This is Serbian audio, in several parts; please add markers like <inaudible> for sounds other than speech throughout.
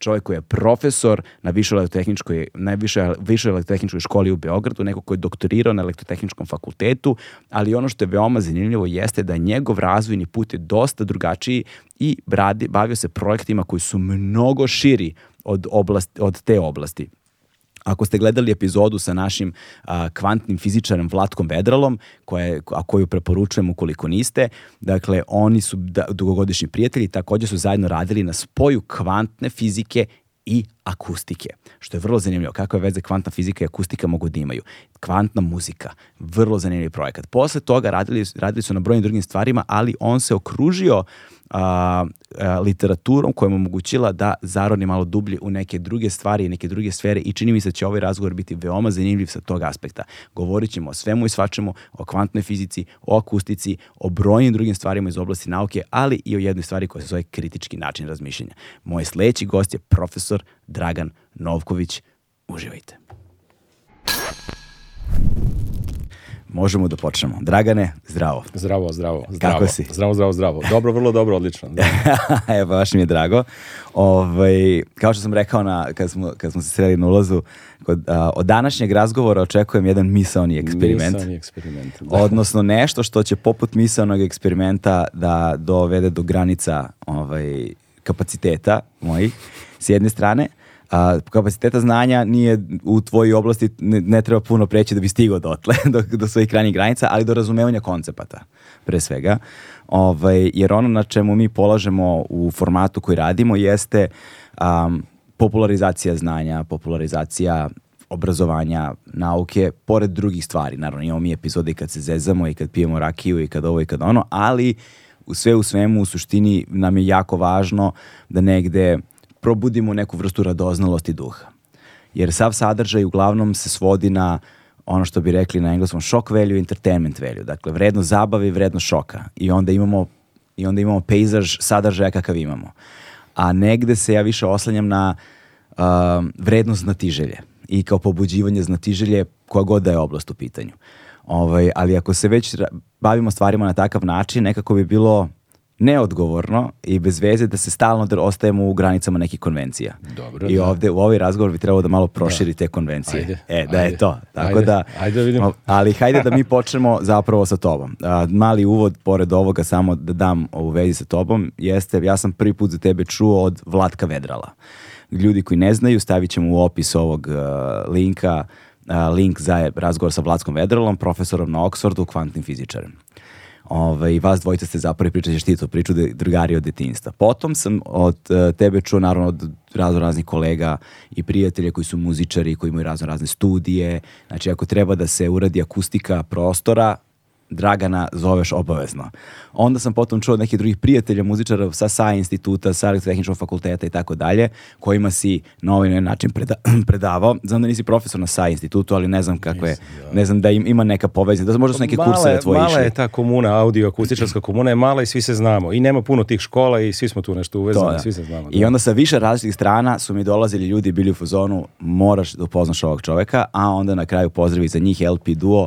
čovjek koji je profesor na višoj elektrotehničkoj, najviše višoj elektrotehničkoj školi u Beogradu, neko koji je doktorirao na elektrotehničkom fakultetu, ali ono što je veoma zanimljivo jeste da njegov razvojni put je dosta drugačiji i radi, bavio se projektima koji su mnogo širi od, oblasti, od te oblasti. Ako ste gledali epizodu sa našim a, kvantnim fizičarem Vlatkom Vedralom, koje, a koju preporučujem ukoliko niste, dakle, oni su da, dugogodišnji prijatelji, takođe su zajedno radili na spoju kvantne fizike i akustike, što je vrlo zanimljivo. Kakve veze kvantna fizika i akustika mogu da imaju? Kvantna muzika, vrlo zanimljiv projekat. Posle toga radili, radili su na brojnim drugim stvarima, ali on se okružio a, a, literaturom koja mu omogućila da zaroni malo dublje u neke druge stvari i neke druge sfere i čini mi se da će ovaj razgovor biti veoma zanimljiv sa tog aspekta. Govorit ćemo o svemu i svačemu, o kvantnoj fizici, o akustici, o brojnim drugim stvarima iz oblasti nauke, ali i o jednoj stvari koja se zove kritički način razmišljenja. Moj sledeći gost je profesor Dragan Novković. Uživajte. Možemo da počnemo. Dragane, zdravo. Zdravo, zdravo, zdravo. Kako si? Zdravo, zdravo, zdravo. Dobro, vrlo dobro, odlično. <laughs> Da. Evo, baš mi je drago. Ove, ovaj, kao što sam rekao na, kad, smo, kad smo se sreli na ulazu, kod, a, od današnjeg razgovora očekujem jedan misaoni eksperiment. Misaoni eksperiment. Da. Odnosno nešto što će poput misaonog eksperimenta da dovede do granica ovaj, kapaciteta mojih, s jedne strane, a, kapaciteta znanja nije u tvojoj oblasti, ne, ne, treba puno preći da bi stigao dotle, <laughs> do, do svojih krajnjih granica, ali do razumevanja koncepata, pre svega. Ovaj, jer ono na čemu mi polažemo u formatu koji radimo jeste um, popularizacija znanja, popularizacija obrazovanja, nauke, pored drugih stvari. Naravno, imamo mi epizode kad se zezamo i kad pijemo rakiju i kad ovo i kad ono, ali sve u svemu u suštini nam je jako važno da negde probudimo neku vrstu radoznalosti duha. Jer sav sadržaj uglavnom se svodi na ono što bi rekli na engleskom shock value, entertainment value. Dakle, vredno zabave i vredno šoka. I onda imamo, i onda imamo pejzaž sadržaja kakav imamo. A negde se ja više oslanjam na uh, vrednost znatiželje i kao pobuđivanje znatiželje koja god da je oblast u pitanju. Ovaj, ali ako se već bavimo stvarima na takav način, nekako bi bilo neodgovorno i bez veze da se stalno ostajemo u granicama nekih konvencija. Dobro, I ovdje da. u ovaj razgovor bi trebalo da malo proširi da. te konvencije. Ajde, e, da ajde, je to. Tako ajde, da, ajde da vidimo. Ali hajde da mi počnemo zapravo sa tobom. A, mali uvod, pored ovoga, samo da dam u vezi sa tobom, jeste, ja sam prvi put za tebe čuo od Vlatka Vedrala. Ljudi koji ne znaju, stavit ćemo u opis ovog uh, linka uh, link za razgovor sa Vladskom Vedralom, profesorom na Oxfordu, kvantnim fizičarem ovaj, vas dvojica ste zapravo pričali štitu, priču de, da drugari od detinjstva. Potom sam od uh, tebe čuo naravno od razno raznih kolega i prijatelja koji su muzičari, koji imaju razno razne studije. Znači ako treba da se uradi akustika prostora, Dragana zoveš obavezno. Onda sam potom čuo od nekih drugih prijatelja muzičara sa sa instituta, sa elektrotehničkog fakulteta i tako dalje, kojima si na ovaj način preda <clears throat> predavao. Znam da nisi profesor na sa institutu, ali ne znam kako je, da. ne znam da im, ima neka poveznica, da možda su neke male, pa kurseve tvoje Mala je ta komuna, audio akustičarska <clears throat> komuna je mala i svi se znamo. I nema puno tih škola i svi smo tu nešto uvezani, to, da. svi se znamo. Da. I onda sa više različitih strana su mi dolazili ljudi bili u fuzonu, moraš da upoznaš ovog čoveka, a onda na kraju pozdravi za njih LP duo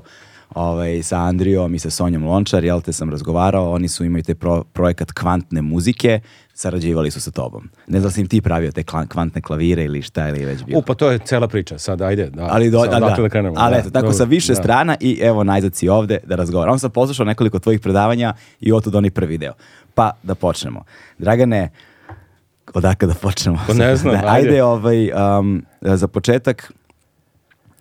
ovaj, sa Andrijom i sa Sonjom Lončar, jel te sam razgovarao, oni su imaju taj pro, projekat kvantne muzike, sarađivali su sa tobom. Ne znam da si im ti pravio te klan, kvantne klavire ili šta ili već bilo. Upa, to je cela priča, sad ajde, da, ali do, da, da, da, krenemo. Ali da, eto, da, tako dobro, sa više da. strana i evo najzad si ovde da razgovaram. On sam poslušao nekoliko tvojih predavanja i otud doni prvi deo. Pa da počnemo. Dragane, odakle da počnemo? Pa ne znam, <laughs> da, ajde. Ajde, ovaj, um, za početak,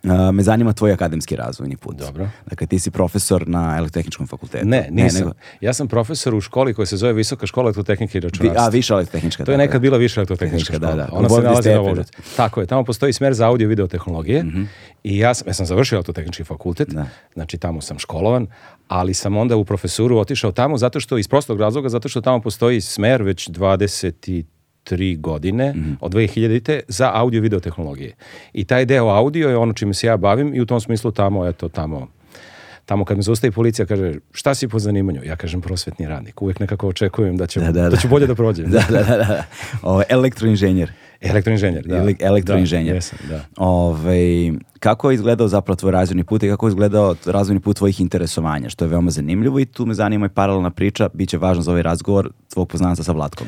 Uh, me zanima tvoj akademski razvojni put. Dobro. Dakle, ti si profesor na elektrotehničkom fakultetu. Ne, nisam. Ne, nego... Ja sam profesor u školi koja se zove Visoka škola elektrotehnike i računarstva. A, viša elektrotehnička. To je nekad bila viša elektrotehnička da, škola. Da, da. Ona se nalazi na Vojvodini. Tako je, tamo postoji smer za audio video tehnologije mm -hmm. i ja sam, ja sam završio elektrotehnički fakultet, da. znači tamo sam školovan, ali sam onda u profesoru otišao tamo zato što, iz prostog razloga, zato što tamo postoji smer već 23 tri godine, mm -hmm. od 2000-te, za audio video tehnologije. I taj deo audio je ono čime se ja bavim i u tom smislu tamo, eto, tamo tamo kad me zaustavi policija kaže šta si po zanimanju? Ja kažem prosvetni radnik. Uvek nekako očekujem da, će, da, da, da. da ću bolje da prođem. <laughs> da, da, da. da. Ove, elektroinženjer. Elektroinženjer, da. Ele, elektroinženjer. Da, jesam, da. Ove, kako je izgledao zapravo tvoj razvojni put i kako je izgledao razvojni put tvojih interesovanja, što je veoma zanimljivo i tu me zanima i paralelna priča, bit će važno za ovaj razgovor tvog poznanca sa Vlatkom.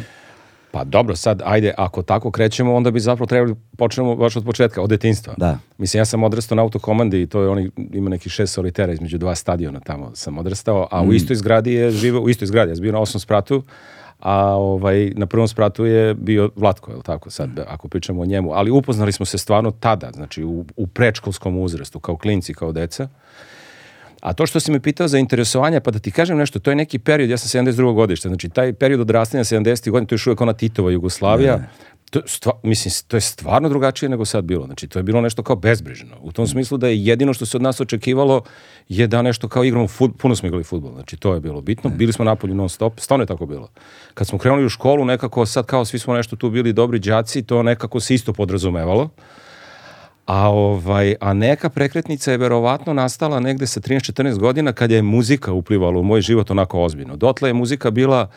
Pa dobro, sad, ajde, ako tako krećemo, onda bi zapravo trebali počnemo baš od početka, od detinstva. Da. Mislim, ja sam odrastao na autokomandi i to je oni, ima neki šest solitera između dva stadiona tamo sam odrastao, a mm. u istoj zgradi je živeo, u istoj zgradi, ja sam bio na osmom spratu, a ovaj, na prvom spratu je bio Vlatko, je tako sad, mm. ako pričamo o njemu. Ali upoznali smo se stvarno tada, znači u, u prečkolskom uzrastu, kao klinci, kao deca. A to što si me pitao za interesovanja, pa da ti kažem nešto, to je neki period, ja sam 72. godište, znači taj period odrastanja 70. godina, to je još uvijek ona Titova Jugoslavija, to, stva, mislim, to je stvarno drugačije nego sad bilo. Znači, to je bilo nešto kao bezbrižno. U tom smislu da je jedino što se od nas očekivalo je da nešto kao igramo, fut, puno smo igrali futbol, znači to je bilo bitno. Bili smo napolju non stop, stvarno je tako bilo. Kad smo krenuli u školu, nekako sad kao svi smo nešto tu bili dobri đaci, to nekako se isto podrazumevalo. A, ovaj, a neka prekretnica je verovatno nastala negde sa 13-14 godina kad je muzika uplivala u moj život onako ozbiljno. Dotle je muzika bila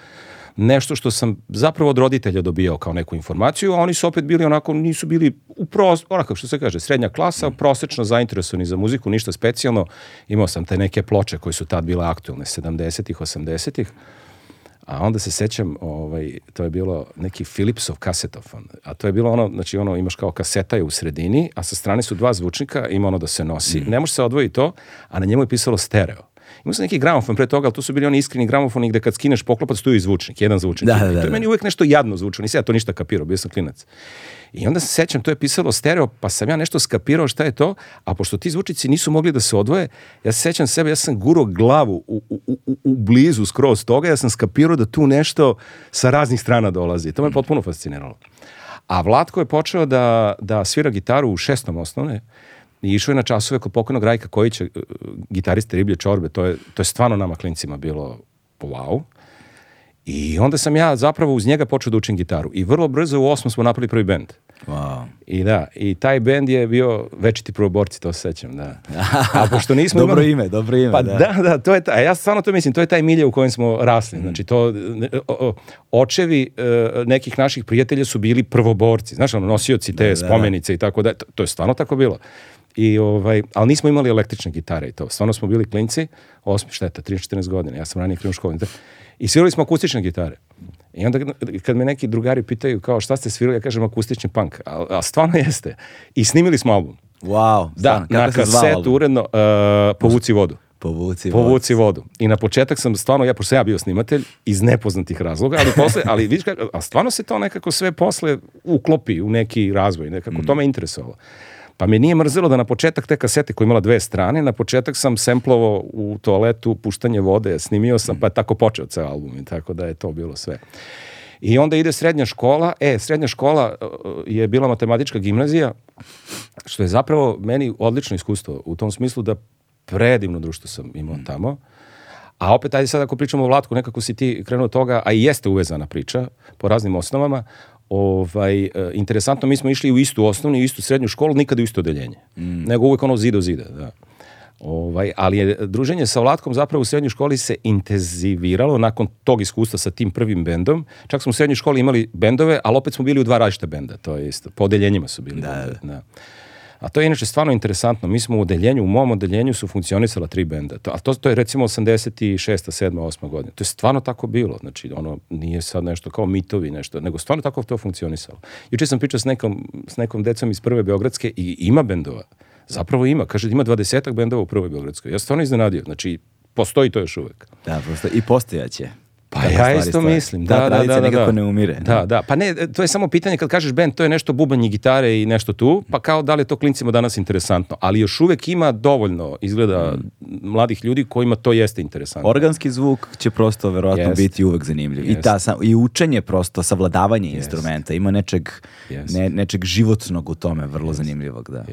nešto što sam zapravo od roditelja dobijao kao neku informaciju, a oni su opet bili onako, nisu bili u uprost, onako što se kaže, srednja klasa, mhm. prosečno zainteresovani za muziku, ništa specijalno. Imao sam te neke ploče koje su tad bile aktualne, 70-ih, 80-ih. A onda se sećam, ovaj, to je bilo neki Philipsov kasetofon. A to je bilo ono, znači ono imaš kao kaseta je u sredini, a sa strane su dva zvučnika, ima ono da se nosi. Mm. Ne može se odvojiti to, a na njemu je pisalo stereo. Mislim neki gramofon pre toga, ali to su bili oni iskreni gramofoni gde kad skineš poklopac stoji zvučnik, jedan zvučnik. Da, da, da, To je da. meni uvek nešto jadno zvučilo, nisam ja to ništa kapirao, bio sam klinac. I onda se sećam, to je pisalo stereo, pa sam ja nešto skapirao šta je to, a pošto ti zvučici nisu mogli da se odvoje, ja se sećam sebe, ja sam guro glavu u, u, u, u blizu skroz toga, ja sam skapirao da tu nešto sa raznih strana dolazi. To me mm. potpuno fasciniralo. A Vlatko je počeo da, da svira gitaru u šestom osnovne, i išao je na časove kod pokojnog Rajka Kojića, e, gitariste Riblje Čorbe, to je, to je stvarno nama klincima bilo wow. I onda sam ja zapravo uz njega počeo da učim gitaru. I vrlo brzo u osmom smo napali prvi bend. Wow. I da, i taj bend je bio večiti prvoborci, to se sećam, da. A pošto nismo <laughs> dobro imali... ime, dobro ime, pa, da. da. Da, to je taj, a ja stvarno to mislim, to je taj milje u kojem smo rasli. Znači to o, očevi e, nekih naših prijatelja su bili prvoborci, znaš, ono nosioci te da, da, da. spomenice da. i tako da. To, to je stvarno tako bilo. I, ovaj, ali nismo imali električne gitare i to. Stvarno smo bili klinci, osmi šteta, 13-14 godine, ja sam ranije krenuo školu. I svirali smo akustične gitare. I onda kad me neki drugari pitaju kao šta ste svirali, ja kažem akustični punk. A, a stvarno jeste. I snimili smo album. Wow. Da, Kako se zvao? na kasetu uredno uh, Povuci vodu. Povuci, Povuci vodu. I na početak sam stvarno, ja, pošto ja bio snimatelj, iz nepoznatih razloga, ali posle, ali vidiš kako, a stvarno se to nekako sve posle uklopi u neki razvoj, nekako mm. to me interesovalo. Pa me nije mrzelo da na početak te kasete koja imala dve strane, na početak sam semplovao u toaletu puštanje vode, snimio sam, pa je tako počeo ceo album i tako da je to bilo sve. I onda ide srednja škola, e, srednja škola e, je bila matematička gimnazija, što je zapravo meni odlično iskustvo u tom smislu da predivno društvo sam imao mm. tamo. A opet, ajde sad ako pričamo o Vlatku, nekako si ti krenuo toga, a i jeste uvezana priča po raznim osnovama, ovaj, e, interesantno, mi smo išli u istu osnovnu i istu srednju školu, nikada u isto odeljenje. Mm. Nego uvek ono zida do zida, da. Ovaj, ali je druženje sa Vlatkom zapravo u srednjoj školi se intenziviralo nakon tog iskustva sa tim prvim bendom. Čak smo u srednjoj školi imali bendove, ali opet smo bili u dva različita benda, to je isto. Po odeljenjima su bili. Da, bende, da. da. A to je inače stvarno interesantno. Mi smo u odeljenju, u mom odeljenju su funkcionisala tri benda. To, a to, to je recimo 86. 7. 8. godine. To je stvarno tako bilo. Znači, ono nije sad nešto kao mitovi nešto, nego stvarno tako to funkcionisalo. Juče sam pričao s nekom, s nekom decom iz prve Beogradske i ima bendova. Zapravo ima. Kaže, ima dvadesetak bendova u prvoj Beogradskoj. Ja stvarno iznenadio. Znači, postoji to još uvek. Da, postoji. I postojaće. Pa da, ja isto stvar. mislim. Da, da, da, da, da, nekako ne umire. Da, da. Pa ne, to je samo pitanje kad kažeš bend, to je nešto bubanj i gitare i nešto tu, pa kao da li to klincima danas interesantno. Ali još uvek ima dovoljno, izgleda, mm. mladih ljudi kojima to jeste interesantno. Organski zvuk će prosto verovatno yes. biti uvek zanimljiv. Yes. I, ta, I učenje prosto, savladavanje yes. instrumenta. Ima nečeg, ne, nečeg životnog u tome, vrlo zanimljivog. Da.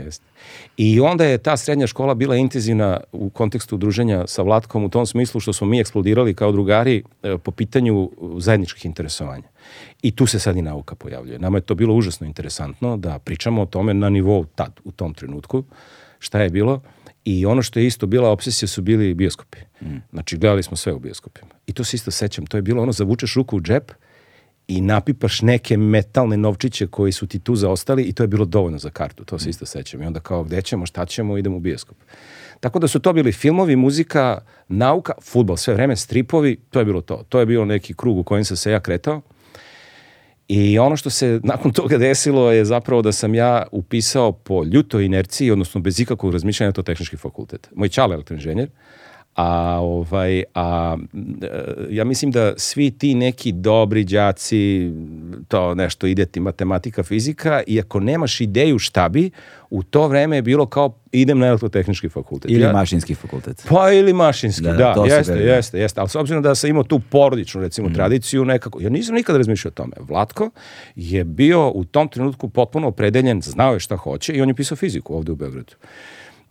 I onda je ta srednja škola bila intenzivna u kontekstu druženja sa Vlatkom u tom smislu što smo mi eksplodirali kao drugari po pitanju zajedničkih interesovanja. I tu se sad i nauka pojavljuje. Nama je to bilo užasno interesantno da pričamo o tome na nivou tad, u tom trenutku, šta je bilo. I ono što je isto bila obsesija su bili bioskopi. Mm. Znači, gledali smo sve u bioskopima. I to se isto sećam. To je bilo ono, zavučeš ruku u džep i napipaš neke metalne novčiće koji su ti tu zaostali i to je bilo dovoljno za kartu. To se mm. isto sećam. I onda kao, gde ćemo, šta ćemo, idemo u bioskop. Uh, Tako da su to bili filmovi, muzika, nauka, futbal, sve vreme, stripovi, to je bilo to. To je bilo neki krug u kojem sam se ja kretao. I ono što se nakon toga desilo je zapravo da sam ja upisao po ljutoj inerciji, odnosno bez ikakvog razmišljanja, to tehnički fakultet. Moj čale elektroinženjer, inženjer, a ovaj a ja mislim da svi ti neki dobri đaci to nešto ide ti matematika fizika i ako nemaš ideju šta bi u to vreme je bilo kao idem na elektrotehnički fakultet ili ja, mašinski fakultet pa ili mašinski da, da, da jeste jeste, da. jeste jeste ali s obzirom da sam imao tu porodičnu recimo mm. tradiciju nekako ja nisam nikada razmišljao o tome Vlatko je bio u tom trenutku potpuno opredeljen znao je šta hoće i on je pisao fiziku ovde u Beogradu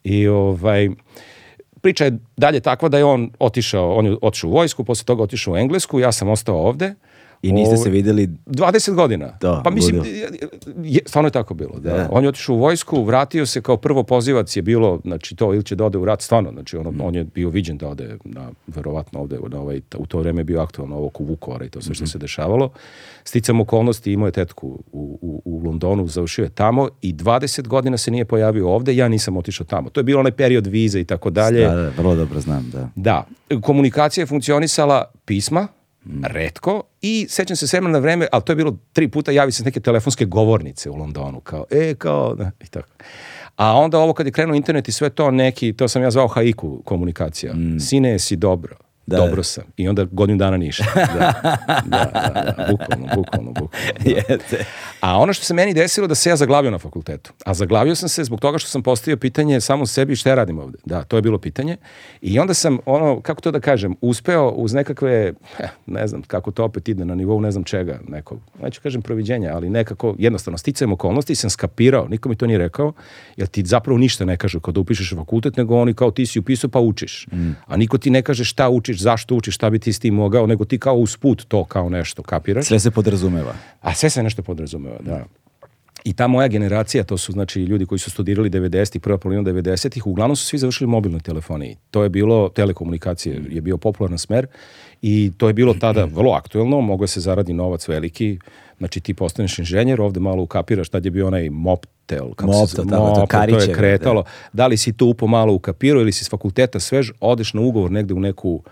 i ovaj Priča je dalje takva da je on otišao, on je otišao u vojsku, posle toga otišao u Englesku, ja sam ostao ovde. I niste se videli 20 godina. Da, pa mislim, je, stvarno je tako bilo. Da. da. On je otišao u vojsku, vratio se kao prvo pozivac je bilo, znači to ili će da ode u rat, stvarno, znači on, mm. on je bio viđen da ode, na, verovatno ovde, na ovaj, u to vreme je bio aktualno ovo oko Vukovara i to sve što mm. se dešavalo. Sticam okolnosti, imao je tetku u, u, u Londonu, završio je tamo i 20 godina se nije pojavio ovde, ja nisam otišao tamo. To je bilo onaj period vize i tako dalje. Da, da, vrlo dobro znam, da. Da, komunikacija je funkcionisala pisma, Redko. I sećam se s vremena na vreme, ali to je bilo tri puta, javi se neke telefonske govornice u Londonu. Kao, e, kao, da, i tako. A onda ovo kad je krenuo internet i sve to neki, to sam ja zvao haiku komunikacija. Mm. Sine, si dobro da. dobro sam. I onda godinu dana ništa. <laughs> Da, da, da, da, bukvalno, bukvalno, bukvalno. Da. A ono što se meni desilo da se ja zaglavio na fakultetu. A zaglavio sam se zbog toga što sam postavio pitanje samo sebi šta ja radim ovde. Da, to je bilo pitanje. I onda sam, ono, kako to da kažem, uspeo uz nekakve, eh, ne znam kako to opet ide na nivou ne znam čega, nekog, neću kažem proviđenja, ali nekako jednostavno sticajem okolnosti i sam skapirao, niko mi to nije rekao, jer ti zapravo ništa ne kaže kada upišeš fakultet, nego oni kao ti si upisao pa učiš. Mm. A niko ti ne kaže šta učiš učiš, zašto učiš, šta bi ti s tim mogao, nego ti kao usput to kao nešto kapiraš. Sve se podrazumeva. A sve se nešto podrazumeva, da. I ta moja generacija, to su znači ljudi koji su studirali 90-ih, prva polovina 90-ih, uglavnom su svi završili mobilnoj telefoniji. To je bilo, telekomunikacije je bio popularan smer i to je bilo tada <clears throat> vrlo aktuelno, mogao se zaradi novac veliki, znači ti postaneš inženjer, ovde malo ukapiraš, tad je bio onaj moptel, kako Mopta, se zove, tako, to, je da. kretalo. Da. da li si to tu malo ukapirao ili si s fakulteta svež, odeš na ugovor negde u neku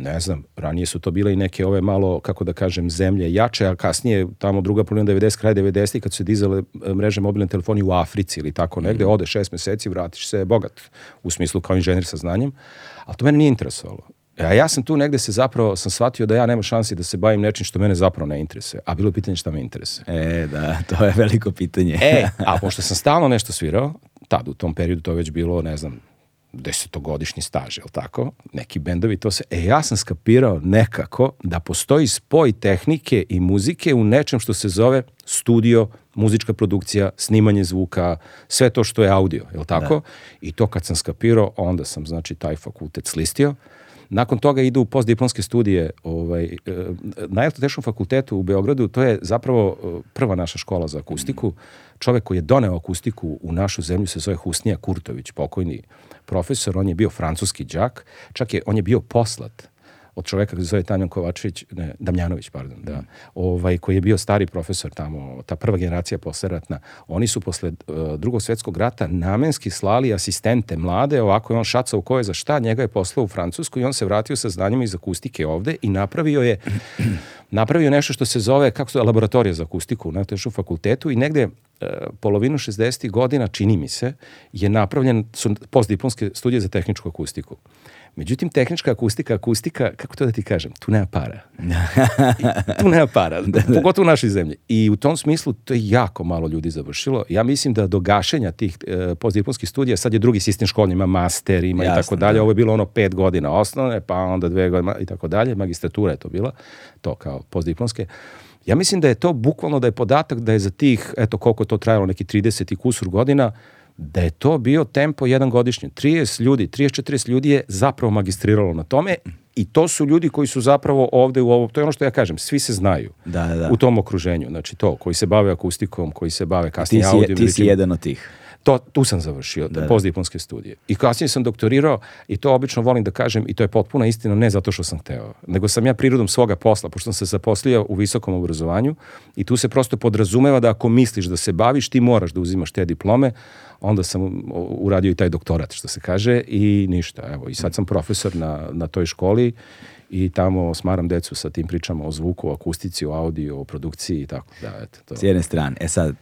ne znam, ranije su to bile i neke ove malo, kako da kažem, zemlje jače, a kasnije tamo druga polovina 90, kraj 90 kad su se dizale e, mreže mobilne telefoni u Africi ili tako mm. negde, ode šest meseci, vratiš se bogat, u smislu kao inženjer sa znanjem, ali to mene nije interesovalo. E, a ja sam tu negde se zapravo, sam shvatio da ja nema šansi da se bavim nečim što mene zapravo ne interesuje. A bilo je pitanje šta me interesuje. E, da, to je veliko pitanje. e, a pošto sam stalno nešto svirao, tad u tom periodu to već bilo, ne znam, desetogodišnji staž, je tako? Neki bendovi to se... E, ja sam skapirao nekako da postoji spoj tehnike i muzike u nečem što se zove studio, muzička produkcija, snimanje zvuka, sve to što je audio, je tako? Da. I to kad sam skapirao, onda sam, znači, taj fakultet slistio. Nakon toga idu u postdiplomske studije ovaj, e, na Elektroteškom fakultetu u Beogradu. To je zapravo e, prva naša škola za akustiku. Mm. Čovek koji je doneo akustiku u našu zemlju se zove Husnija Kurtović, pokojni profesor, on je bio francuski đak, čak je, on je bio poslat od čoveka koji se zove Tanjan Kovačević, ne, Damjanović, pardon, da, ovaj, koji je bio stari profesor tamo, ta prva generacija posleratna, oni su posle uh, drugog svetskog rata namenski slali asistente mlade, ovako je on šacao ko je za šta, njega je poslao u Francusku i on se vratio sa znanjima iz akustike ovde i napravio je <clears throat> napravio nešto što se zove, kako se zove, laboratorija za akustiku na tešu fakultetu i negde eh, polovinu 60. godina, čini mi se, je napravljen postdiplomske studije za tehničku akustiku. Međutim, tehnička akustika, akustika, kako to da ti kažem, tu nema para. <laughs> tu nema para, da, da. pogotovo u našoj zemlji. I u tom smislu to je jako malo ljudi završilo. Ja mislim da do gašenja tih e, postdiplomskih studija, sad je drugi sistem školni, ima master, ima Jasne, i tako dalje. Da. Ovo je bilo ono pet godina osnovne, pa onda dve godine i tako dalje. Magistratura je to bila, to kao postdiplomske. Ja mislim da je to bukvalno da je podatak da je za tih, eto koliko to trajalo, neki 30 i kusur godina, da je to bio tempo jedan godišnje. 30 ljudi, 30-40 ljudi je zapravo magistriralo na tome i to su ljudi koji su zapravo ovde u ovo, to je ono što ja kažem, svi se znaju da, da. u tom okruženju, znači to, koji se bave akustikom, koji se bave kasnije audijom. Ti si, audio, ti si jedan od tih. To, tu sam završio da, da. postdiplomske studije. I kasnije sam doktorirao i to obično volim da kažem i to je potpuna istina ne zato što sam hteo, nego sam ja prirodom svoga posla, pošto sam se zaposlio u visokom obrazovanju i tu se prosto podrazumeva da ako misliš da se baviš, ti moraš da uzimaš te diplome, onda sam uradio i taj doktorat, što se kaže, i ništa. Evo, i sad sam profesor na, na toj školi i tamo smaram decu sa tim pričama o zvuku, o akustici, o audio, o produkciji i tako da. Eto, to. S jedne strane. E sad,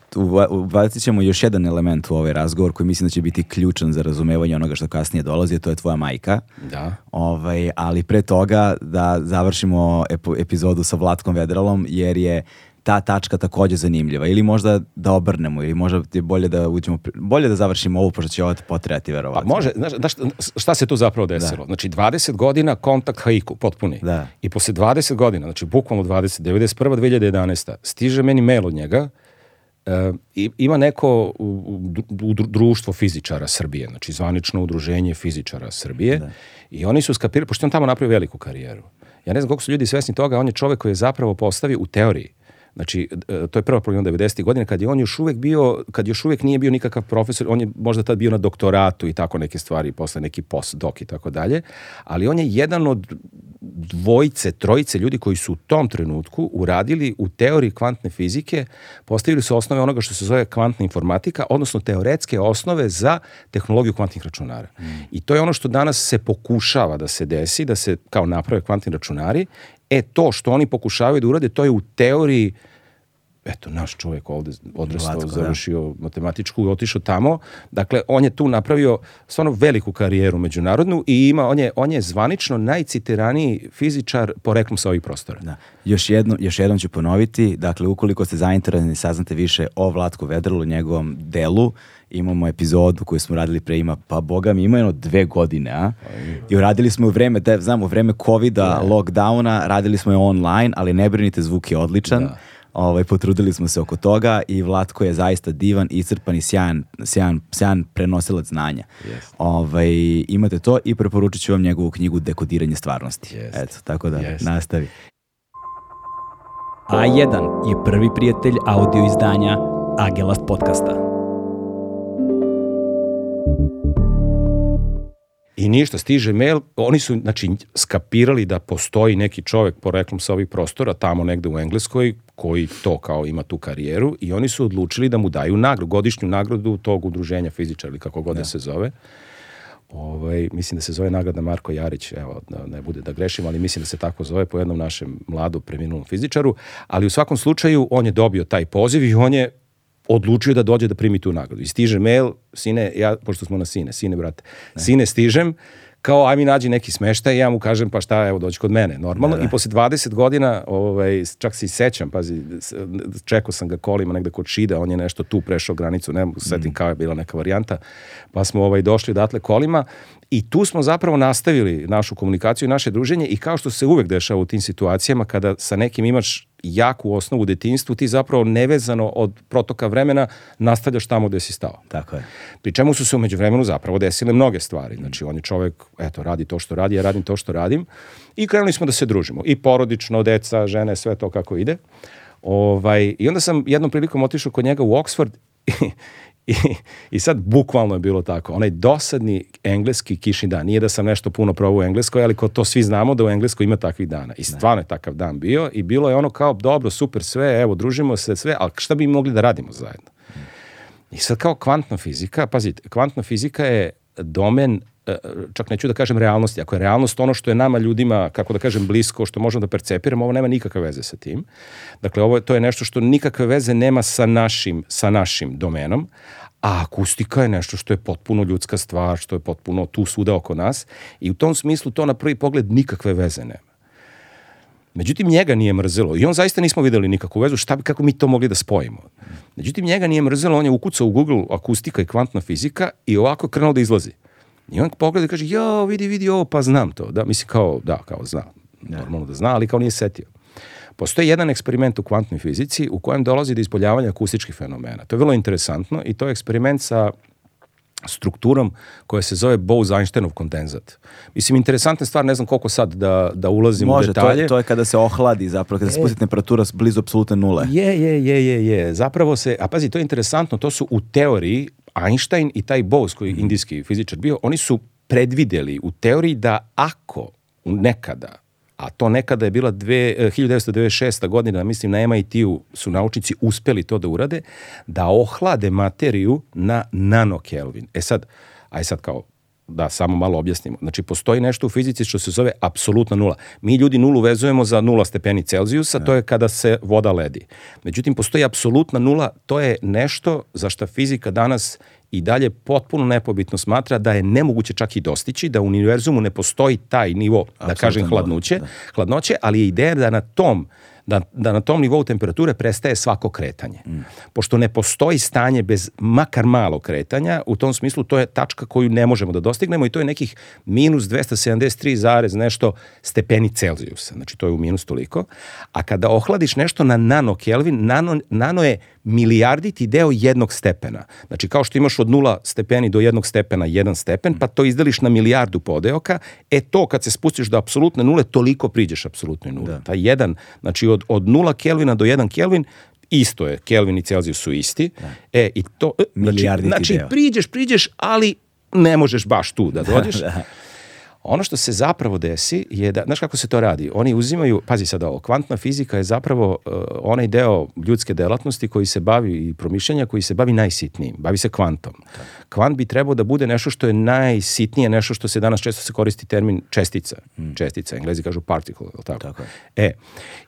ubacit ćemo još jedan element u ovaj razgovor koji mislim da će biti ključan za razumevanje onoga što kasnije dolazi, to je tvoja majka. Da. Ovaj, ali pre toga da završimo epizodu sa Vlatkom Vedralom, jer je ta tačka takođe zanimljiva ili možda da obrnemo ili možda je bolje da uđemo bolje da završimo ovu pošto će ovo potrajati verovatno. Pa može, znaš, znaš šta se tu zapravo da. desilo? Da. Znači 20 godina kontakt haiku potpuni. Da. I posle 20 godina, znači bukvalno 20 91. 2011. stiže meni mail od njega e, ima neko u, u, društvo fizičara Srbije, znači zvanično udruženje fizičara Srbije da. i oni su skapirali, pošto on tamo napravio veliku karijeru. Ja ne znam koliko su ljudi svesni toga, on je čovek koji je zapravo postavio u teoriji Znači, e, to je prva polovina 90. godine kad je on još uvek bio, kad još uvek nije bio nikakav profesor, on je možda tad bio na doktoratu i tako neke stvari, posle neki postdoc i tako dalje, ali on je jedan od dvojice, trojice ljudi koji su u tom trenutku uradili u teoriji kvantne fizike, postavili su osnove onoga što se zove kvantna informatika, odnosno teoretske osnove za tehnologiju kvantnih računara. Mm. I to je ono što danas se pokušava da se desi, da se kao naprave kvantni računari E, to što oni pokušavaju da urade, to je u teoriji eto, naš čovjek ovde odrastao, Vatsko, da. završio da. matematičku i otišao tamo. Dakle, on je tu napravio stvarno veliku karijeru međunarodnu i ima, on je, on je zvanično najcitiraniji fizičar poreklom sa ovih prostora. Da. Još, jedno, još jednom ću ponoviti, dakle, ukoliko ste zainteresovani da saznate više o Vlatku Vedrlu, njegovom delu, imamo epizodu koju smo radili pre ima, pa boga mi ima jedno dve godine, a? I radili smo u vreme, da, znam, u vreme covida, yeah. Da. lockdowna, radili smo je online, ali ne brinite, zvuk je odličan. Da. Ovaj, potrudili smo se oko toga i Vlatko je zaista divan, iscrpan i sjajan, sjajan, sjajan prenosilac znanja. Yes. Ovaj, imate to i preporučit ću vam njegovu knjigu Dekodiranje stvarnosti. Yes. Eto, tako da yes. nastavi. A1 je prvi prijatelj audio izdanja Agelast podcasta. I ništa, stiže mail, oni su znači, skapirali da postoji neki čovek poreklom sa ovih prostora, tamo negde u Engleskoj, koji to kao ima tu karijeru i oni su odlučili da mu daju nagradu, godišnju nagradu tog udruženja fizičara ili kako god ja. Da da. se zove. Ovaj, mislim da se zove nagrada Marko Jarić, evo, da ne bude da grešim, ali mislim da se tako zove po jednom našem mladu preminulom fizičaru, ali u svakom slučaju on je dobio taj poziv i on je odlučio da dođe da primi tu nagradu. I stiže mail, sine, ja, pošto smo na sine, sine, brate, ne. sine stižem, kao aj mi nađi neki smeštaj, ja mu kažem pa šta, evo dođi kod mene, normalno. Ne, da, ne. Da. I posle 20 godina, ovaj, čak se i sećam, pazi, čekao sam ga kolima negde kod Šida, on je nešto tu prešao granicu, ne setim mm. kao je bila neka varijanta, pa smo ovaj, došli odatle kolima I tu smo zapravo nastavili našu komunikaciju i naše druženje i kao što se uvek dešava u tim situacijama kada sa nekim imaš jaku osnovu u detinjstvu, ti zapravo nevezano od protoka vremena nastavljaš tamo gde si stao. Tako je. Pri čemu su se umeđu vremenu zapravo desile mnoge stvari. Znači, on je čovek, eto, radi to što radi, ja radim to što radim. I krenuli smo da se družimo. I porodično, deca, žene, sve to kako ide. Ovaj, I onda sam jednom prilikom otišao kod njega u Oxford <laughs> I, I sad bukvalno je bilo tako. Onaj dosadni engleski kišni dan. Nije da sam nešto puno probao u Engleskoj, ali ko to svi znamo da u Engleskoj ima takvih dana. I stvarno je takav dan bio i bilo je ono kao dobro, super, sve, evo, družimo se, sve, ali šta bi mogli da radimo zajedno? Mm. I sad kao kvantna fizika, pazite, kvantna fizika je domen E, čak neću da kažem realnosti, ako je realnost ono što je nama ljudima, kako da kažem, blisko, što možemo da percepiramo, ovo nema nikakve veze sa tim. Dakle, ovo to je nešto što nikakve veze nema sa našim, sa našim domenom, a akustika je nešto što je potpuno ljudska stvar, što je potpuno tu svuda oko nas i u tom smislu to na prvi pogled nikakve veze nema. Međutim, njega nije mrzelo i on zaista nismo videli nikakvu vezu, šta bi, kako mi to mogli da spojimo. Međutim, njega nije mrzelo, on je ukucao u Google akustika i kvantna fizika i ovako krenuo da izlazi. I on pogleda i kaže, jo, vidi, vidi ovo, pa znam to. Da, mislim, kao, da, kao zna. Da. Normalno da zna, ali kao nije setio. Postoji jedan eksperiment u kvantnoj fizici u kojem dolazi do ispoljavanja akustičkih fenomena. To je vrlo interesantno i to je eksperiment sa strukturom koja se zove Bose-Einsteinov kondenzat. Mislim, interesantna stvar, ne znam koliko sad da, da ulazim Može, u detalje. Može, to, to, je kada se ohladi zapravo, kada e, se spusti temperatura blizu apsolutne nule. Je, je, je, je, je. Zapravo se, a pazi, to je interesantno, to su u teoriji Einstein i taj Bose koji je mhm. indijski fizičar bio, oni su predvideli u teoriji da ako nekada a to nekada je bila dve, 1996. E, godina, mislim na MIT-u su naučnici uspeli to da urade, da ohlade materiju na nanokelvin. E sad, aj sad kao da samo malo objasnimo. Znači, postoji nešto u fizici što se zove apsolutna nula. Mi ljudi nulu vezujemo za nula stepeni Celzijusa, to je kada se voda ledi. Međutim, postoji apsolutna nula, to je nešto za što fizika danas i dalje potpuno nepobitno smatra da je nemoguće čak i dostići, da u univerzumu ne postoji taj nivo, da kažem, hladnoće, da. hladnoće, ali je ideja da na tom da, da na tom nivou temperature prestaje svako kretanje. Mm. Pošto ne postoji stanje bez makar malo kretanja, u tom smislu to je tačka koju ne možemo da dostignemo i to je nekih minus 273, nešto stepeni Celzijusa. Znači to je u minus toliko. A kada ohladiš nešto na nano Kelvin, nano, nano je milijarditi deo jednog stepena. Znači kao što imaš od nula stepeni do jednog stepena jedan stepen, pa to izdeliš na milijardu podeoka, e to kad se spustiš do apsolutne nule, toliko priđeš apsolutnoj nuli. Da. Ta jedan, znači od od, od 0 Kelvina do 1 Kelvin, isto je, Kelvin i Celzijus su isti. Da. E, i to, e, znači, znači priđeš, priđeš, ali ne možeš baš tu da dođeš. <laughs> da. Ono što se zapravo desi je da, znaš kako se to radi, oni uzimaju, pazi sad ovo, kvantna fizika je zapravo uh, onaj deo ljudske delatnosti koji se bavi i promišljanja koji se bavi najsitnijim, bavi se kvantom. Da. Kvant bi trebao da bude nešto što je najsitnije, nešto što se danas često se koristi termin čestica, mm. čestica, englezi kažu particle, je tako? tako je. E,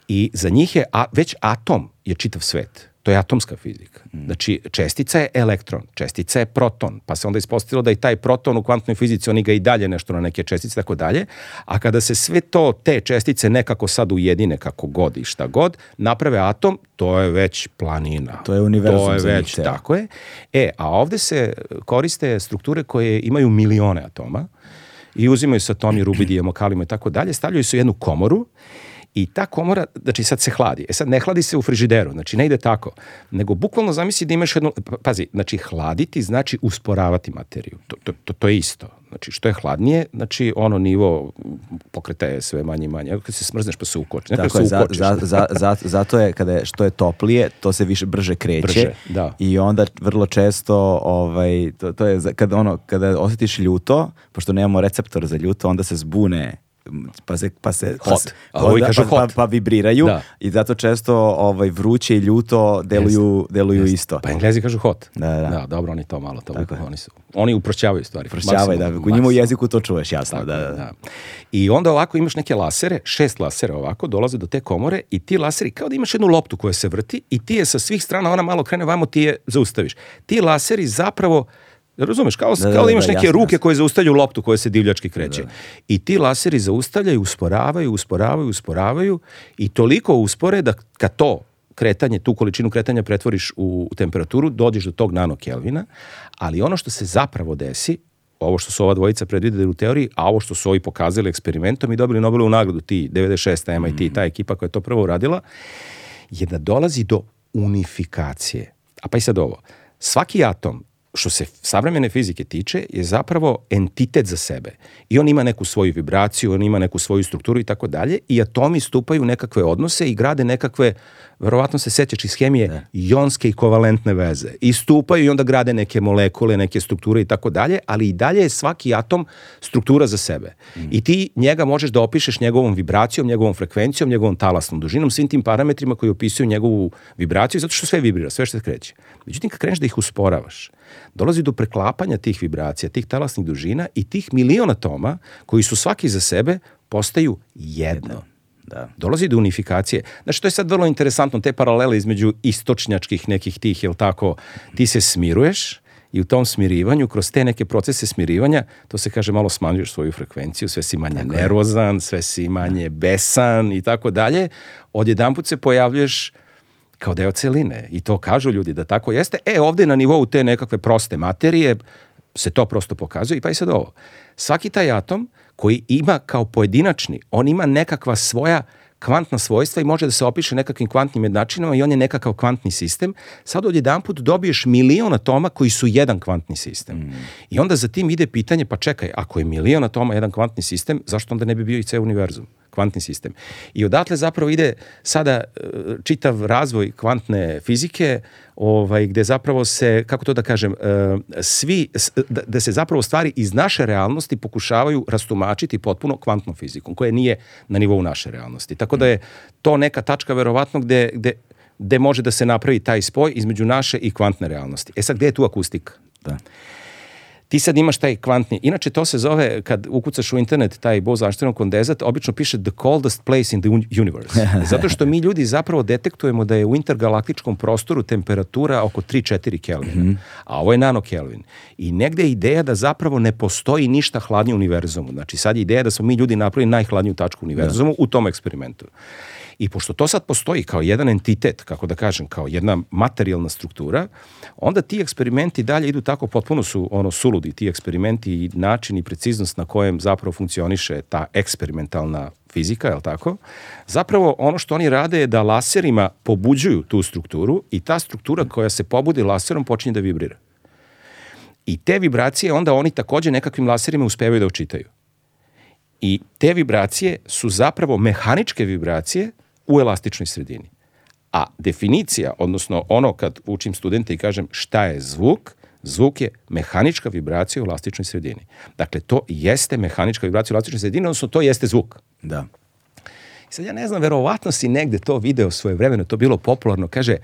i za njih je, a, već atom je čitav svet. To je atomska fizika. Mm. Znači, čestica je elektron, čestica je proton, pa se onda ispostavilo da i taj proton u kvantnoj fizici, oni ga i dalje nešto na neke čestice, tako dalje, a kada se sve to, te čestice nekako sad ujedine kako god i šta god, naprave atom, to je već planina. To je univerzum to je već, za da. Tako je. E, a ovde se koriste strukture koje imaju milione atoma i uzimaju se atomi, rubidijemo, kalimo i tako dalje, stavljaju se u jednu komoru I ta komora, znači sad se hladi. E sad ne hladi se u frižideru, znači ne ide tako. Nego bukvalno zamisli da imaš jednu, pa, pazi, znači hladiti znači usporavati materiju. To, to, to, to je isto. Znači što je hladnije, znači ono nivo pokreta je sve manje i manje. Kad se smrzneš pa se ukočiš. Tako je, za, za, za, zato je kada je što je toplije, to se više brže kreće. Brže, da. I onda vrlo često ovaj, to, to je kada, ono, kada osjetiš ljuto, pošto nemamo receptor za ljuto, onda se zbune pa se pa se pa Hot. pa, se, da, pa, pa, pa, pa vibriraju da. i zato često ovaj vruće i ljuto deluju yes. deluju yes. isto. Pa Englezi kažu hot. Da, da. da dobro, oni to malo to Tako oni su oni uprošćavaju stvari. Uprošćavaju, da, u njima u jeziku to čuješ jasno, Tako, da, da, da. da. I onda ovako imaš neke lasere, šest lasera ovako dolaze do te komore i ti laseri kao da imaš jednu loptu koja se vrti i ti je sa svih strana ona malo krene vamo ti je zaustaviš. Ti laseri zapravo Razumeš, kao, da, da, kao da, da, imaš da, neke jasno, ruke koje zaustavljaju loptu koja se divljački kreće. Da, I ti laseri zaustavljaju, usporavaju, usporavaju, usporavaju i toliko uspore da kad to kretanje, tu količinu kretanja pretvoriš u temperaturu, dođeš do tog nano kelvina, ali ono što se zapravo desi, ovo što su ova dvojica predvideli u teoriji, a ovo što su ovi pokazali eksperimentom i dobili Nobelovu nagradu, ti 96. MIT, mm. ta ekipa koja je to prvo uradila, je da dolazi do unifikacije. A pa i sad ovo, svaki atom što se savremene fizike tiče, je zapravo entitet za sebe. I on ima neku svoju vibraciju, on ima neku svoju strukturu i tako dalje i atomi stupaju u nekakve odnose i grade nekakve verovatno se sećaš iz hemije, da. jonske i kovalentne veze. Istupaju i onda grade neke molekule, neke strukture i tako dalje, ali i dalje je svaki atom struktura za sebe. Mm. I ti njega možeš da opišeš njegovom vibracijom, njegovom frekvencijom, njegovom talasnom dužinom, svim tim parametrima koji opisuju njegovu vibraciju, zato što sve vibrira, sve što se kreće. Međutim, kad kreneš da ih usporavaš, dolazi do preklapanja tih vibracija, tih talasnih dužina i tih miliona toma koji su svaki za sebe postaju jedno. jedno. Da. Dolazi do unifikacije. Znači, to je sad vrlo interesantno, te paralele između istočnjačkih nekih tih, jel tako, ti se smiruješ, i u tom smirivanju, kroz te neke procese smirivanja, to se kaže malo smanjuješ svoju frekvenciju, sve si manje tako nervozan, je. sve si manje da. besan i tako dalje. Odjedan put se pojavljuješ kao deo celine i to kažu ljudi da tako jeste. E, ovde na nivou te nekakve proste materije se to prosto pokazuje i pa i sad ovo. Svaki taj atom koji ima kao pojedinačni, on ima nekakva svoja kvantna svojstva i može da se opiše nekakvim kvantnim jednačinama i on je nekakav kvantni sistem, sad odjedan put dobiješ milion atoma koji su jedan kvantni sistem. Mm. I onda za tim ide pitanje, pa čekaj, ako je milion atoma jedan kvantni sistem, zašto onda ne bi bio i ceo univerzum? kvantni sistem. I odatle zapravo ide sada e, čitav razvoj kvantne fizike, ovaj, gde zapravo se, kako to da kažem, e, svi, da, da se zapravo stvari iz naše realnosti pokušavaju rastumačiti potpuno kvantnom fizikom, koja nije na nivou naše realnosti. Tako da je to neka tačka verovatno gde, gde, gde može da se napravi taj spoj između naše i kvantne realnosti. E sad, gde je tu akustika? Da ti sad imaš taj kvantni, inače to se zove, kad ukucaš u internet taj boz zaštitnog kondenzat, obično piše the coldest place in the universe. <laughs> Zato što mi ljudi zapravo detektujemo da je u intergalaktičkom prostoru temperatura oko 3-4 Kelvina, mm -hmm. a ovo je nano Kelvin. I negde je ideja da zapravo ne postoji ništa hladnije u univerzumu. Znači sad je ideja da smo mi ljudi napravili najhladniju tačku univerzumu da. u tom eksperimentu. I pošto to sad postoji kao jedan entitet, kako da kažem, kao jedna materijalna struktura, onda ti eksperimenti dalje idu tako potpuno su ono suludi, ti eksperimenti i način i preciznost na kojem zapravo funkcioniše ta eksperimentalna fizika, je li tako? Zapravo ono što oni rade je da laserima pobuđuju tu strukturu i ta struktura koja se pobudi laserom počinje da vibrira. I te vibracije onda oni takođe nekakvim laserima uspevaju da očitaju. I te vibracije su zapravo mehaničke vibracije u elastičnoj sredini. A definicija, odnosno ono kad učim studente i kažem šta je zvuk, zvuk je mehanička vibracija u elastičnoj sredini. Dakle, to jeste mehanička vibracija u elastičnoj sredini, odnosno to jeste zvuk. Da. I sad ja ne znam, verovatno si negde to video svoje vremeno, to bilo popularno, kaže, uh,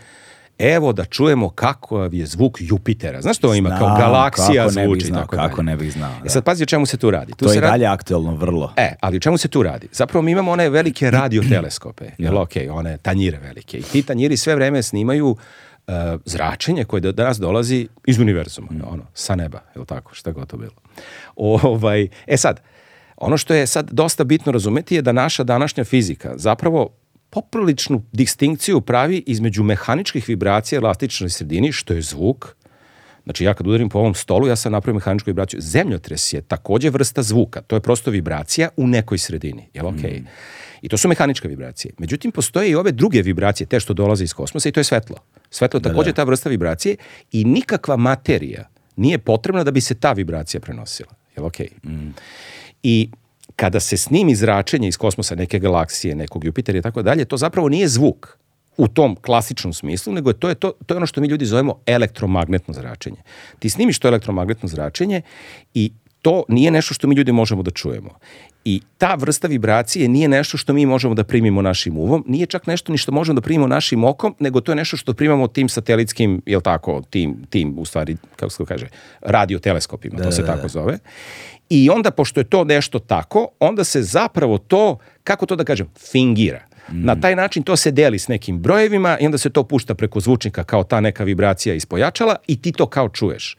evo da čujemo kako je zvuk Jupitera. Znaš što on ima, kao galaksija kako zvuči. Ne znao, tako kako ne bih znao. E da. E sad pazi o čemu se tu radi. Tu to se je radi... dalje aktuelno, vrlo. E, ali o čemu se tu radi? Zapravo mi imamo one velike radioteleskope, jel ok, one tanjire velike. I ti tanjiri sve vreme snimaju uh, zračenje koje do nas dolazi iz univerzuma, mm. ono, sa neba, jel tako, šta god to bilo. ovaj, e sad, ono što je sad dosta bitno razumeti je da naša današnja fizika zapravo popriličnu distinkciju pravi između mehaničkih vibracija elastičnoj sredini, što je zvuk. Znači ja kad udarim po ovom stolu, ja sam napravio mehaničku vibraciju. Zemljotres je takođe vrsta zvuka. To je prosto vibracija u nekoj sredini. Jel okej? Okay? Mm. I to su mehaničke vibracije. Međutim, postoje i ove druge vibracije, te što dolaze iz kosmosa i to je svetlo. Svetlo je da, takođe da. ta vrsta vibracije i nikakva materija nije potrebna da bi se ta vibracija prenosila. Jel okej? Okay? Mm. I kada se snimi zračenje iz kosmosa neke galaksije, nekog Jupitera i tako dalje, to zapravo nije zvuk u tom klasičnom smislu, nego je to, je to, to je ono što mi ljudi zovemo elektromagnetno zračenje. Ti snimiš to elektromagnetno zračenje i to nije nešto što mi ljudi možemo da čujemo. I ta vrsta vibracije nije nešto što mi možemo da primimo našim uvom, nije čak nešto ni što možemo da primimo našim okom, nego to je nešto što primamo tim satelitskim, jel tako, tim, tim u stvari, kako se kaže, radioteleskopima, da, to se da, tako da. zove. I onda, pošto je to nešto tako, onda se zapravo to, kako to da kažem, fingira. Mm. Na taj način to se deli s nekim brojevima i onda se to pušta preko zvučnika kao ta neka vibracija iz pojačala i ti to kao čuješ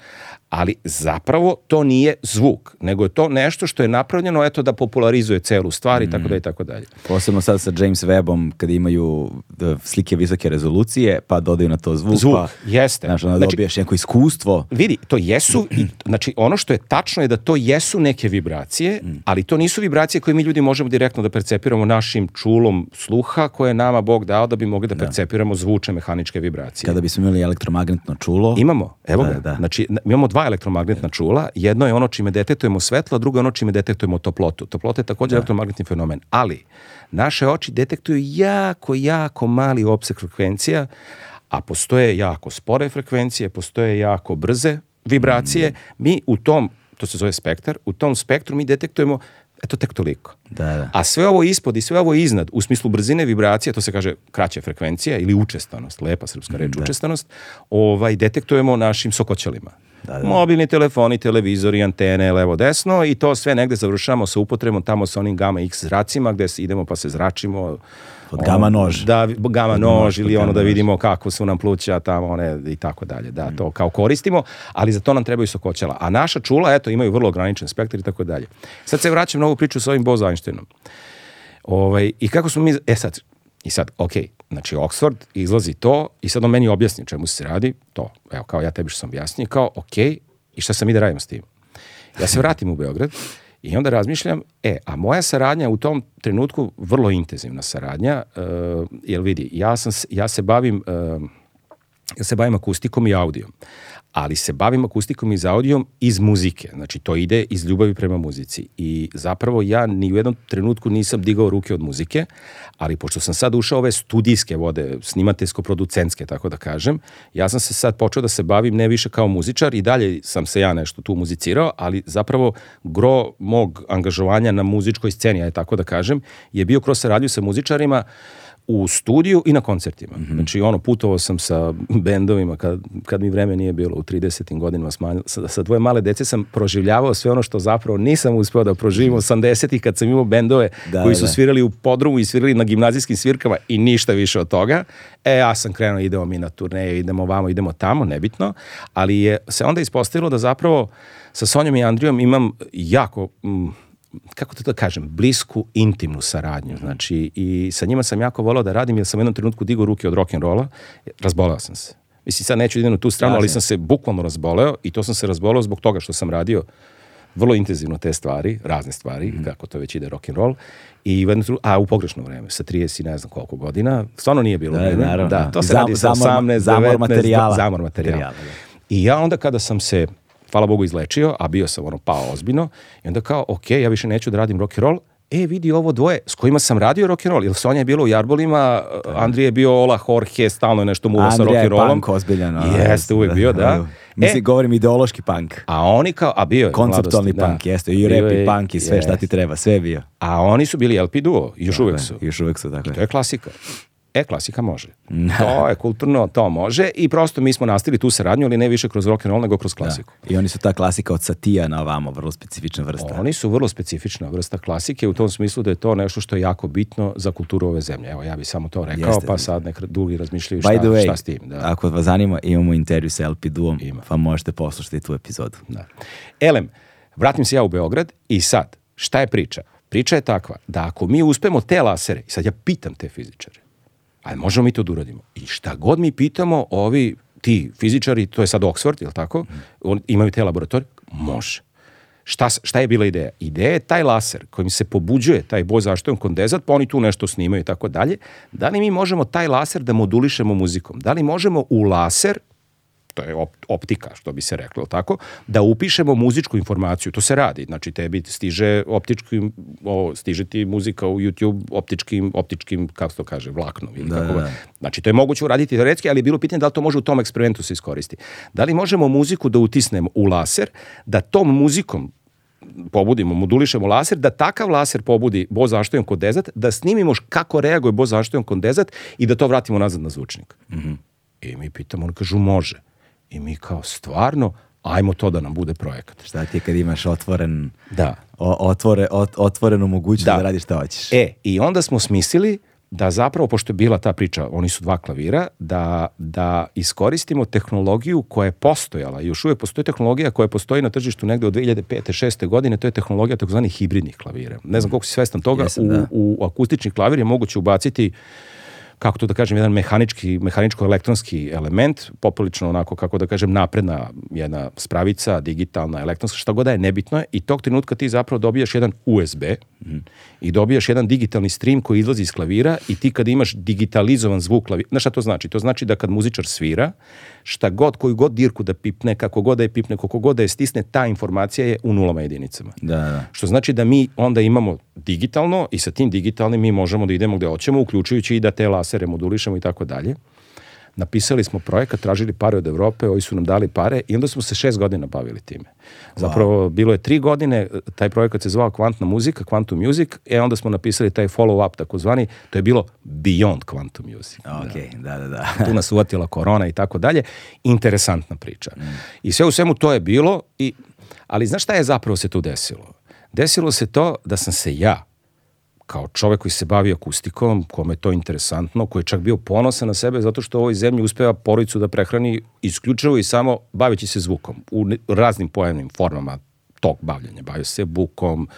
ali zapravo to nije zvuk, nego je to nešto što je napravljeno eto da popularizuje celu stvar i mm. tako dalje i tako dalje. Posebno sad sa James Webbom kad imaju e, slike visoke rezolucije, pa dodaju na to zvuk, pa, zvuk pa jeste. Znaš, onda znači, dobiješ neko iskustvo. Vidi, to jesu i, znači ono što je tačno je da to jesu neke vibracije, mm. ali to nisu vibracije koje mi ljudi možemo direktno da percepiramo našim čulom sluha koje je nama Bog dao da bi mogli da, da. percepiramo zvučne mehaničke vibracije. Kada bismo imali elektromagnetno čulo. Imamo, evo da, ga. Da. Znači imamo dva elektromagnetna čula. Jedno je ono čime detektujemo svetlo, a drugo je ono čime detektujemo toplotu. Toplota je takođe da. elektromagnetni fenomen. Ali, naše oči detektuju jako, jako mali opsek frekvencija, a postoje jako spore frekvencije, postoje jako brze vibracije. Mm. Mi u tom, to se zove spektar, u tom spektru mi detektujemo eto tek toliko. Da, da. A sve ovo ispod i sve ovo iznad, u smislu brzine vibracije, to se kaže kraća frekvencija ili učestanost, lepa srpska reč, da. učestanost, ovaj, detektujemo našim sokoćelima. Da, da. Mobilni telefoni, televizori, antene, levo, desno i to sve negde završavamo sa upotrebom tamo sa onim gama X zracima gde idemo pa se zračimo. Od gama nož. Da, gama Od nož ili ono da vidimo kako su nam pluća tamo one i tako dalje. Da, to kao koristimo, ali za to nam trebaju sokoćala. A naša čula, eto, imaju vrlo ograničen spektar i tako dalje. Sad se vraćam na ovu priču sa ovim Bose Einsteinom. Ovaj, I kako smo mi, e sad, i sad, okej, okay, Znači, Oxford izlazi to i sad on meni objasni čemu se radi, to, evo, kao ja tebi što sam objasnio, kao, ok, i šta sam mi da radim s tim? Ja se vratim u Beograd i onda razmišljam, e, a moja saradnja u tom trenutku, vrlo intenzivna saradnja, uh, eh, jer vidi, ja, sam, ja se bavim... Uh, ja se bavim akustikom i audijom ali se bavim akustikom i za audijom iz muzike. Znači, to ide iz ljubavi prema muzici. I zapravo ja ni u jednom trenutku nisam digao ruke od muzike, ali pošto sam sad ušao ove studijske vode, snimateljsko-producentske, tako da kažem, ja sam se sad počeo da se bavim ne više kao muzičar i dalje sam se ja nešto tu muzicirao, ali zapravo gro mog angažovanja na muzičkoj sceni, aj tako da kažem, je bio kroz saradnju sa muzičarima u studiju i na koncertima. Mm -hmm. Znači, ono, putovao sam sa bendovima kad, kad mi vreme nije bilo u 30. godinama. Smanjil, sa, sa dvoje male dece sam proživljavao sve ono što zapravo nisam uspeo da proživim 80-ih kad sam imao bendove da, koji su da. svirali u podrumu i svirali na gimnazijskim svirkama i ništa više od toga. E, ja sam krenuo, idemo mi na turneje, idemo vamo, idemo tamo, nebitno. Ali je se onda ispostavilo da zapravo sa Sonjom i Andrijom imam jako... Mm, kako to da kažem, blisku, intimnu saradnju. Mhm. Znači, i sa njima sam jako volao da radim, jer sam u jednom trenutku digao ruke od rock'n'rolla, razboleo sam se. Mislim, sad neću da idem u tu stranu, ali sam se bukvalno razboleo i to sam se razboleo zbog toga što sam radio vrlo intenzivno te stvari, razne stvari, mm. kako to već ide rock and roll i u a u pogrešno vreme, sa 30 i ne znam koliko godina, stvarno nije bilo da, Naravno. Da, to se Zam, radi sa 18, zamor, 19, materijala. Zamor materijala. materijala da. I ja onda kada sam se hvala Bogu, izlečio, a bio sam ono pao ozbiljno. I onda kao, ok, ja više neću da radim rock and roll, e vidi ovo dvoje s kojima sam radio rock and roll, jer Sonja je bila u Jarbolima, Andrije je bio Ola Jorge, stalno je nešto muvo sa rock and rollom. Andrije je punk ozbiljan. Jeste, uvijek bio, da. Mislim, e, govorim ideološki punk. A oni kao, a bio je Konceptualni mladosti, da. punk, da. jeste, i rap, i punk, i sve jest. šta ti treba, sve bio. A oni su bili LP duo, još tako uvijek su. Još uvek su, tako I to je klasika. E, klasika može. To je kulturno, to može i prosto mi smo nastili tu saradnju, ali ne više kroz rock and roll nego kroz da. klasiku. Da. I oni su ta klasika od satija na ovamo, vrlo specifična vrsta. Oni su vrlo specifična vrsta klasike u tom smislu da je to nešto što je jako bitno za kulturu ove zemlje. Evo, ja bih samo to rekao, Jeste. pa da. sad nek dugi razmišljaju šta, By the way, šta s tim. Da. Ako vas zanima, imamo intervju sa LP Duom, Ima. pa možete poslušati tu epizodu. Da. Elem, vratim se ja u Beograd i sad, šta je priča? Priča je takva da ako mi uspemo te lasere, i sad ja pitam te fizičare, ali možemo mi to da uradimo. I šta god mi pitamo, ovi ti fizičari, to je sad Oxford, je li tako? Mhm. On, imaju te laboratorije? Može. Šta, šta je bila ideja? Ideja je taj laser kojim se pobuđuje taj boj zaštojen kondenzat, pa oni tu nešto snimaju i tako dalje. Da li mi možemo taj laser da modulišemo muzikom? Da li možemo u laser to je optika, što bi se reklo, tako, da upišemo muzičku informaciju, to se radi, znači tebi stiže optičkim, o, stiže ti muzika u YouTube optičkim, optičkim, kako se to kaže, vlaknom ili da, kako, da, da. znači to je moguće uraditi teoretski, ali je bilo pitanje da li to može u tom eksperimentu se iskoristi. Da li možemo muziku da utisnemo u laser, da tom muzikom pobudimo, modulišemo laser, da takav laser pobudi bozaštojon kondenzat, da snimimo kako reaguje bozaštojon kondenzat i da to vratimo nazad na zvučnik. Mm -hmm. E, I mi pitamo, oni kažu može. I mi kao stvarno, ajmo to da nam bude projekat. Šta ti je kad imaš otvoren, da. O, otvore, ot, otvorenu mogućnost da. da radiš šta hoćeš. E, i onda smo smislili da zapravo, pošto je bila ta priča, oni su dva klavira, da, da iskoristimo tehnologiju koja je postojala. Još uvek postoji tehnologija koja postoji na tržištu negde od 2005. 6. godine, to je tehnologija takozvanih hibridnih klavira. Ne znam mm. koliko si svestan toga, Jesam, u, da. u akustični klavir je moguće ubaciti kako to da kažem, jedan mehanički, mehaničko-elektronski element, poprilično onako, kako da kažem, napredna jedna spravica, digitalna, elektronska, šta god da je, nebitno je, i tog trenutka ti zapravo dobijaš jedan USB mm. i dobijaš jedan digitalni stream koji izlazi iz klavira i ti kad imaš digitalizovan zvuk klavira, znaš šta to znači? To znači da kad muzičar svira, šta god, koju god dirku da pipne, kako god da je pipne, koliko god da je stisne, ta informacija je u nulama jedinicama. Da, da. Što znači da mi onda imamo digitalno i sa tim digitalnim mi možemo da idemo gde hoćemo, uključujući i da te lasere modulišemo i tako dalje napisali smo projekat, tražili pare od Evrope, oni su nam dali pare i onda smo se šest godina bavili time. Zapravo, wow. bilo je tri godine, e, taj projekat se zvao Kvantna muzika, Quantum Music, e onda smo napisali taj follow-up takozvani, to je bilo Beyond Quantum Music. Ok, da, da, da. da. <laughs> tu nas uvatila korona i tako dalje. Interesantna priča. Mm. I sve u svemu to je bilo, i, ali znaš šta je zapravo se tu desilo? Desilo se to da sam se ja kao čovek koji se bavi akustikom, kome je to interesantno, koji je čak bio ponosan na sebe zato što u ovoj zemlji uspeva porodicu da prehrani isključivo i samo baveći se zvukom u raznim pojavnim formama tog bavljanja. Bavio se bukom,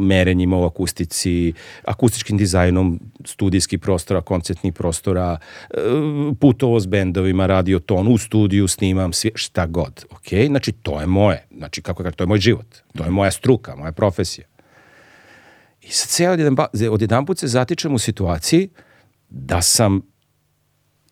merenjima u akustici, akustičkim dizajnom studijski prostora, koncertnih prostora, putovo s bendovima, radio ton, u studiju snimam, sve, šta god. Ok, znači to je moje, znači kako kaže, to je moj život, to je moja struka, moja profesija. I sad se ja odjedan, odjedan put se zatičem u situaciji da sam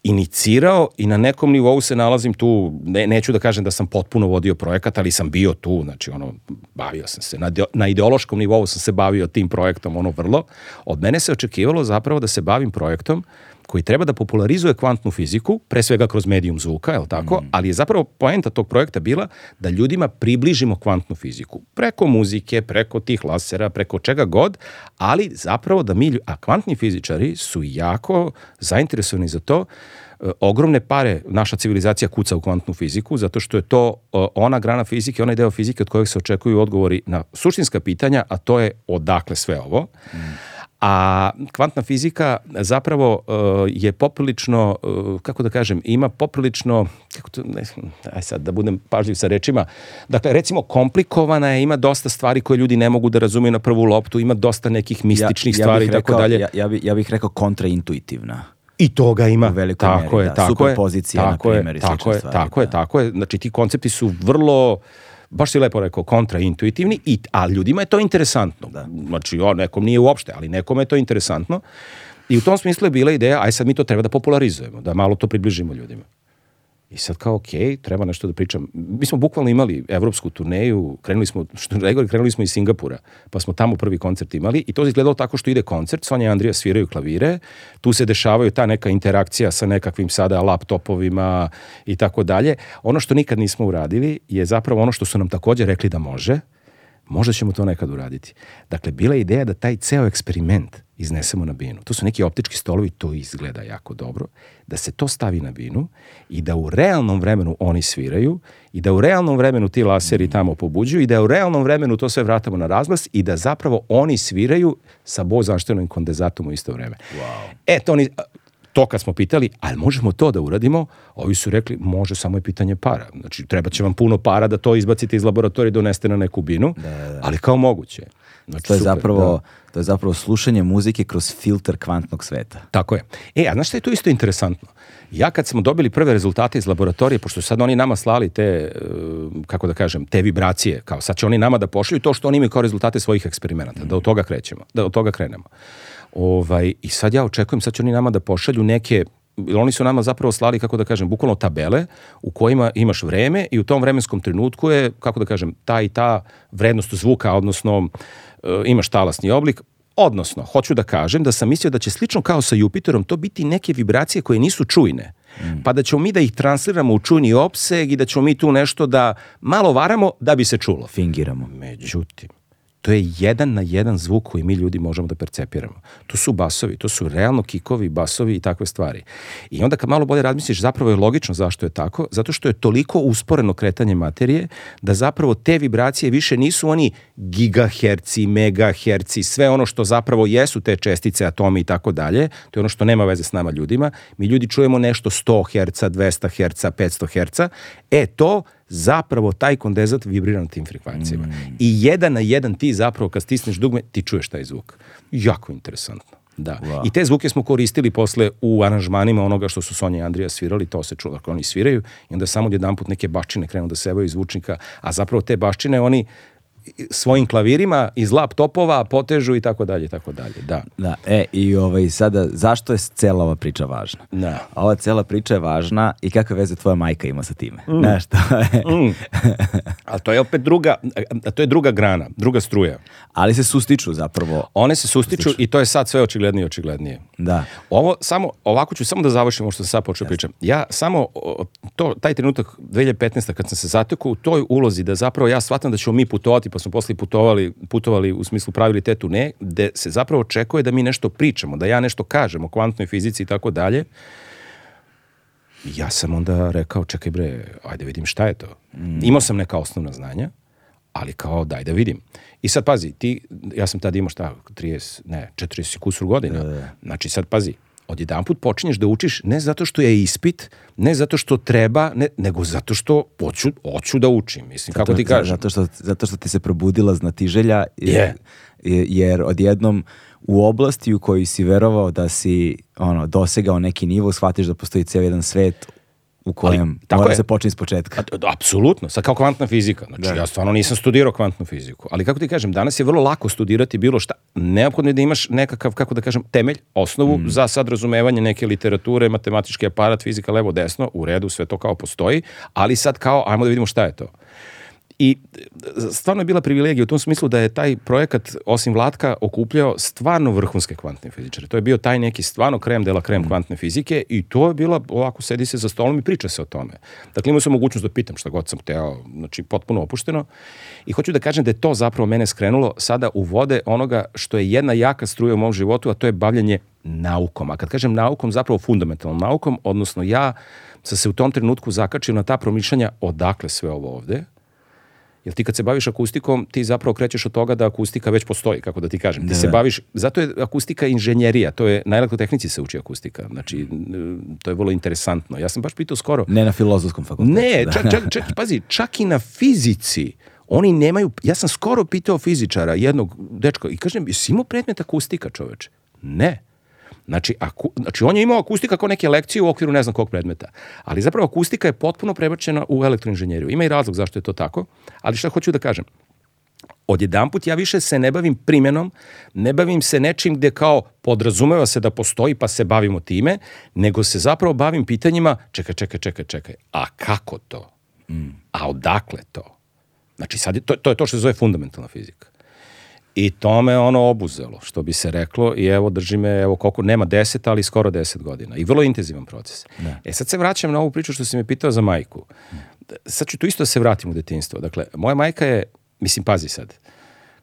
inicirao i na nekom nivou se nalazim tu, ne, neću da kažem da sam potpuno vodio projekat, ali sam bio tu, znači ono, bavio sam se, na, na ideološkom nivou sam se bavio tim projektom, ono vrlo. Od mene se očekivalo zapravo da se bavim projektom koji treba da popularizuje kvantnu fiziku, pre svega kroz medijum zvuka, je tako? Mm. Ali je zapravo poenta tog projekta bila da ljudima približimo kvantnu fiziku. Preko muzike, preko tih lasera, preko čega god, ali zapravo da mi... A kvantni fizičari su jako zainteresovani za to e, ogromne pare naša civilizacija kuca u kvantnu fiziku zato što je to e, ona grana fizike, onaj deo fizike od kojeg se očekuju odgovori na suštinska pitanja, a to je odakle sve ovo. Mm a kvantna fizika zapravo e, je poprilično, e, kako da kažem, ima poprilično, kako to, ne, aj sad da budem pažljiv sa rečima, dakle recimo komplikovana je, ima dosta stvari koje ljudi ne mogu da razumiju na prvu loptu, ima dosta nekih mističnih ja, ja stvari i tako dalje. Ja, ja, bi, ja bih rekao kontraintuitivna. I toga ima. U velikoj tako meri, je, da. Tako Superpozicija, tako na primjer, i tako je, Tako da. je, tako je. Znači, ti koncepti su vrlo baš si lepo rekao, kontraintuitivni, i, a ljudima je to interesantno. Da. Znači, o, nekom nije uopšte, ali nekom je to interesantno. I u tom smislu je bila ideja, aj sad mi to treba da popularizujemo, da malo to približimo ljudima. I sad kao, ok, treba nešto da pričam. Mi smo bukvalno imali evropsku turneju, krenuli smo, što Gregor, krenuli smo iz Singapura, pa smo tamo prvi koncert imali i to se izgledalo tako što ide koncert, Sonja i Andrija sviraju klavire, tu se dešavaju ta neka interakcija sa nekakvim sada laptopovima i tako dalje. Ono što nikad nismo uradili je zapravo ono što su nam takođe rekli da može, Možda ćemo to nekad uraditi. Dakle, bila je ideja da taj ceo eksperiment iznesemo na binu. To su neki optički stolovi, to izgleda jako dobro, da se to stavi na binu i da u realnom vremenu oni sviraju i da u realnom vremenu ti laseri tamo pobuđuju i da u realnom vremenu to sve vratamo na razglas i da zapravo oni sviraju sa bozaštenom kondenzatom u isto vreme. Wow. E, to oni, to kad smo pitali, ali možemo to da uradimo, ovi su rekli, može, samo je pitanje para. Znači, treba će vam puno para da to izbacite iz laboratorija i doneste na neku binu, da, da, da. ali kao moguće. Znači, to, je super, zapravo, da. to je zapravo slušanje muzike kroz filter kvantnog sveta. Tako je. E, a znaš šta je tu isto interesantno? Ja kad smo dobili prve rezultate iz laboratorije, pošto sad oni nama slali te, e, kako da kažem, te vibracije, kao sad će oni nama da pošalju to što oni imaju kao rezultate svojih eksperimenata, mm. da od toga krećemo, da od toga krenemo. Ovaj, I sad ja očekujem, sad će oni nama da pošalju neke oni su nama zapravo slali, kako da kažem, bukvalno tabele u kojima imaš vreme i u tom vremenskom trenutku je, kako da kažem, ta i ta vrednost zvuka, odnosno eh, imaš talasni oblik, Odnosno, hoću da kažem da sam mislio da će slično kao sa Jupiterom to biti neke vibracije koje nisu čujne. Mm. Pa da ćemo mi da ih transliramo u čujni opseg i da ćemo mi tu nešto da malo varamo da bi se čulo. Fingiramo. Međutim, To je jedan na jedan zvuk koji mi ljudi možemo da percepiramo. To su basovi, to su realno kikovi, basovi i takve stvari. I onda kad malo bolje razmisliš, zapravo je logično zašto je tako, zato što je toliko usporeno kretanje materije da zapravo te vibracije više nisu oni gigaherci, megaherci, sve ono što zapravo jesu te čestice, atomi i tako dalje, to je ono što nema veze s nama ljudima. Mi ljudi čujemo nešto 100 herca, 200 herca, 500 herca. E, to zapravo taj kondenzat vibrira na tim frekvencijama. Mm. I jedan na jedan ti zapravo kad stisneš dugme, ti čuješ taj zvuk. Jako interesantno. Da. Wow. I te zvuke smo koristili posle u aranžmanima onoga što su Sonja i Andrija svirali, to se čulo dakle, oni sviraju i onda samo jedan put neke baščine krenu da sevaju iz zvučnika, a zapravo te baščine oni svojim klavirima iz laptopova potežu i tako dalje i tako dalje. Da. Da, e i ovaj sada zašto je cela ova priča važna? Da. A ova cela priča je važna i kakve veze tvoja majka ima sa time? Mm. Znaš to je. mm. A to je opet druga a to je druga grana, druga struja. Ali se sustiču zapravo. One se sustiču, sustiču. i to je sad sve očiglednije i očiglednije. Da. Ovo samo ovako ću samo da završim ovo što sam sad počeo Jasne. pričam. Ja samo to taj trenutak 2015 kad sam se zatekao u toj ulozi da zapravo ja shvatam da ćemo mi putovati po pa smo posle putovali, putovali u smislu pravili tetu ne, gde se zapravo očekuje da mi nešto pričamo, da ja nešto kažem o kvantnoj fizici i tako dalje. Ja sam onda rekao, čekaj bre, ajde vidim šta je to. Mm. Imao sam neka osnovna znanja, ali kao daj da vidim. I sad pazi, ti, ja sam tad imao šta, 30, ne, 40 kusur godina. Da, da, da. Znači sad pazi, odjedan put počinješ da učiš ne zato što je ispit, ne zato što treba, ne, nego zato što hoću, hoću da učim, mislim, zato, kako ti kažem. Zato što, zato što ti se probudila znatiželja, yeah. jer, jer odjednom u oblasti u kojoj si verovao da si ono, dosegao neki nivo, shvatiš da postoji cijel jedan svet u kojem ali, tako mora je. se počne iz početka. A, apsolutno, sad kao kvantna fizika. Znači, da. ja stvarno nisam studirao kvantnu fiziku, ali kako ti kažem, danas je vrlo lako studirati bilo šta. Neophodno je da imaš nekakav, kako da kažem, temelj, osnovu mm. za sad razumevanje neke literature, matematički aparat, fizika, levo, desno, u redu, sve to kao postoji, ali sad kao, ajmo da vidimo šta je to. I e, stvarno je bila privilegija u tom smislu da je taj projekat, osim Vlatka, okupljao stvarno vrhunske kvantne fizičare. To je bio taj neki stvarno krem dela krem mm. kvantne fizike i to je bila, ovako, sedi se za stolom i priča se o tome. Dakle, imao sam mogućnost da pitam šta god sam hteo, znači potpuno opušteno. I hoću da kažem da je to zapravo mene skrenulo sada u vode onoga što je jedna jaka struja u mom životu, a to je bavljanje naukom. A kad kažem naukom, zapravo fundamentalnom naukom, odnosno ja sam se u tom trenutku zakačio na ta promišljanja odakle sve ovo ovde, Jer ti kad se baviš akustikom, ti zapravo krećeš od toga da akustika već postoji, kako da ti kažem. Ti da, se da. baviš, zato je akustika inženjerija, to je, na elektrotehnici se uči akustika, znači, to je vrlo interesantno. Ja sam baš pitao skoro... Ne na filozofskom fakultetu. Ne, da. čak, čak, čak, pazi, čak i na fizici, oni nemaju, ja sam skoro pitao fizičara, jednog dečka, i kažem, jesi imao predmet akustika, čoveče? Ne. Znači, aku, znači, on je imao akustika kao neke lekcije u okviru ne znam kog predmeta. Ali zapravo akustika je potpuno prebačena u elektroinženjeriju. Ima i razlog zašto je to tako, ali šta hoću da kažem? odjedan put ja više se ne bavim primenom, ne bavim se nečim gde kao podrazumeva se da postoji pa se bavimo time, nego se zapravo bavim pitanjima čekaj, čekaj, čekaj, čekaj, a kako to? Mm. A odakle to? Znači sad je, to, to je to što se zove fundamentalna fizika. I to me ono obuzelo, što bi se reklo, i evo drži me, evo koliko, nema deset, ali skoro deset godina. I vrlo intenzivan proces. Ne. Da. E sad se vraćam na ovu priču što si me pitao za majku. Sad ću tu isto da se vratim u detinstvo. Dakle, moja majka je, mislim, pazi sad,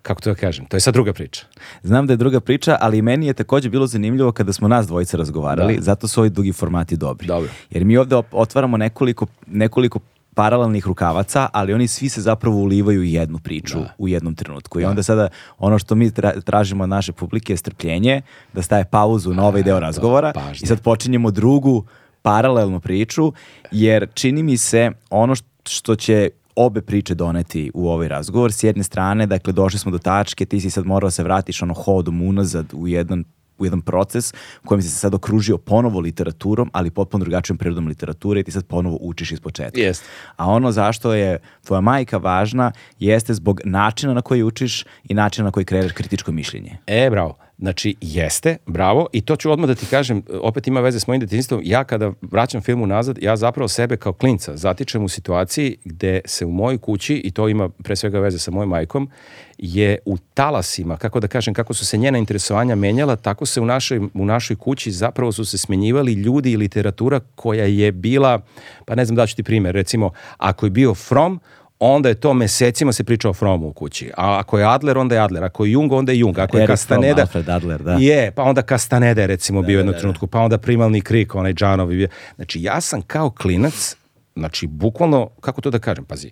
kako to ja da kažem, to je sad druga priča. Znam da je druga priča, ali meni je takođe bilo zanimljivo kada smo nas dvojica razgovarali, da. zato su ovi dugi formati dobri. Dobro. Jer mi ovde otvaramo nekoliko, nekoliko paralelnih rukavaca, ali oni svi se zapravo ulivaju u jednu priču da. u jednom trenutku. I da. onda sada ono što mi tražimo od naše publike je strpljenje, da staje pauzu na ovaj deo razgovora to, i sad počinjemo drugu paralelnu priču, jer čini mi se ono što će obe priče doneti u ovaj razgovor. S jedne strane, dakle, došli smo do tačke, ti si sad morao da se vratiš ono hodom unazad u jedan u jedan proces u kojem si se sad okružio ponovo literaturom, ali potpuno drugačijom prirodom literature i ti sad ponovo učiš iz početka. Yes. A ono zašto je tvoja majka važna jeste zbog načina na koji učiš i načina na koji kreiraš kritičko mišljenje. E, bravo. Znači, jeste, bravo, i to ću odmah da ti kažem, opet ima veze s mojim detinjstvom, ja kada vraćam film unazad, ja zapravo sebe kao klinca zatičem u situaciji gde se u mojoj kući, i to ima pre svega veze sa mojom majkom, je u talasima, kako da kažem, kako su se njena interesovanja menjala, tako se u našoj, u našoj kući zapravo su se smenjivali ljudi i literatura koja je bila, pa ne znam da ću ti primer, recimo, ako je bio From, onda je to mesecima se priča o Fromu u kući. A ako je Adler, onda je Adler. Ako je Jung, onda je Jung. Ako je Eric Castaneda... Alfred Adler, da. Je, pa onda Castaneda je recimo da, bio u da, jednom da, da, trenutku. Pa onda Primalni krik, onaj Džanovi. Znači, ja sam kao klinac, znači, bukvalno, kako to da kažem, pazi,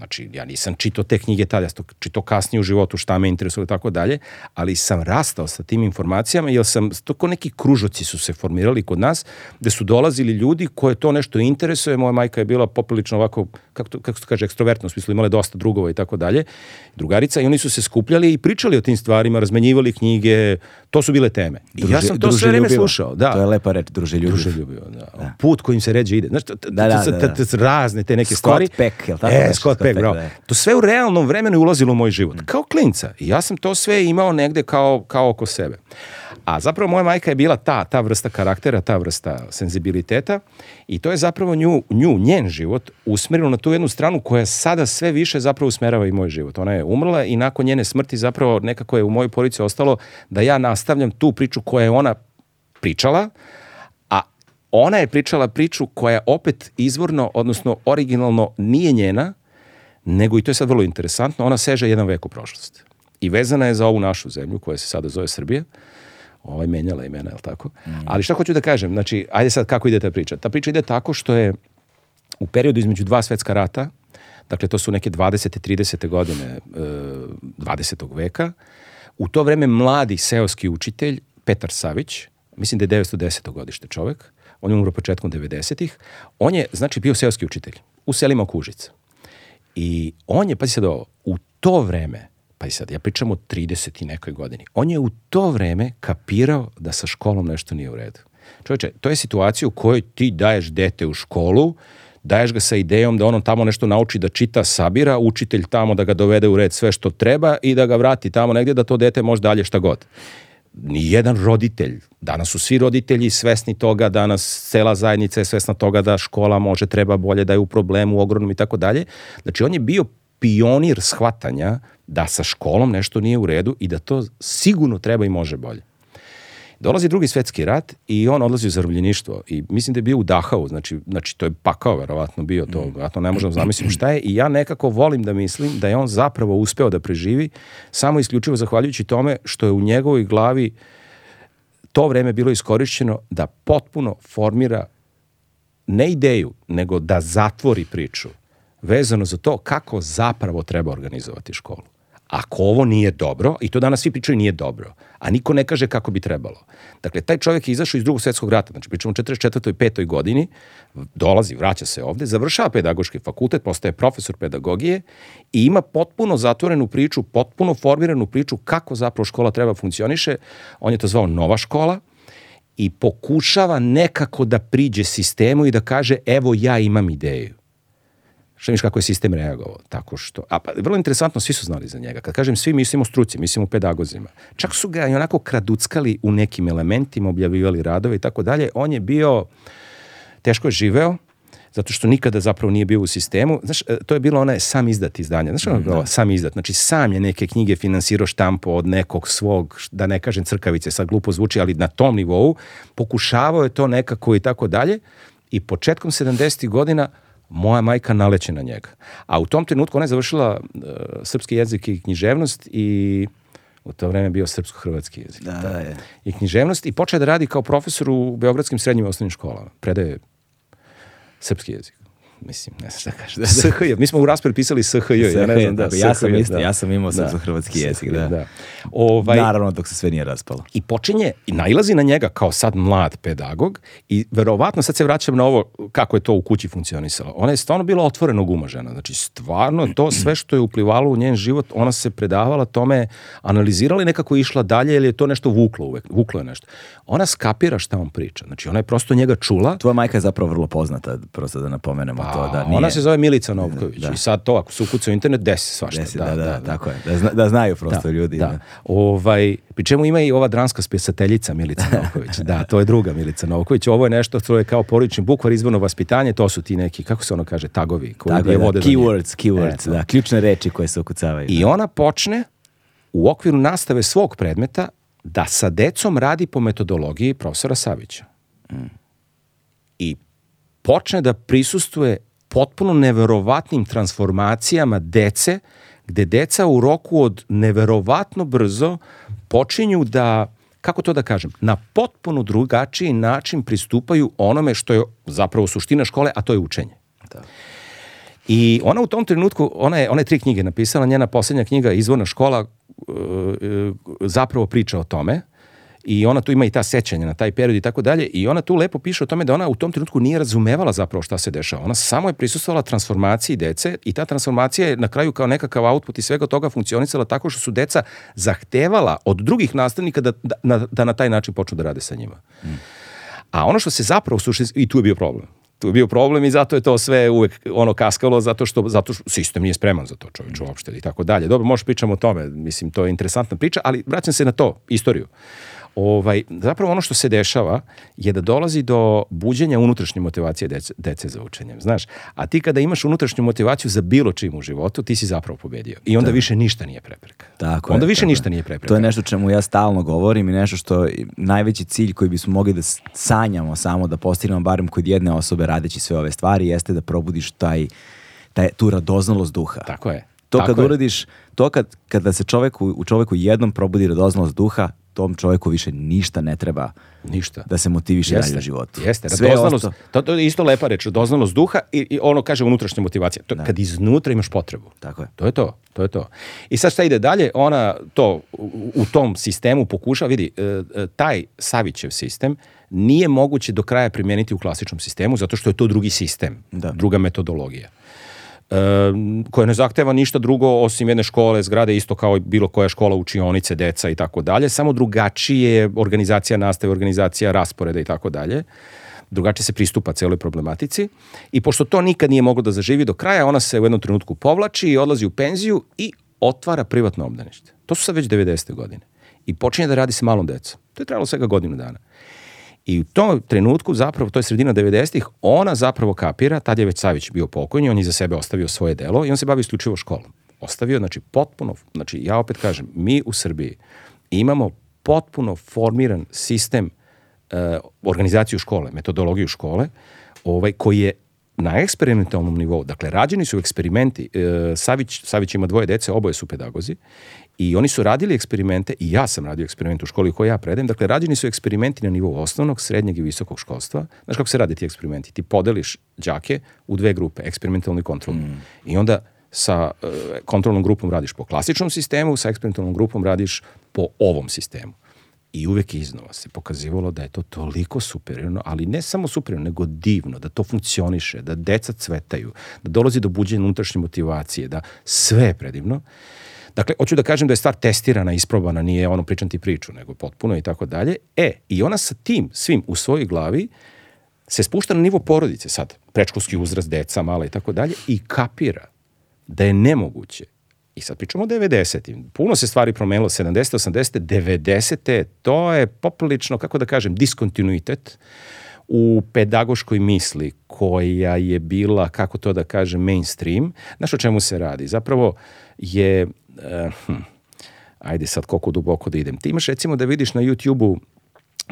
Znači, ja nisam čitao te knjige tada, ja sam čitao kasnije u životu šta me interesuje i tako dalje, ali sam rastao sa tim informacijama, jer sam, to kao neki kružoci su se formirali kod nas, gde su dolazili ljudi koje to nešto interesuje, moja majka je bila poprilično ovako, kako to, kako to kaže, ekstrovertno, u smislu imale dosta drugova i tako dalje, drugarica, i oni su se skupljali i pričali o tim stvarima, razmenjivali knjige, to su bile teme. I ja sam to sve vreme slušao. Da. To je lepa reč, Druže ljubio, da. da. Put kojim se ređe ide. Znaš, da, da, da, da. razne te neke Scott stvari. Scott Peck, je li tako? E, Scott Beck, bravo. Da. To sve u realnom vremenu je ulazilo u moj život. Mm. Kao klinca. I ja sam to sve imao negde kao, kao oko sebe. A zapravo moja majka je bila ta, ta vrsta karaktera, ta vrsta senzibiliteta i to je zapravo nju, nju njen život usmerilo na tu jednu stranu koja sada sve više zapravo usmerava i moj život. Ona je umrla i nakon njene smrti zapravo nekako je u mojoj porici ostalo da ja nastavljam tu priču koja je ona pričala, a ona je pričala priču koja je opet izvorno, odnosno originalno nije njena, nego i to je sad vrlo interesantno, ona seže jedan vek u prošlost. I vezana je za ovu našu zemlju koja se sada zove Srbija, ovaj menjala imena, je li tako? Mm. Ali šta hoću da kažem, znači, ajde sad kako ide ta priča? Ta priča ide tako što je u periodu između dva svetska rata, dakle to su neke 20. 30. godine 20. E, veka, u to vreme mladi seoski učitelj Petar Savić, mislim da je 910. godište čovek, on je umro početkom 90-ih, on je znači bio seoski učitelj u selima Kužica. I on je, pazi sad ovo, u to vreme, pazi sad, ja pričam o 30 i nekoj godini, on je u to vreme kapirao da sa školom nešto nije u redu. Čovječe, to je situacija u kojoj ti daješ dete u školu, daješ ga sa idejom da ono tamo nešto nauči da čita, sabira, učitelj tamo da ga dovede u red sve što treba i da ga vrati tamo negdje da to dete može dalje šta god ni jedan roditelj, danas su svi roditelji svesni toga, danas cela zajednica je svesna toga da škola može, treba bolje, da je u problemu ogromnom i tako dalje. Znači on je bio pionir shvatanja da sa školom nešto nije u redu i da to sigurno treba i može bolje. Dolazi drugi svetski rat i on odlazi u zarobljeništvo i mislim da je bio u Dahau, znači, znači to je pakao verovatno bio to, mm. to ne možemo zamisliti šta je i ja nekako volim da mislim da je on zapravo uspeo da preživi samo isključivo zahvaljujući tome što je u njegovoj glavi to vreme bilo iskorišćeno da potpuno formira ne ideju, nego da zatvori priču vezano za to kako zapravo treba organizovati školu ako ovo nije dobro, i to danas svi pričaju nije dobro, a niko ne kaže kako bi trebalo. Dakle, taj čovjek je izašao iz drugog svjetskog rata, znači pričamo o 44. i 5. godini, dolazi, vraća se ovde, završava pedagoški fakultet, postaje profesor pedagogije i ima potpuno zatvorenu priču, potpuno formiranu priču kako zapravo škola treba funkcioniše. On je to zvao nova škola, i pokušava nekako da priđe sistemu i da kaže evo ja imam ideju. Šta kako je sistem reagovao? Tako što, a pa, vrlo interesantno, svi su znali za njega. Kad kažem svi, mislimo struci, mislimo pedagozima. Čak su ga i onako kraduckali u nekim elementima, objavljivali radove i tako dalje. On je bio, teško je živeo, zato što nikada zapravo nije bio u sistemu. Znaš, e, to je bilo onaj sam izdat izdanje. Znaš, ono je mm, bilo da. sam izdat. Znači, sam je neke knjige finansirao štampo od nekog svog, da ne kažem crkavice, sad glupo zvuči, ali na tom nivou. Pokušavao je to nekako i tako dalje. I početkom 70. godina moja majka naleće na njega. A u tom trenutku ona je završila uh, srpski jezik i književnost i u to vreme bio srpsko-hrvatski jezik. Da, da, je. I književnost i počeo da radi kao profesor u Beogradskim srednjim osnovnim školama. Predaje srpski jezik mislim, ne znam šta kažem. Da, SHJ, mi smo u raspravi pisali SHJ, ja ne znam, da, da ja sam da. isto, ja sam imao sam da. hrvatski jezik, da. da. Ovaj, Naravno, dok se sve nije raspalo. I počinje, i nailazi na njega kao sad mlad pedagog i verovatno sad se vraćam na ovo kako je to u kući funkcionisalo. Ona je stvarno bila otvorenog uma žena, znači stvarno to sve što je uplivalo u njen život, ona se predavala tome, analizirala i nekako išla dalje ili je to nešto vuklo uvek, vuklo je nešto. Ona skapira šta on priča, znači ona je prosto njega čula. Tvoja majka je zapravo vrlo poznata, prosto da napomenemo. Pa, to, da, nije. Ona se zove Milica Novković da. i sad to, ako se ukuca internet, desi svašta. Desi, da da, da, da, da, tako je. Da, zna, da znaju prosto da, ljudi. Da. Ovaj, pri čemu ima i ova dranska spjesateljica Milica <laughs> Novković. da, to je druga Milica Novković. Ovo je nešto što je kao porični bukvar, izvorno vaspitanje, to su ti neki, kako se ono kaže, tagovi. Koji Tako je, da, vode keywords, keywords, e, da, ključne reči koje se ukucavaju. I ona počne u okviru nastave svog predmeta da sa decom radi po metodologiji profesora Savića. Mm. I počne da prisustuje potpuno neverovatnim transformacijama dece, gde deca u roku od neverovatno brzo počinju da kako to da kažem, na potpuno drugačiji način pristupaju onome što je zapravo suština škole, a to je učenje. Da. I ona u tom trenutku, ona je, ona je tri knjige napisala, njena poslednja knjiga, Izvorna škola, e, e, zapravo priča o tome, i ona tu ima i ta sećanja na taj period i tako dalje i ona tu lepo piše o tome da ona u tom trenutku nije razumevala zapravo šta se dešava. Ona samo je prisustvovala transformaciji dece i ta transformacija je na kraju kao nekakav output i svega toga funkcionisala tako što su deca zahtevala od drugih nastavnika da, da, na, da na taj način počnu da rade sa njima. Mm. A ono što se zapravo suštinski, i tu je bio problem, tu je bio problem i zato je to sve uvek ono kaskalo zato što zato što sistem nije spreman za to čoveče uopšte i tako dalje. Dobro, možemo pričamo o tome, mislim to je interesantna priča, ali vraćam se na to, istoriju. Uh, Ovaj, zapravo ono što se dešava je da dolazi do buđenja unutrašnje motivacije dece, dece za učenjem, znaš. A ti kada imaš unutrašnju motivaciju za bilo čim u životu, ti si zapravo pobedio. I onda da. više ništa nije prepreka. Tako onda je, više tako ništa je. nije prepreka. To je nešto čemu ja stalno govorim i nešto što najveći cilj koji bismo mogli da sanjamo samo da postignemo barem kod jedne osobe radeći sve ove stvari jeste da probudiš taj, taj tu radoznalost duha. Tako je. To Tako kad je. uradiš, to kad, kada da se čoveku, u čoveku jednom probudi radoznalost duha, tom čovjeku više ništa ne treba ništa. da se motiviše jeste, dalje u životu. Jeste, da Sve osto... to, to je isto lepa reč, doznalost duha i, i ono kaže unutrašnja motivacija. To, da. Kad iznutra imaš potrebu. Tako je. To je to, to je to. I sad šta ide dalje, ona to u, u tom sistemu pokušava, vidi, e, e, taj Savićev sistem nije moguće do kraja primijeniti u klasičnom sistemu zato što je to drugi sistem, da. druga metodologija koja ne zahteva ništa drugo osim jedne škole, zgrade, isto kao i bilo koja škola, učionice, deca i tako dalje, samo drugačije organizacija nastave, organizacija rasporeda i tako dalje drugačije se pristupa celoj problematici i pošto to nikad nije moglo da zaživi do kraja, ona se u jednom trenutku povlači i odlazi u penziju i otvara privatno obdanište. To su sad već 90. godine. I počinje da radi sa malom decom. To je trajalo svega godinu dana. I u tom trenutku, zapravo, to je sredina 90-ih, ona zapravo kapira, tad je već Savić bio pokojni, on je za sebe ostavio svoje delo i on se bavi isključivo školom. Ostavio, znači, potpuno, znači, ja opet kažem, mi u Srbiji imamo potpuno formiran sistem uh, organizaciju škole, metodologiju škole, ovaj, koji je na eksperimentalnom nivou, dakle, rađeni su eksperimenti, e, Savić, Savić ima dvoje dece, oboje su pedagozi, I oni su radili eksperimente, i ja sam radio eksperiment u školi u kojoj ja predajem, dakle rađeni su eksperimenti na nivou osnovnog, srednjeg i visokog školstva. Znaš kako se rade ti eksperimenti? Ti podeliš đake u dve grupe, eksperimentalnu i kontrolnu. Mm. I onda sa e, kontrolnom grupom radiš po klasičnom sistemu, sa eksperimentalnom grupom radiš po ovom sistemu. I uvek iznova se pokazivalo da je to toliko superiorno, ali ne samo superiorno, nego divno, da to funkcioniše, da deca cvetaju, da dolazi do buđenja unutrašnje motivacije, da sve je predivno. Dakle, hoću da kažem da je stvar testirana, isprobana, nije ono pričam ti priču, nego potpuno i tako dalje. E, i ona sa tim svim u svojoj glavi se spušta na nivo porodice sad, prečkolski uzrast, deca, mala i tako dalje, i kapira da je nemoguće. I sad pričamo o 90. Puno se stvari promenilo, 70. 80. 90. To je poprilično, kako da kažem, diskontinuitet u pedagoškoj misli koja je bila, kako to da kažem, mainstream. Znaš o čemu se radi? Zapravo je uh, hm, ajde sad koliko duboko da idem. Ti imaš recimo da vidiš na YouTube-u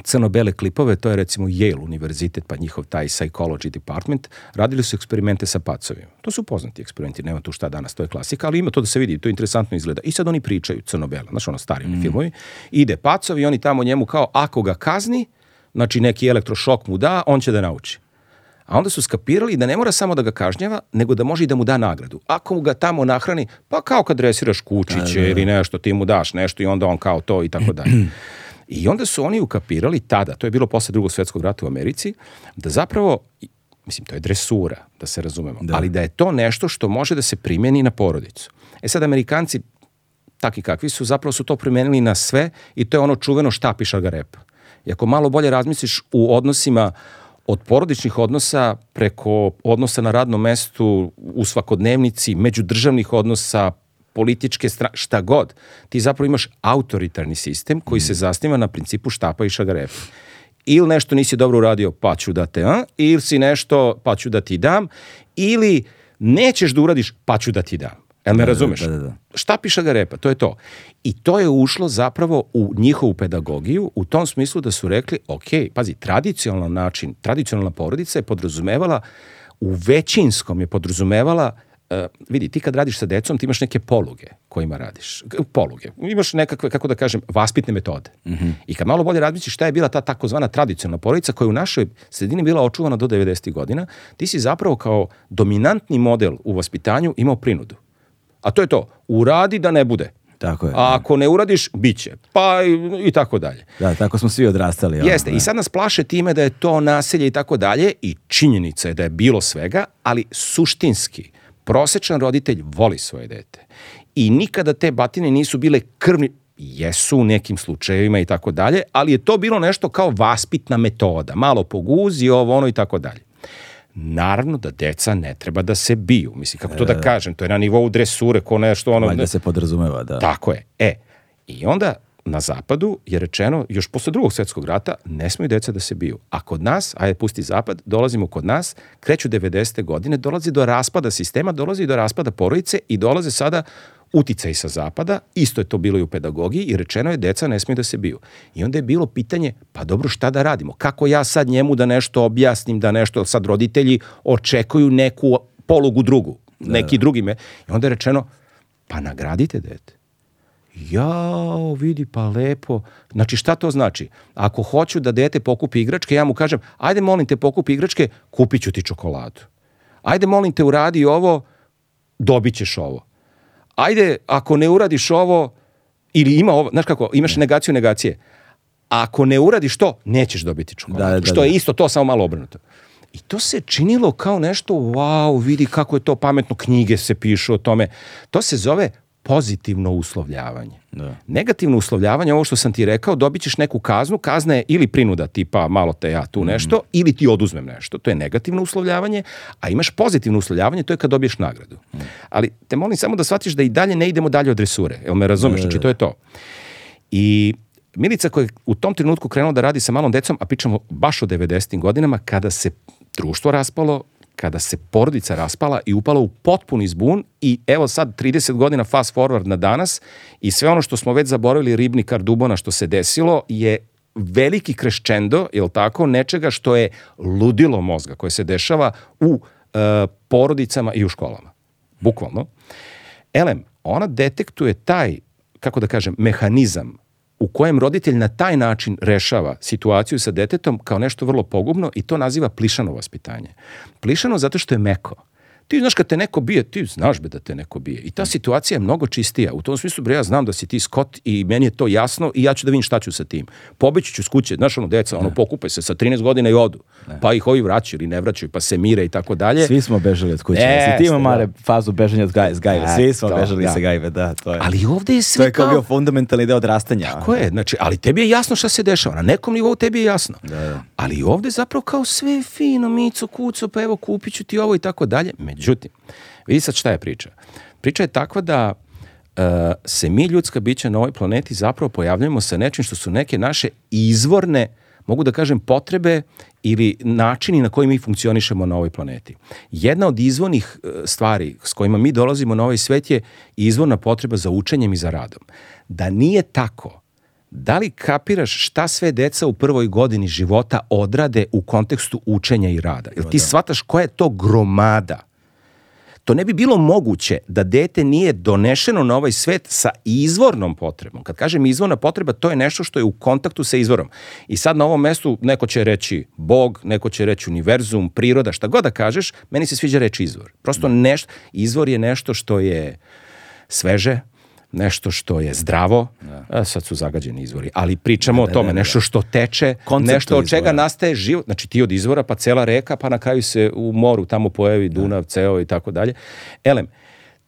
crno-bele klipove, to je recimo Yale univerzitet, pa njihov taj psychology department, radili su eksperimente sa pacovima. To su poznati eksperimenti, nema tu šta danas, to je klasika, ali ima to da se vidi, to interesantno izgleda. I sad oni pričaju crno-bela, znaš ono stari mm. filmovi, ide pacovi i oni tamo njemu kao ako ga kazni, znači neki elektrošok mu da, on će da nauči. A onda su skapirali da ne mora samo da ga kažnjava, nego da može i da mu da nagradu. Ako mu ga tamo nahrani, pa kao kad dresiraš kučiće da, da, da. ili nešto, ti mu daš nešto i onda on kao to i tako dalje. <clears throat> I onda su oni ukapirali tada, to je bilo posle drugog svetskog rata u Americi, da zapravo mislim, to je dresura, da se razumemo, da. ali da je to nešto što može da se primjeni na porodicu. E sad, Amerikanci, taki kakvi su, zapravo su to primjenili na sve i to je ono čuveno šta piša ga repa. I ako malo bolje razmisliš u odnosima od porodičnih odnosa preko odnosa na radnom mestu u svakodnevnici, međudržavnih odnosa, političke stra... šta god, ti zapravo imaš autoritarni sistem koji mm. se zasniva na principu štapa i šagarepa. Ili nešto nisi dobro uradio, pa ću da te, a? ili si nešto, pa ću da ti dam, ili nećeš da uradiš, pa ću da ti dam. Jel me da, da, razumeš? Da, da, da. Šta piše Garepa? to je to. I to je ušlo zapravo u njihovu pedagogiju u tom smislu da su rekli, ok, pazi, tradicionalan način, tradicionalna porodica je podrazumevala, u većinskom je podrazumevala Uh, vidi, ti kad radiš sa decom, ti imaš neke poluge kojima radiš. Poluge. Imaš nekakve, kako da kažem, vaspitne metode. Mm -hmm. I kad malo bolje razmisliš šta je bila ta takozvana tradicionalna porodica koja je u našoj sredini bila očuvana do 90. godina, ti si zapravo kao dominantni model u vaspitanju imao prinudu. A to je to. Uradi da ne bude. Tako je. A da. ako ne uradiš, bit će. Pa i, i tako dalje. Da, tako smo svi odrastali. Ono, Jeste. Da. I sad nas plaše time da je to nasilje i tako dalje i činjenica je da je bilo svega, ali suštinski prosečan roditelj voli svoje dete. I nikada te batine nisu bile krvni, jesu u nekim slučajevima i tako dalje, ali je to bilo nešto kao vaspitna metoda. Malo poguzi, ovo, ono i tako dalje. Naravno da deca ne treba da se biju. Mislim, kako to da e. kažem? To je na nivou dresure, ko nešto ono... Valjda se podrazumeva, da. Tako je. E, i onda na zapadu je rečeno, još posle drugog svetskog rata, ne smiju deca da se biju. A kod nas, ajde pusti zapad, dolazimo kod nas, kreću 90. godine, dolazi do raspada sistema, dolazi do raspada porodice i dolaze sada uticaj sa zapada, isto je to bilo i u pedagogiji i rečeno je deca ne smiju da se biju. I onda je bilo pitanje, pa dobro šta da radimo? Kako ja sad njemu da nešto objasnim, da nešto, sad roditelji očekuju neku polugu drugu, da, neki da. drugi me. I onda je rečeno, pa nagradite dete. Jao, vidi, pa lepo. Znači, šta to znači? Ako hoću da dete pokupi igračke, ja mu kažem, ajde molim te pokupi igračke, kupit ću ti čokoladu. Ajde molim te uradi ovo, dobit ćeš ovo ajde, ako ne uradiš ovo, ili ima ovo, znaš kako, imaš negaciju negacije. Ako ne uradiš to, nećeš dobiti čokoladu. Da, da, da. Što je da. isto to, samo malo obrnuto. I to se činilo kao nešto, wow, vidi kako je to pametno, knjige se pišu o tome. To se zove pozitivno uslovljavanje. Da. Negativno uslovljavanje, ovo što sam ti rekao, dobit ćeš neku kaznu, kazna je ili prinuda tipa malo te ja tu mhm. nešto, mm. ili ti oduzmem nešto, to je negativno uslovljavanje, a imaš pozitivno uslovljavanje, to je kad dobiješ nagradu. Mm. Ali te molim samo da shvatiš da i dalje ne idemo dalje od resure, jel me razumeš, da, da, znači da. to je to. I Milica koja je u tom trenutku krenula da radi sa malom decom, a pričamo baš o 90. godinama, kada se društvo raspalo, kada se porodica raspala i upala u potpuni zbun i evo sad 30 godina fast forward na danas i sve ono što smo već zaboravili ribnikar Dubona što se desilo je veliki kreščendo, je tako, nečega što je ludilo mozga koje se dešava u e, porodicama i u školama. Bukvalno. Elem, ona detektuje taj, kako da kažem, mehanizam u kojem roditelj na taj način rešava situaciju sa detetom kao nešto vrlo pogubno i to naziva plišano vaspitanje. Plišano zato što je meko. Ti znaš kad te neko bije, ti znaš be da te neko bije. I ta mm. situacija je mnogo čistija. U tom smislu, bre, ja znam da si ti Scott i meni je to jasno i ja ću da vidim šta ću sa tim. Pobeći ću s kuće, znaš ono, deca, ono, pokupe se sa 13 godina i odu. Ne. Pa ih ovi vraćaju ili ne vraćaju, pa se mire i tako dalje. Svi smo bežali od kuće. E, ti ima mare da. fazu bežanja od gajve. gajve. Svi smo to, bežali da. sa gajve, da, to je. Ali ovde je sve To je kao, kao bio fundamentalni deo odrastanja. Tako je, znači, ali tebi je jasno šta se dešava. Na nekom nivou tebi je jasno. Da, da. Ali ovde zapravo kao sve fino, mico, kuco, pa evo kupiću ti ovo i tako dalje. Međutim, vidi sad šta je priča. Priča je takva da uh, se mi ljudska bića na ovoj planeti zapravo pojavljamo sa nečim što su neke naše izvorne mogu da kažem potrebe ili načini na koji mi funkcionišemo na ovoj planeti. Jedna od izvornih e, stvari s kojima mi dolazimo na ovaj svet je izvorna potreba za učenjem i za radom. Da nije tako, da li kapiraš šta sve deca u prvoj godini života odrade u kontekstu učenja i rada? Jel pa ti da. shvataš koja je to gromada? to ne bi bilo moguće da dete nije donešeno na ovaj svet sa izvornom potrebom. Kad kažem izvorna potreba, to je nešto što je u kontaktu sa izvorom. I sad na ovom mestu neko će reći Bog, neko će reći univerzum, priroda, šta god da kažeš, meni se sviđa reći izvor. Prosto da. nešto, izvor je nešto što je sveže, nešto što je zdravo, da. sad su zagađeni izvori, ali pričamo da, da, o tome, da, da, nešto da. što teče, Konceptu nešto od čega izvora. nastaje život, znači ti od izvora, pa cela reka, pa na kraju se u moru tamo pojavi Dunav, Ceo i tako dalje. Elem,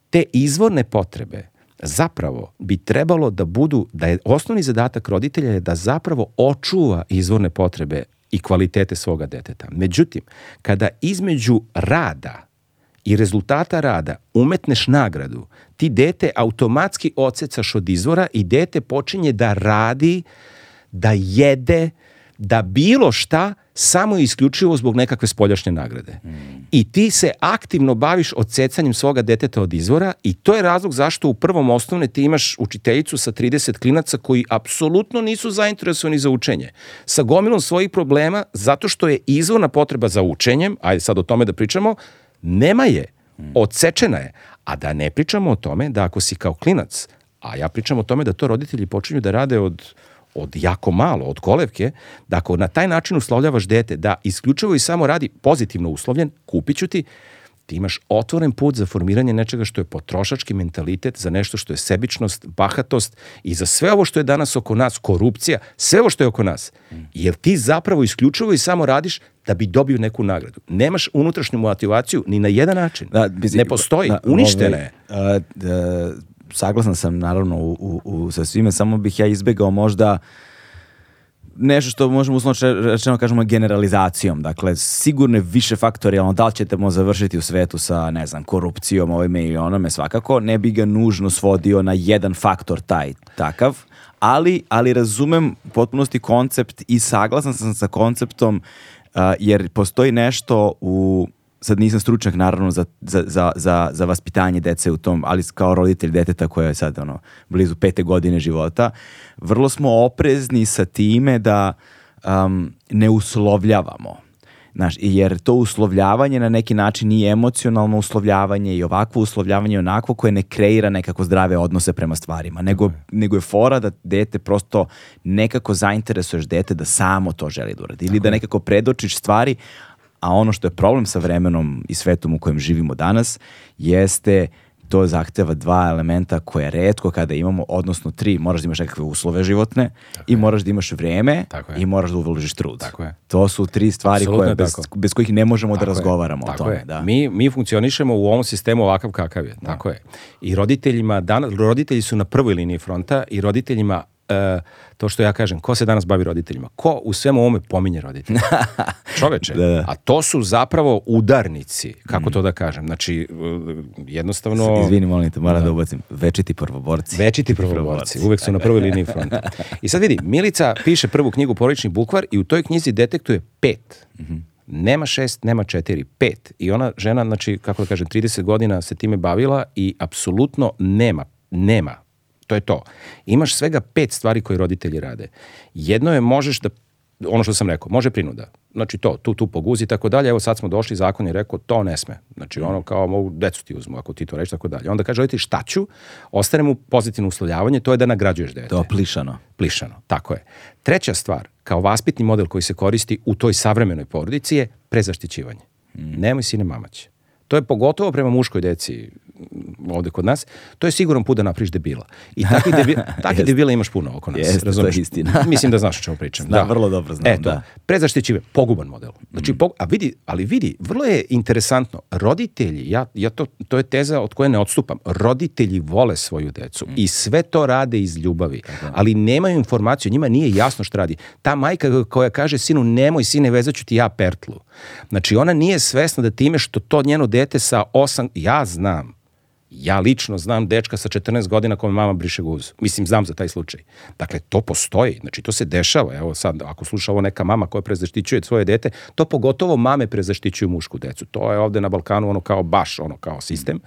te izvorne potrebe zapravo bi trebalo da budu, da je osnovni zadatak roditelja je da zapravo očuva izvorne potrebe i kvalitete svoga deteta. Međutim, kada između rada i rezultata rada umetneš nagradu, ti dete automatski ocecaš od izvora i dete počinje da radi, da jede, da bilo šta samo i isključivo zbog nekakve spoljašnje nagrade. Mm. I ti se aktivno baviš odsecanjem svoga deteta od izvora i to je razlog zašto u prvom osnovne ti imaš učiteljicu sa 30 klinaca koji apsolutno nisu zainteresovani za učenje. Sa gomilom svojih problema zato što je izvorna potreba za učenjem, ajde sad o tome da pričamo, Nema je, odsečena je. A da ne pričamo o tome da ako si kao klinac, a ja pričam o tome da to roditelji počinju da rade od od jako malo, od kolevke, da ako na taj način uslovljavaš dete, da isključivo i samo radi pozitivno uslovljen, kupit ću ti, ti imaš otvoren put za formiranje nečega što je potrošački mentalitet, za nešto što je sebičnost, bahatost i za sve ovo što je danas oko nas, korupcija, sve ovo što je oko nas. Jer ti zapravo isključivo i samo radiš da bi dobio neku nagradu. Nemaš unutrašnju motivaciju ni na jedan način. Da, bizi, ne postoji. Da, Uništena ovaj, je. Da, saglasan sam naravno u, u, u, sa svime, samo bih ja izbegao možda nešto što možemo uslovno rečeno kažemo generalizacijom. Dakle, sigurno je više faktorijalno da li ćemo završiti u svetu sa, ne znam, korupcijom ovime ili onome svakako. Ne bi ga nužno svodio na jedan faktor taj takav. Ali, ali razumem potpunosti koncept i saglasan sam sa konceptom jer postoji nešto u sad nisam stručnjak naravno za, za, za, za, za vaspitanje dece u tom, ali kao roditelj deteta koja je sad ono, blizu pete godine života, vrlo smo oprezni sa time da um, ne uslovljavamo Znaš, jer to uslovljavanje na neki način nije emocionalno uslovljavanje i ovakvo uslovljavanje i onakvo koje ne kreira nekako zdrave odnose prema stvarima, nego, okay. nego je fora da dete prosto nekako zainteresuješ dete da samo to želi da uradi ili okay. da nekako predočiš stvari, a ono što je problem sa vremenom i svetom u kojem živimo danas jeste to zahteva dva elementa koje redko kada imamo, odnosno tri, moraš da imaš nekakve uslove životne tako i je. moraš da imaš vreme i moraš da uložiš trud. Tako je. To su tri stvari koje bez, bez kojih ne možemo da tako da razgovaramo tako o tome. Je. Da. Mi, mi funkcionišemo u ovom sistemu ovakav kakav je. Da. Tako je. I roditeljima, dan, roditelji su na prvoj liniji fronta i roditeljima E, to što ja kažem, ko se danas bavi roditeljima? Ko u svemu ovome pominje roditelje? <laughs> Čoveče, da, a to su zapravo udarnici, kako mm. to da kažem. Znači, e, jednostavno... Izvini, molim te, moram da, da ubacim. Večiti prvoborci. Večiti prvoborci. Uvek su na prvoj liniji fronta. I sad vidi, Milica piše prvu knjigu Porodični bukvar i u toj knjizi detektuje pet. Mm -hmm nema šest, nema četiri, pet. I ona žena, znači, kako da kažem, 30 godina se time bavila i apsolutno nema, nema To je to. Imaš svega pet stvari koje roditelji rade. Jedno je možeš da ono što sam rekao, može prinuda. Znači to, tu, tu poguzi i tako dalje. Evo sad smo došli, zakon je rekao, to ne sme. Znači ono kao mogu decu ti uzmu, ako ti to reći, tako dalje. Onda kaže, roditelj, šta ću? Ostane mu pozitivno uslovljavanje, to je da nagrađuješ dete. To, je plišano. Plišano, tako je. Treća stvar, kao vaspitni model koji se koristi u toj savremenoj porodici je prezaštićivanje. Mm. Nemoj sine mamaće. To je pogotovo prema muškoj deci ovde kod nas, to je siguran put da napriš debila. I takvih debila, <laughs> takvi debila imaš puno oko nas. Jest, razumeš? To je istina. <laughs> Mislim da znaš o čemu pričam. Znam, da. vrlo dobro znam. Eto, da. prezaštićiv, poguban model. Znači, mm. pog, a vidi, ali vidi, vrlo je interesantno. Roditelji, ja, ja to, to je teza od koje ne odstupam, roditelji vole svoju decu mm. i sve to rade iz ljubavi, da. ali nemaju informaciju, njima nije jasno šta radi. Ta majka koja kaže sinu, nemoj sine, vezaću ti ja pertlu. Znači, ona nije svesna da time što to njeno dete sa osam, ja znam, Ja lično znam dečka sa 14 godina kome mama briše guzu. Mislim, znam za taj slučaj. Dakle, to postoji. Znači, to se dešava. Evo sad, ako sluša ovo neka mama koja prezaštićuje svoje dete, to pogotovo mame prezaštićuju mušku decu. To je ovde na Balkanu ono kao baš, ono kao sistem.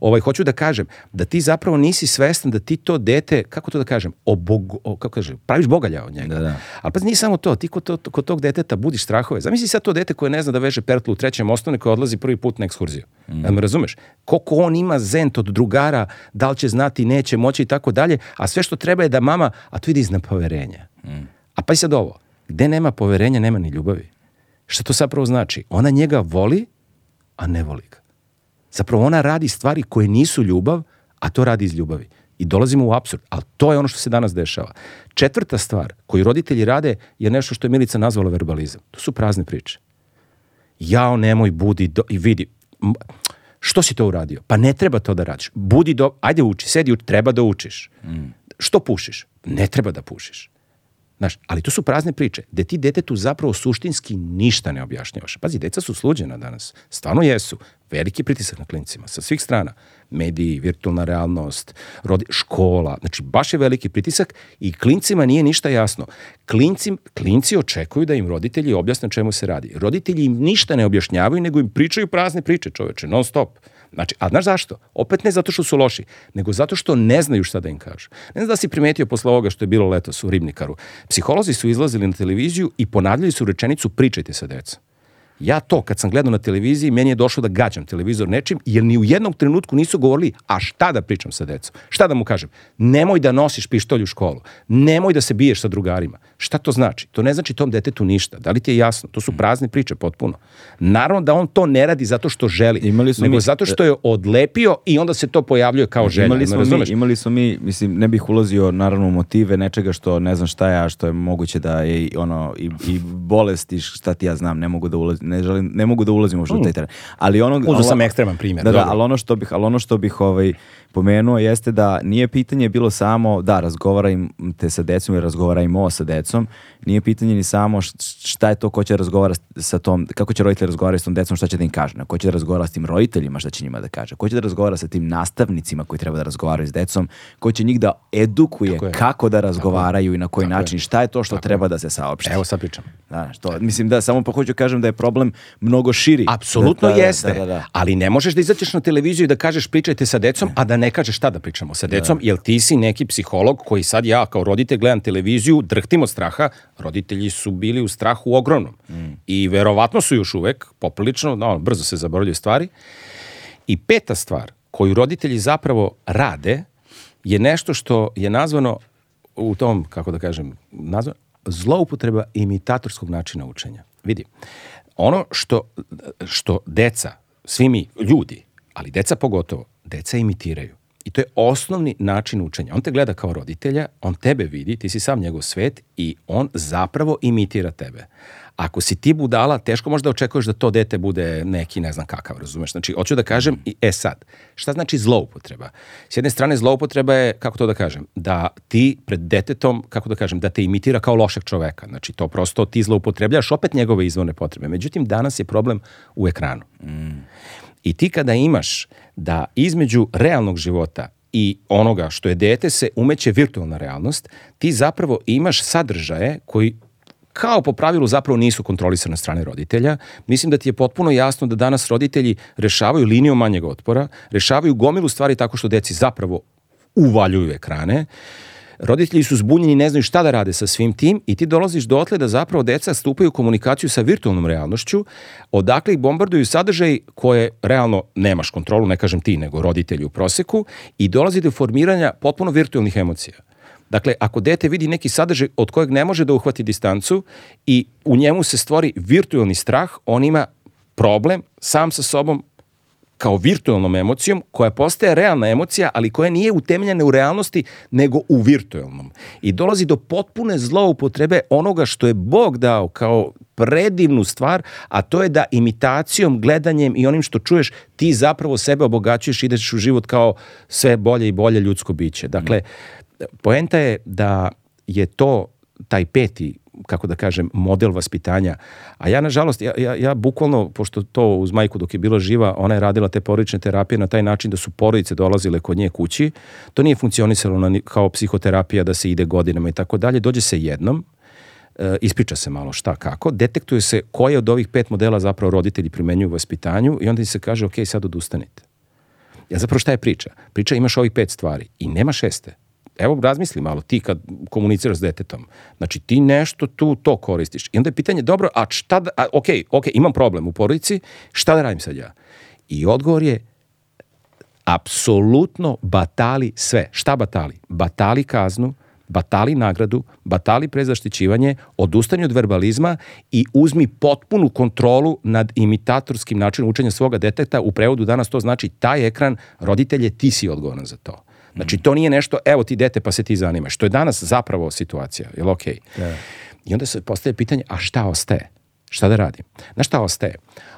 Ovaj, hoću da kažem da ti zapravo nisi svestan da ti to dete, kako to da kažem, obog, o, kako da kažem, praviš bogalja od njega. Da, da. Ali pa nije samo to, ti kod, to, kod tog deteta budiš strahove. Zamisli sad to dete koje ne zna da veže pertlu u trećem osnovne koje odlazi prvi put na ekskurziju. Mm. Ja razumeš? Koliko on ima zen koment od drugara, da li će znati, neće moći i tako dalje, a sve što treba je da mama, a tu ide iznad poverenja. Mm. A pa i sad ovo, gde nema poverenja, nema ni ljubavi. Šta to zapravo znači? Ona njega voli, a ne voli ga. Zapravo ona radi stvari koje nisu ljubav, a to radi iz ljubavi. I dolazimo u absurd, ali to je ono što se danas dešava. Četvrta stvar koju roditelji rade je nešto što je Milica nazvala verbalizam. To su prazne priče. Jao, nemoj, budi do... i vidi. Što si to uradio? Pa ne treba to da radiš. Budi do... Ajde uči, sedi, uči, treba da učiš. Mm. Što pušiš? Ne treba da pušiš. Znaš, ali to su prazne priče, gde ti detetu zapravo suštinski ništa ne objašnjavaš. Pazi, deca su sluđena danas, stvarno jesu. Veliki pritisak na klincima, sa svih strana mediji, virtualna realnost, rodi, škola. Znači, baš je veliki pritisak i klincima nije ništa jasno. Klinci, klinci očekuju da im roditelji objasne čemu se radi. Roditelji im ništa ne objašnjavaju, nego im pričaju prazne priče, čoveče, non stop. Znači, a znaš zašto? Opet ne zato što su loši, nego zato što ne znaju šta da im kažu. Ne znam da si primetio posle ovoga što je bilo letos u Ribnikaru. Psiholozi su izlazili na televiziju i ponavljali su rečenicu pričajte sa decom. Ja to kad sam gledao na televiziji, meni je došlo da gađam televizor nečim, jer ni u jednom trenutku nisu govorili, a šta da pričam sa decom? Šta da mu kažem? Nemoj da nosiš pištolj u školu. Nemoj da se biješ sa drugarima. Šta to znači? To ne znači tom detetu ništa. Da li ti je jasno? To su mm. prazne priče potpuno. Naravno da on to ne radi zato što želi, imali smo nego mi... zato e, što je odlepio i onda se to pojavljuje kao želja. Imali smo, mi, imali smo mi, mislim, ne bih ulazio naravno u motive nečega što ne znam šta je, a što je moguće da je ono, i, i bolest i šta ti ja znam, ne mogu da ulazim, ne, želim, ne mogu da ulazim u što u taj mm. teren. Ali ono, Uzu sam ekstreman primjer. Da, da, ali ono što bih, ali ono što bih ovaj, pomenuo jeste da nije pitanje bilo samo da razgovarajte sa decom i razgovarajmo sa decom decom, nije pitanje ni samo šta je to ko će razgovara sa tom, kako će roditelj razgovarati s tom decom, šta će da im kaže, ko će da razgovara s tim roditeljima, šta će njima da kaže, ko će da razgovara sa tim nastavnicima koji treba da razgovaraju s decom, ko će njih da edukuje kako da razgovaraju i na koji Tako način, šta je to što Tako treba je. da se saopšti. Evo sad pričam. Da, što, mislim da samo pa hoću kažem da je problem mnogo širi. Apsolutno da, da, da jeste, da, da, da, ali ne možeš da izađeš na televiziju i da kažeš pričajte sa decom, a da ne kažeš šta da pričamo sa decom, jel ti si neki psiholog koji sad ja kao roditelj gledam televiziju, drhtim od straha, roditelji su bili u strahu ogromnom. Mm. I verovatno su još uvek, poprilično, da, no, brzo se zaboravljaju stvari. I peta stvar koju roditelji zapravo rade je nešto što je nazvano u tom, kako da kažem, nazvano zloupotreba imitatorskog načina učenja. Vidi, ono što, što deca, svi mi, ljudi, ali deca pogotovo, deca imitiraju. I to je osnovni način učenja. On te gleda kao roditelja, on tebe vidi, ti si sam njegov svet i on zapravo imitira tebe. Ako si ti budala, teško možda očekuješ da to dete bude neki ne znam kakav, razumeš? Znači, hoću da kažem, mm. i, e sad, šta znači zloupotreba? S jedne strane, zloupotreba je, kako to da kažem, da ti pred detetom, kako da kažem, da te imitira kao lošeg čoveka. Znači, to prosto ti zloupotrebljaš opet njegove izvorne potrebe. Međutim, danas je problem u ekranu. Mm. I ti kada imaš da između realnog života i onoga što je dete se umeće virtualna realnost, ti zapravo imaš sadržaje koji kao po pravilu zapravo nisu kontrolisane strane roditelja. Mislim da ti je potpuno jasno da danas roditelji rešavaju liniju manjeg otpora, rešavaju gomilu stvari tako što deci zapravo uvaljuju ekrane. Uh, roditelji su zbunjeni, ne znaju šta da rade sa svim tim i ti dolaziš do dotle da zapravo deca stupaju u komunikaciju sa virtualnom realnošću, odakle ih bombarduju sadržaj koje realno nemaš kontrolu, ne kažem ti, nego roditelji u proseku i dolazi do formiranja potpuno virtualnih emocija. Dakle, ako dete vidi neki sadržaj od kojeg ne može da uhvati distancu i u njemu se stvori virtualni strah, on ima problem sam sa sobom, kao virtualnom emocijom koja postaje realna emocija, ali koja nije utemeljena u realnosti nego u virtualnom. I dolazi do potpune zloupotrebe onoga što je Bog dao kao predivnu stvar, a to je da imitacijom, gledanjem i onim što čuješ ti zapravo sebe obogaćuješ i ideš u život kao sve bolje i bolje ljudsko biće. Dakle, poenta je da je to taj peti kako da kažem, model vaspitanja. A ja, nažalost, ja, ja, ja bukvalno, pošto to uz majku dok je bila živa, ona je radila te porodične terapije na taj način da su porodice dolazile kod nje kući. To nije funkcionisalo na, kao psihoterapija da se ide godinama i tako dalje. Dođe se jednom, e, ispriča se malo šta kako, detektuje se koje od ovih pet modela zapravo roditelji primenjuju u vaspitanju i onda im se kaže ok, sad odustanite. Ja zapravo šta je priča? Priča imaš ovih pet stvari i nema šeste evo razmisli malo, ti kad komuniciraš s detetom, znači ti nešto tu to koristiš. I onda je pitanje, dobro, a šta da, a, ok, ok, imam problem u porodici, šta da radim sad ja? I odgovor je, apsolutno batali sve. Šta batali? Batali kaznu, batali nagradu, batali prezaštićivanje, odustanje od verbalizma i uzmi potpunu kontrolu nad imitatorskim načinom učenja svoga deteta. U prevodu danas to znači taj ekran, roditelje, ti si odgovoran za to. Znači, to nije nešto, evo ti dete pa se ti zanima, što je danas zapravo situacija, jel ok? Da. I onda se postaje pitanje, a šta ostaje? Šta da radim? Na šta ostaje?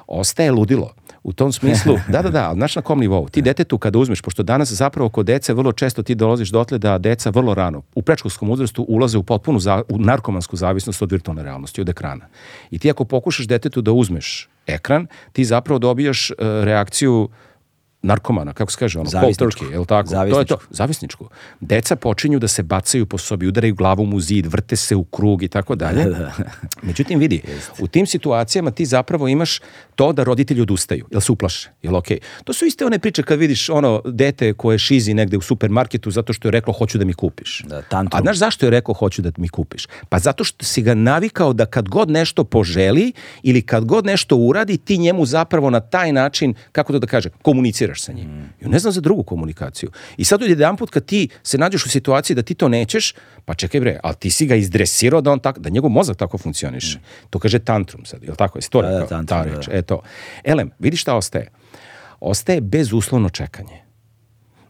Ostaje ludilo. U tom smislu, <laughs> da, da, da, ali znaš na kom nivou? Ti da. detetu kada uzmeš, pošto danas zapravo kod dece vrlo često ti dolaziš dotle da deca vrlo rano u prečkolskom uzrastu ulaze u potpunu za, u narkomansku zavisnost od virtualne realnosti, od ekrana. I ti ako pokušaš detetu da uzmeš ekran, ti zapravo dobijaš uh, reakciju narkomana, kako se kaže, ono, polterke, je li tako? To je to, zavisničko. Deca počinju da se bacaju po sobi, udaraju glavom u zid, vrte se u krug i tako da, dalje. Da, da. <laughs> Međutim, vidi, Jest. u tim situacijama ti zapravo imaš to da roditelji odustaju, jel se uplaše, jel okej? Okay? To su iste one priče kad vidiš ono dete koje šizi negde u supermarketu zato što je reklo hoću da mi kupiš. Da, A znaš zašto je rekao hoću da mi kupiš? Pa zato što si ga navikao da kad god nešto poželi ili kad god nešto uradi, ti njemu zapravo na taj način, kako to da kaže, komuniciraš komuniciraš sa njim. Mm. Ja ne znam za drugu komunikaciju. I sad jedan put kad ti se nađeš u situaciji da ti to nećeš, pa čekaj bre, ali ti si ga izdresirao da on tak, da njegov mozak tako funkcioniše. Mm. To kaže tantrum sad, jel tako? Je to da, da, tantrum, ta da, reč, da. eto. Elem, vidi šta ostaje. Ostaje bezuslovno čekanje.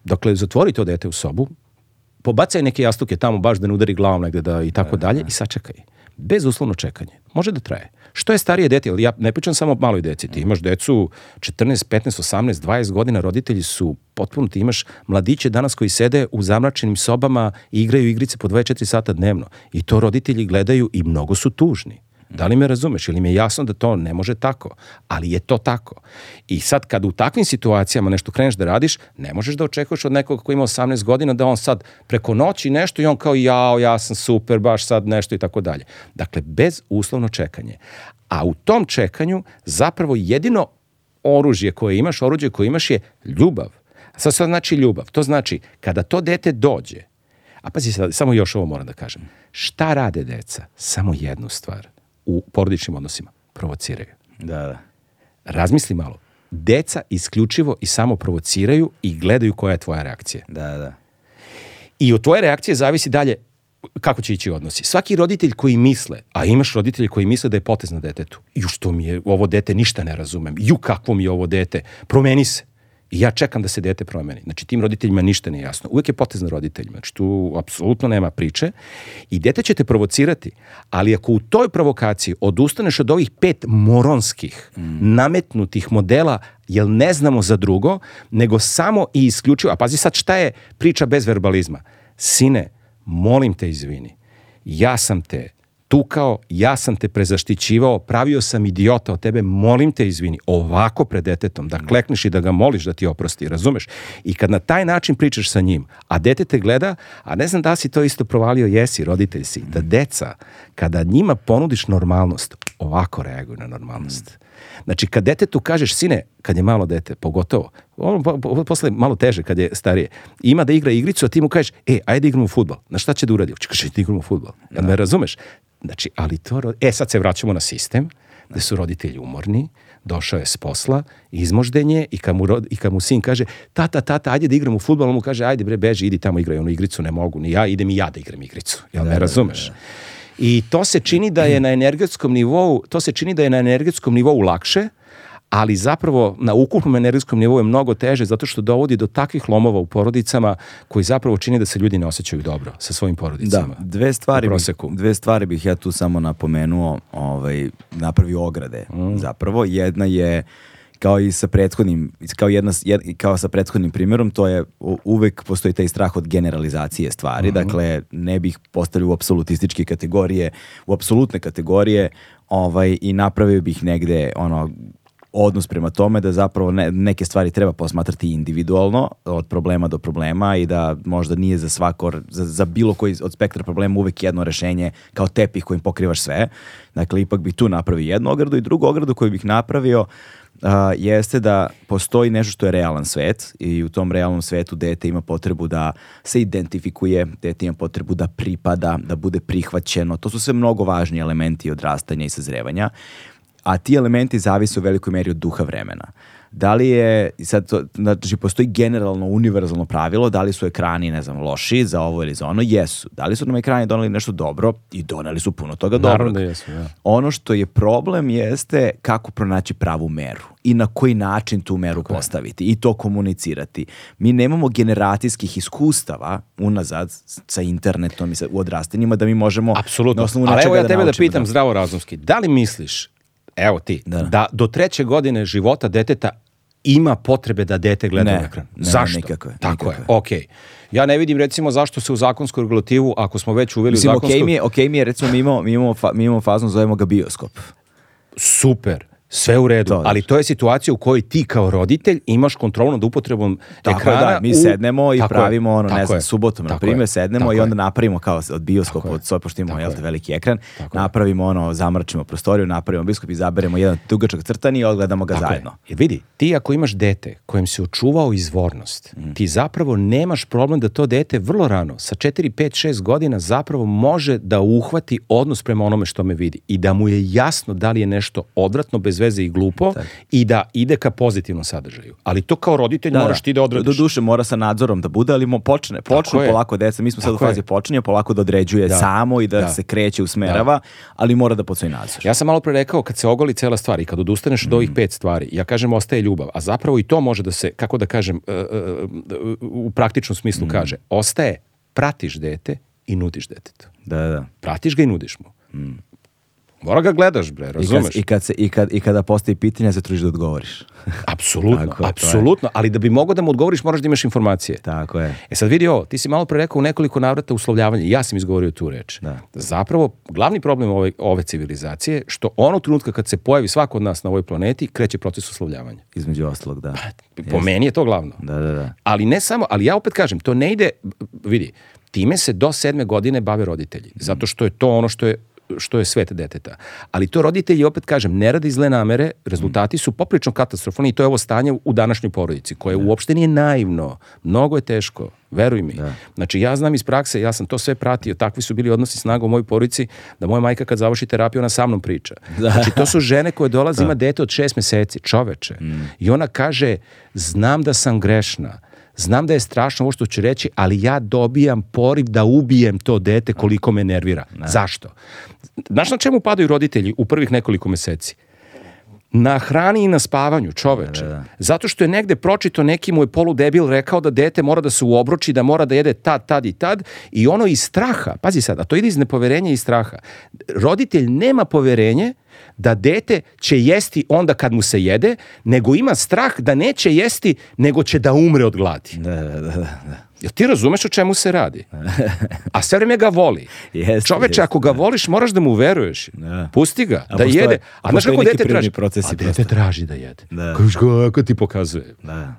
Dakle, zatvori to dete u sobu, pobacaj neke jastuke tamo baš da ne udari glavom negde da, i tako da, da dalje da. i sačekaj. Bezuslovno čekanje. Može da traje. Što je starije dete, ali ja ne pričam samo o maloj deci, ti imaš decu 14, 15, 18, 20 godina, roditelji su potpuno, ti imaš mladiće danas koji sede u zamračenim sobama i igraju igrice po 24 sata dnevno. I to roditelji gledaju i mnogo su tužni. Da li me razumeš? Ili mi je jasno da to ne može tako, ali je to tako. I sad kad u takvim situacijama nešto kreneš da radiš, ne možeš da očekuješ od nekog koji ima 18 godina da on sad preko noći nešto i on kao jao, ja sam super, baš sad nešto i tako dalje. Dakle, bez uslovno čekanje. A u tom čekanju zapravo jedino oružje koje imaš, oruđe koje imaš je ljubav. Sad sad znači ljubav. To znači kada to dete dođe, a pazi sad, samo još ovo moram da kažem. Šta rade deca? Samo jednu stvar u porodičnim odnosima? Provociraju. Da, da. Razmisli malo. Deca isključivo i samo provociraju i gledaju koja je tvoja reakcija. Da, da. I od tvoje reakcije zavisi dalje kako će ići odnosi. Svaki roditelj koji misle, a imaš roditelje koji misle da je potez na detetu, ju što mi je, ovo dete ništa ne razumem, ju kakvo mi je ovo dete, promeni se. I ja čekam da se dete promeni. Znači, tim roditeljima ništa nije jasno. Uvijek je potez na roditeljima. Znači, tu apsolutno nema priče. I dete će te provocirati, ali ako u toj provokaciji odustaneš od ovih pet moronskih, mm. nametnutih modela, jer ne znamo za drugo, nego samo i isključivo, a pazi sad šta je priča bez verbalizma. Sine, molim te izvini, ja sam te tukao, ja sam te prezaštićivao, pravio sam idiota od tebe, molim te izvini, ovako pred detetom, da klekneš i da ga moliš da ti oprosti, razumeš? I kad na taj način pričaš sa njim, a dete te gleda, a ne znam da si to isto provalio, jesi, roditelj si, da deca, Kada njima ponudiš normalnost, ovako reaguju na normalnost. Mm. Znači, kad detetu kažeš, sine, kad je malo dete, pogotovo, ono po, po, posle malo teže kad je starije, ima da igra igricu, a ti mu kažeš, e, ajde igramo futbal. Na šta će da uradi? Kaže, ti igramo futbal. Da. me razumeš? Znači, ali to... E, sad se vraćamo na sistem, gde su roditelji umorni, došao je s posla, izmoždenje i kad mu, rod, i kad mu sin kaže tata, tata, ajde da igram u futbol, on mu kaže ajde bre, beži, idi tamo igraj onu igricu, ne mogu, ni ja, idem i ja da igram igricu. Jel da, me da, razumeš? Da, da. I to se čini da je na energetskom nivou, to se čini da je na energetskom nivou lakše, ali zapravo na ukupnom energetskom nivou je mnogo teže zato što dovodi do takvih lomova u porodicama koji zapravo čini da se ljudi ne osjećaju dobro sa svojim porodicama. Da, dve stvari, bih, dve stvari bih ja tu samo napomenuo, ovaj, napravio ograde mm. zapravo. Jedna je kao i sa prethodnim, kao, jedna, kao sa prethodnim primjerom, to je uvek postoji taj strah od generalizacije stvari, mm -hmm. dakle ne bih postavio u apsolutističke kategorije, u apsolutne kategorije ovaj, i napravio bih negde ono, odnos prema tome da zapravo ne, neke stvari treba posmatrati individualno od problema do problema i da možda nije za svako, za, za bilo koji od spektra problema uvek jedno rešenje kao tepih kojim pokrivaš sve. Dakle, ipak bih tu napravio jednu ogradu i drugu ogradu koju bih napravio uh, jeste da postoji nešto što je realan svet i u tom realnom svetu dete ima potrebu da se identifikuje, dete ima potrebu da pripada, da bude prihvaćeno. To su sve mnogo važni elementi odrastanja i sazrevanja, a ti elementi zavise u velikoj meri od duha vremena. Uh, da li je, sad to, znači postoji generalno univerzalno pravilo, da li su ekrani, ne znam, loši za ovo ili za ono, jesu. Da li su nam ekrani doneli nešto dobro i doneli su puno toga dobro. Naravno dobrog. da jesu, ja. Da. Ono što je problem jeste kako pronaći pravu meru i na koji način tu meru okay. postaviti i to komunicirati. Mi nemamo generacijskih iskustava unazad sa internetom i sa, u odrastanjima da mi možemo Apsolutno. na Ali evo ja da tebe da pitam da... zdravo razumski, da li misliš evo ti, da. da do treće godine života deteta ima potrebe da dete gleda ne, ekran. Ne, zašto? Nikakve, Tako nikakve. je, okej. Ja ne vidim recimo zašto se u zakonsku regulativu, ako smo već uveli Mislim, u zakonsku... Okej okay mi, okay mi je, recimo mi imamo, mi imamo, fa, mi imamo faznu, zovemo ga bioskop. Super sve u redu, ali to je situacija u kojoj ti kao roditelj imaš kontrolu nad upotrebom tako ekrana. Da, mi u... sednemo i tako pravimo ono, ne znam, je. subotom na primjer, sednemo tako i onda napravimo kao od bioskopa, od svoje, što imamo, jel te, veliki ekran, napravimo ono, zamračimo prostoriju, napravimo bioskop, i izaberemo jedan dugačak crtani i odgledamo ga tako zajedno. Je. Jer vidi, ti ako imaš dete kojem se očuvao izvornost, mm. ti zapravo nemaš problem da to dete vrlo rano, sa 4, 5, 6 godina zapravo može da uhvati odnos prema onome što me vidi i da mu je jasno da li je nešto odvratno bez veze i glupo tak. i da ide ka pozitivnom sadržaju. Ali to kao roditelj da, moraš da. ti da odradiš. Do duše mora sa nadzorom da bude, ali mo počne, počnu polako deca, mi smo Tako sad u fazi počinje, polako da određuje da. samo i da, da. se kreće, da. usmerava, ali mora da postoji nadzor. Ja sam malo pre rekao kad se ogoli cela stvar i kad odustaneš mm. do ovih pet stvari, ja kažem ostaje ljubav, a zapravo i to može da se, kako da kažem, e, e, e, u praktičnom smislu mm. kaže, ostaje, pratiš dete i nudiš detetu. Da, da. Pratiš ga i nudiš mu. Mm. Mora ga gledaš, bre, razumeš? I, kad, i, kad se, i, kad, i kada postavi pitanja, se trudiš da odgovoriš. <laughs> apsolutno, Tako, apsolutno. Ali da bi mogao da mu odgovoriš, moraš da imaš informacije. Tako je. E sad vidi ovo, ti si malo pre rekao u nekoliko navrata uslovljavanje. Ja sam izgovorio tu reč. Da. Zapravo, glavni problem ove, ove civilizacije, što ono trenutka kad se pojavi svako od nas na ovoj planeti, kreće proces uslovljavanja. Između oslog, da. Pa, po Jest. meni je to glavno. Da, da, da. Ali ne samo, ali ja opet kažem, to ne ide, vidi, time se do sedme godine bave roditelji. Zato što je to ono što je što je svet deteta. Ali to roditelji, opet kažem, ne radi zle namere, rezultati su poprično katastrofalni i to je ovo stanje u današnjoj porodici, koje da. uopšte nije naivno, mnogo je teško, veruj mi. Da. Znači, ja znam iz prakse, ja sam to sve pratio, takvi su bili odnosi snaga u mojoj porodici, da moja majka kad završi terapiju, ona sa mnom priča. Da. Znači, to su žene koje dolaze, da. ima dete od šest meseci, čoveče. Mm. I ona kaže, znam da sam grešna, znam da je strašno ovo što ću reći, ali ja dobijam poriv da ubijem to dete koliko me nervira. Ne. Zašto? Znaš na čemu padaju roditelji u prvih nekoliko meseci? na hrani i na spavanju, čoveče. Da, da, da. Zato što je negde pročito neki mu je poludebil rekao da dete mora da se uobroči, da mora da jede tad, tad i tad i ono iz straha, pazi sad, a to ide iz nepoverenja i straha. Roditelj nema poverenje da dete će jesti onda kad mu se jede, nego ima strah da neće jesti, nego će da umre od gladi. Da, da, da. da. Jel ti razumeš o čemu se radi? <laughs> A sve vreme ga voli. Yes, Čoveče, yes, ako ga voliš, moraš da mu veruješ. Da. Pusti ga, a da postoje, jede. A znaš kako dete traži? A dete traži da jede. Da. Kako ti pokazuje? Da.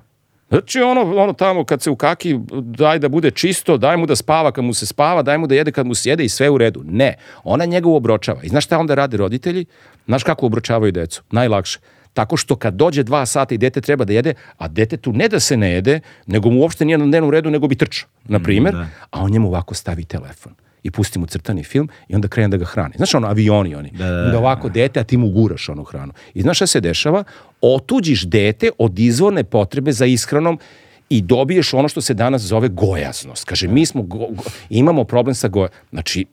Znači ono, ono tamo kad se u kaki daj da bude čisto, daj mu da spava kad mu se spava, daj mu da jede kad mu se jede i sve u redu. Ne, ona njega uobročava. I znaš šta onda rade roditelji? Znaš kako obročavaju decu? Najlakše. Tako što kad dođe dva sata i dete treba da jede, a dete tu ne da se ne jede, nego mu uopšte nije na dnevnom redu, nego bi trčao, na primjer, mm, da. a on njemu ovako stavi telefon i pusti mu crtani film i onda krene da ga hrani. Znaš ono, avioni oni. Da, da, da. Onda ovako dete, a ti mu guraš onu hranu. I znaš šta se dešava? Otuđiš dete od izvorne potrebe za ishranom i dobiješ ono što se danas zove gojaznost. Kaže, mi smo, go, go, imamo problem sa gojaznost. Znači,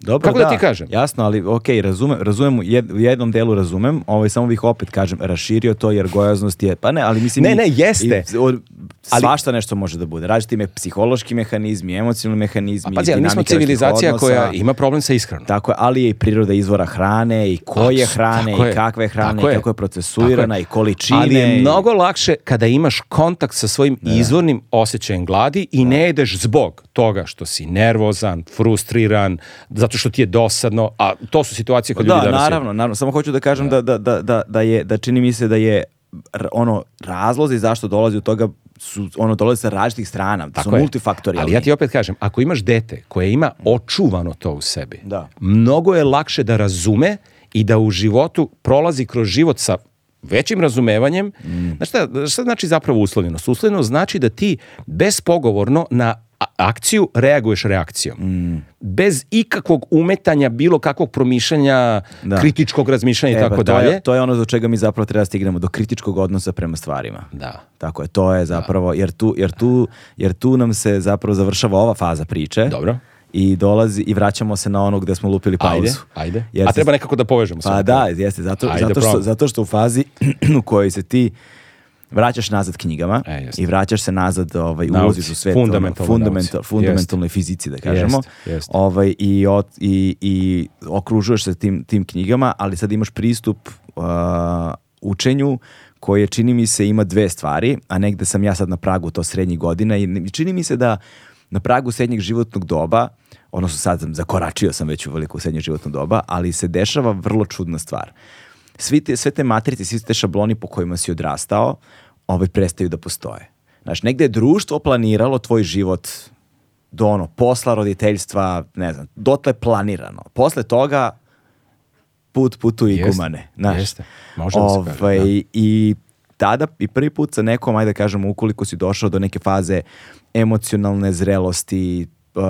Dobro, Kako da, da ti kažem? Jasno, ali ok, razumem, razumem u jednom delu razumem, ovaj, samo bih opet, kažem, raširio to jer gojaznost je, pa ne, ali mislim... Ne, ne, jeste. I, od, ali, svašta nešto može da bude. Različiti me psihološki mehanizmi, emocionalni mehanizmi, pa, dinamike nismo civilizacija koja ima problem sa ishranom. Tako je, ali je i priroda izvora hrane i koje Abs, hrane i kakve hrane i kako je procesuirana je. i količine. Ali je mnogo lakše kada imaš kontakt sa svojim da. izvornim osjećajem gladi i da. ne ideš zbog toga što si nervozan, frustriran, za zato što ti je dosadno, a to su situacije koje da, ljudi danas... Da, naravno, naravno, samo hoću da kažem da. da, da, da, da, da, je, da čini mi se da je ono razlozi zašto dolazi od toga su ono dolaze sa različitih strana, da Tako su multifaktorijalni. Ali ja ti opet kažem, ako imaš dete koje ima očuvano to u sebi, da. mnogo je lakše da razume i da u životu prolazi kroz život sa većim razumevanjem. Mm. Znaš šta, šta znači zapravo uslovljenost? Uslovljenost znači da ti bespogovorno na akciju, reaguješ reakcijom. Mm. Bez ikakvog umetanja, bilo kakvog promišljanja, da. kritičkog razmišljanja i e, pa tako dalje. to je ono do čega mi zapravo treba da stignemo, do kritičkog odnosa prema stvarima. Da. Tako je, to je da. zapravo, jer tu, jer tu, jer tu nam se zapravo završava ova faza priče. Dobro i dolazi i vraćamo se na ono gde smo lupili pauzu. Ajde, ajde. Jer A treba nekako da povežemo. Pa da, jeste, zato, ajde, zato, što, zato što u fazi <clears throat> u kojoj se ti vraćaš nazad knjigama e, i vraćaš se nazad ovaj, ulozi u svet. fundamental, fundamental, fundamentalnoj fizici, da kažemo. Jest, jest. Ovaj, i, od, i, i okružuješ se tim, tim knjigama, ali sad imaš pristup uh, učenju koje čini mi se ima dve stvari, a negde sam ja sad na pragu to srednjih godina i čini mi se da na pragu srednjeg životnog doba, odnosno sad sam zakoračio sam već u veliku srednje životnu doba, ali se dešava vrlo čudna stvar. Uh, svi te, sve te matrice, svi te šabloni po kojima si odrastao, ovaj prestaju da postoje. Znaš, negde je društvo planiralo tvoj život do ono, posla, roditeljstva, ne znam, dotle planirano. Posle toga put putu i jeste, gumane. Znaš, jeste, može da se ovaj, kaže. Da. I tada i prvi put sa nekom, ajde da kažemo, ukoliko si došao do neke faze emocionalne zrelosti, uh,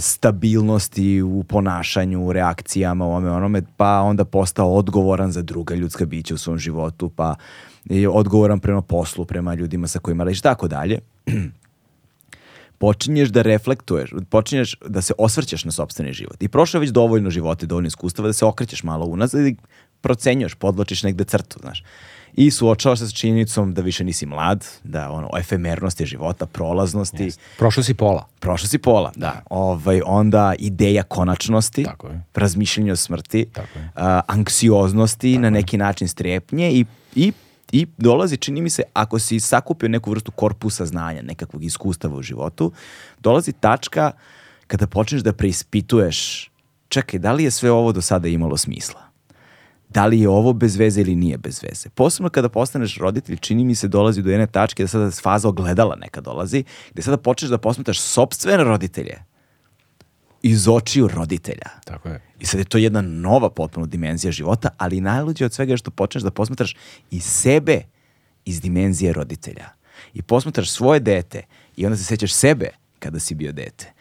stabilnosti u ponašanju, u reakcijama, u ome onome, pa onda postao odgovoran za druga ljudska bića u svom životu, pa je odgovoran prema poslu, prema ljudima sa kojima radiš, tako dalje. <clears throat> počinješ da reflektuješ, počinješ da se osvrćeš na sobstveni život. I prošlo je već dovoljno života i dovoljno iskustava da se okrećeš malo unazad i procenjuješ, podločiš negde crtu, znaš. Uh, i suočavaš se sa činjenicom da više nisi mlad, da ono, efemernost efemernosti života, prolaznosti. Yes. Prošao si pola. Prošlo si pola, da. da. Ovaj, onda ideja konačnosti, Tako je. razmišljenje o smrti, Tako je. A, anksioznosti, Tako na neki je. način strepnje i, i I dolazi, čini mi se, ako si sakupio neku vrstu korpusa znanja, nekakvog iskustava u životu, dolazi tačka kada počneš da preispituješ čekaj, da li je sve ovo do sada imalo smisla? da li je ovo bez veze ili nije bez veze. Posebno kada postaneš roditelj, čini mi se dolazi do jedne tačke da sada faza ogledala neka dolazi, gde sada počneš da posmetaš sobstvene roditelje iz očiju roditelja. Tako je. I sad je to jedna nova potpuno dimenzija života, ali najluđe od svega je što počneš da posmetaš i sebe iz dimenzije roditelja. I posmetaš svoje dete i onda se sećaš sebe kada si bio dete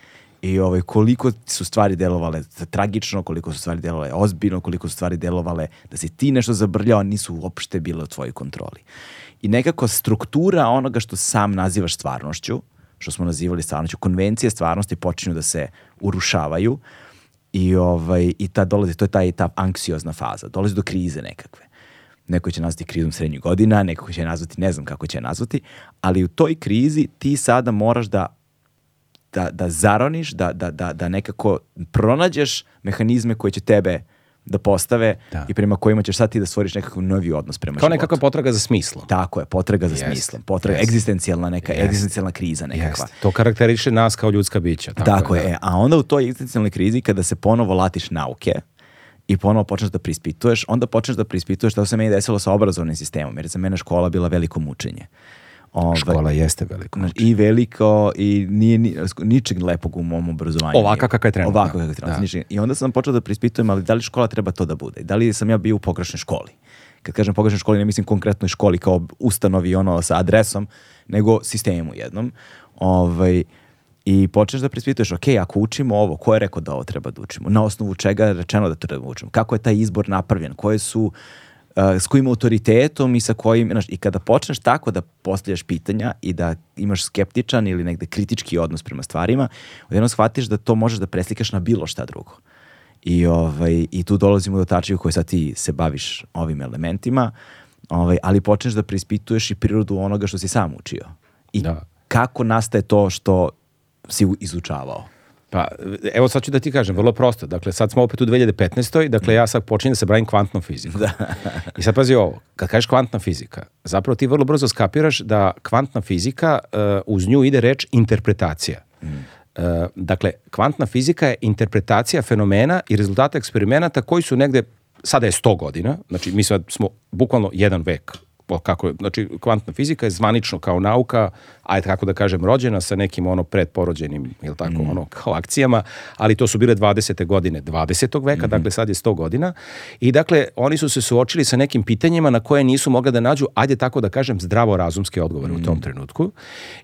i ovaj, koliko su stvari delovale tragično, koliko su stvari delovale ozbiljno, koliko su stvari delovale da si ti nešto zabrljao, nisu uopšte bile u tvojoj kontroli. I nekako struktura onoga što sam nazivaš stvarnošću, što smo nazivali stvarnošću, konvencije stvarnosti počinju da se urušavaju i, ovaj, i ta dolazi, to je taj, ta anksiozna faza, dolazi do krize nekakve. Neko će nazvati krizom srednjih godina, neko će nazvati, ne znam kako će nazvati, ali u toj krizi ti sada moraš da da, da zaroniš, da, da, da, da nekako pronađeš mehanizme koje će tebe da postave da. i prema kojima ćeš sad ti da stvoriš nekakav novi odnos prema Kao životu. Kao nekakva potraga za smislom. Tako je, potraga za yes. smislom. Potraga, yes. egzistencijalna neka, yes. egzistencijalna kriza nekakva. Yes. To karakteriše nas kao ljudska bića. Tako, tako je, da. a onda u toj egzistencijalnoj krizi kada se ponovo latiš nauke, i ponovo počneš da prispituješ, onda počneš da prispituješ šta se meni desilo sa obrazovnim sistemom, jer za mene škola bila veliko mučenje. Ove, ovaj, Škola jeste veliko. Znači, I veliko i nije ni, ničeg lepog u mom obrazovanju. Ovako kakva je trenutno. Ovako kakva je trenutno. Da. Znači, I onda sam počeo da prispitujem, ali da li škola treba to da bude? Da li sam ja bio u pogrešnoj školi? Kad kažem pogrešnoj školi, ne mislim konkretnoj školi kao ustanovi ono sa adresom, nego sistemu jednom. Ovaj, i počneš da prispituješ, ok, ako učimo ovo, ko je rekao da ovo treba da učimo? Na osnovu čega je rečeno da to treba da učimo? Kako je taj izbor napravljen? Koje su s kojim autoritetom i sa kojim, znaš, i kada počneš tako da postavljaš pitanja i da imaš skeptičan ili negde kritički odnos prema stvarima, odjedno shvatiš da to možeš da preslikaš na bilo šta drugo. I, ovaj, i tu dolazimo do tačiju koje sad ti se baviš ovim elementima, ovaj, ali počneš da preispituješ i prirodu onoga što si sam učio. I da. kako nastaje to što si izučavao. Pa, evo sad ću da ti kažem, vrlo prosto. Dakle, sad smo opet u 2015. Dakle, ja sad počinjem da se bravim kvantnom fizikom. Da. <laughs> I sad pazi ovo, kad kažeš kvantna fizika, zapravo ti vrlo brzo skapiraš da kvantna fizika, eh, uz nju ide reč interpretacija. Mm. Eh, dakle, kvantna fizika je interpretacija fenomena i rezultata eksperimenata koji su negde, sada je 100 godina, znači mi sad smo bukvalno jedan vek kako, znači kvantna fizika je zvanično kao nauka, ajde kako da kažem, rođena sa nekim ono predporođenim, ili tako, mm. ono, kao akcijama, ali to su bile 20. godine 20. veka, mm -hmm. dakle sad je 100 godina, i dakle oni su se suočili sa nekim pitanjima na koje nisu mogli da nađu, ajde tako da kažem, zdravo razumske odgovore mm. u tom mm. trenutku,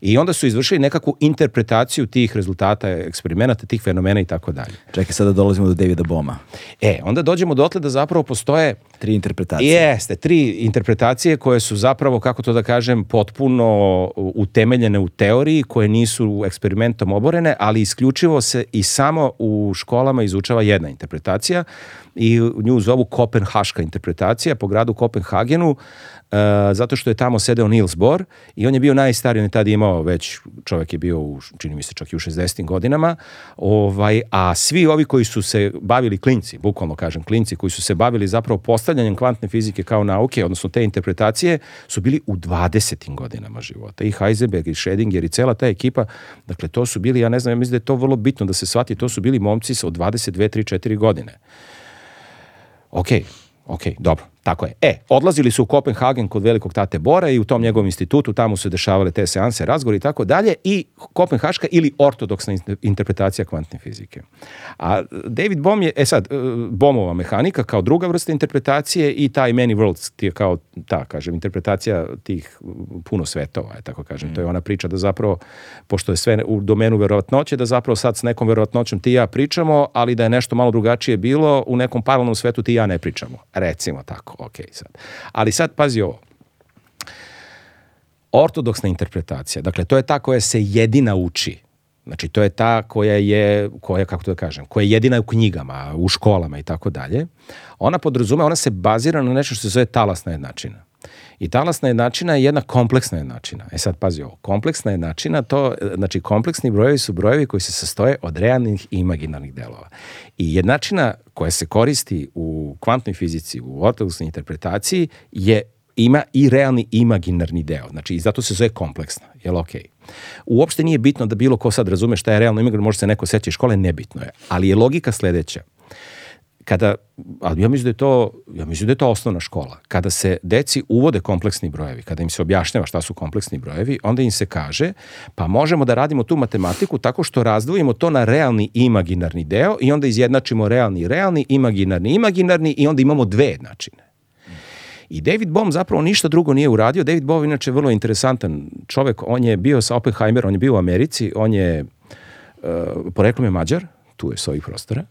i onda su izvršili nekakvu interpretaciju tih rezultata, eksperimenata, tih fenomena i tako dalje. Čekaj, sada dolazimo do Davida Boma. E, onda dođemo dotle da zapravo postoje Tri interpretacije. Jeste, tri interpretacije koje su zapravo, kako to da kažem, potpuno utemeljene u teoriji, koje nisu eksperimentom oborene, ali isključivo se i samo u školama izučava jedna interpretacija i nju zovu Kopenhaška interpretacija po gradu Kopenhagenu e, zato što je tamo sedeo Niels Bohr i on je bio najstariji, on je tada imao već, čovjek je bio, u, čini mi se, čak i u 60. godinama, ovaj, a svi ovi koji su se bavili klinci, bukvalno kažem klinci, koji su se bavili zapravo postavljanjem kvantne fizike kao nauke, odnosno te interpretacije, su bili u 20. godinama života. I Heisenberg, i Schrödinger, i cela ta ekipa, dakle to su bili, ja ne znam, ja mislim da je to vrlo bitno da se shvati, to su bili momci od 22, 3, 4 godine. Ok, ok, dobro. Tako je. E, odlazili su u Kopenhagen kod velikog tate Bora i u tom njegovom institutu tamo su dešavale te seanse, razgovori i tako dalje i kopenhaška ili ortodoksna interpretacija kvantne fizike. A David Bohm je, e sad, e, Bohmova mehanika kao druga vrsta interpretacije i taj many worlds, ti kao ta, da, kažem, interpretacija tih puno svetova, je tako kažem. Mm. To je mm. ona priča da zapravo, pošto je sve u domenu verovatnoće, da zapravo sad s nekom verovatnoćom ti ja pričamo, ali da je nešto malo drugačije bilo, u nekom paralelnom svetu ti ja ne pričamo. Recimo tako ok sad. Ali sad pazi ovo. Ortodoksna interpretacija, dakle to je ta koja se jedina uči. Znači to je ta koja je, koja, kako to da kažem, koja je jedina u knjigama, u školama i tako dalje. Ona podrazume, ona se bazira na nešto što se zove talasna jednačina. I talasna jednačina je jedna kompleksna jednačina. E sad, pazi ovo, kompleksna jednačina, to, znači kompleksni brojevi su brojevi koji se sastoje od realnih i imaginarnih delova. I jednačina koja se koristi u kvantnoj fizici, u ortodoksnoj interpretaciji, je ima i realni i imaginarni deo. Znači, i zato se zove kompleksna. Jel okej? Okay? Uopšte nije bitno da bilo ko sad razume šta je realno imaginarno, može se neko seća iz škole, nebitno je. Ali je logika sledeća. Kada, ali ja mislim da je to, ja mislim da je to osnovna škola. Kada se deci uvode kompleksni brojevi, kada im se objašnjava šta su kompleksni brojevi, onda im se kaže, pa možemo da radimo tu matematiku tako što razdvojimo to na realni i imaginarni deo i onda izjednačimo realni realni, imaginarni imaginarni i onda imamo dve jednačine. I David Bohm zapravo ništa drugo nije uradio. David Bohm inače vrlo interesantan čovek. On je bio sa Oppenheimer, on je bio u Americi, on je, uh, poreklom je Mađar, tu je s ovih prostora.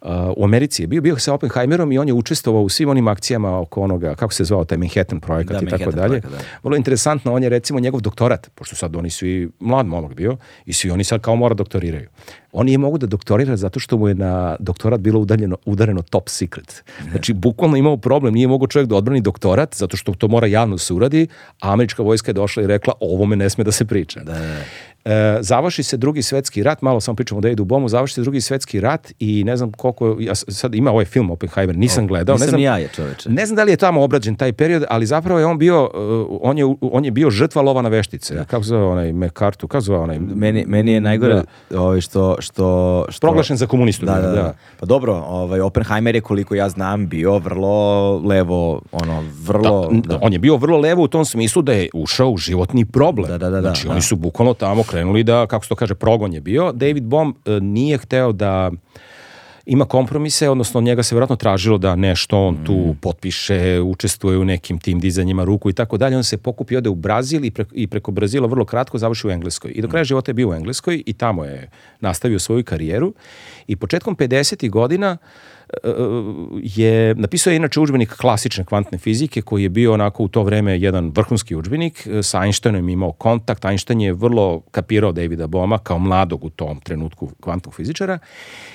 Uh, u Americi je bio, bio sa Oppenheimerom i on je učestvovao u svim onim akcijama oko onoga, kako se zvao taj Manhattan projekat da, i tako dalje. Da. Vrlo interesantno, on je recimo njegov doktorat, pošto sad oni su i mlad momak bio i svi oni sad kao mora doktoriraju. On nije mogu da doktorira zato što mu je na doktorat bilo udaljeno, udareno top secret. Znači, bukvalno imao problem, nije mogao čovjek da odbrani doktorat zato što to mora javno da se uradi, a američka vojska je došla i rekla ovo me ne sme da se priča. Da, da. da. E, završi se drugi svetski rat, malo samo pričamo da idu u bomu, završi se drugi svetski rat i ne znam koliko, ja sad ima ovaj film Oppenheimer, nisam gledao. Nisam ne znam, ja je čoveče. Ne znam da li je tamo obrađen taj period, ali zapravo je on bio, e, on je, on je bio žrtva lova na veštice. Da. Kako zove onaj McCartu, kako zove onaj... Meni, meni je najgore da. ovaj što, što, što... Proglašen za komunistu. Da, da, da, da. Pa dobro, ovaj, Oppenheimer je koliko ja znam bio vrlo levo, ono, vrlo... Da, on je bio vrlo levo u tom smislu da je ušao u životni problem. Da, da, da. da znači oni da. su bukvalno tamo kre krenuli da, kako se to kaže, progon je bio. David Bom e, nije hteo da ima kompromise, odnosno njega se vjerojatno tražilo da nešto on tu mm. potpiše, učestvuje u nekim tim dizanjima ruku i tako dalje. On se pokupi, ode u Brazil i preko, i preko Brazila vrlo kratko završi u Engleskoj. I do kraja mm. života je bio u Engleskoj i tamo je nastavio svoju karijeru. I početkom 50. godina uh, je, napisao je inače učbenik klasične kvantne fizike koji je bio onako u to vreme jedan vrhunski učbenik, e, sa Einsteinom imao kontakt, Einstein je vrlo kapirao Davida Boma kao mladog u tom trenutku kvantnog fizičara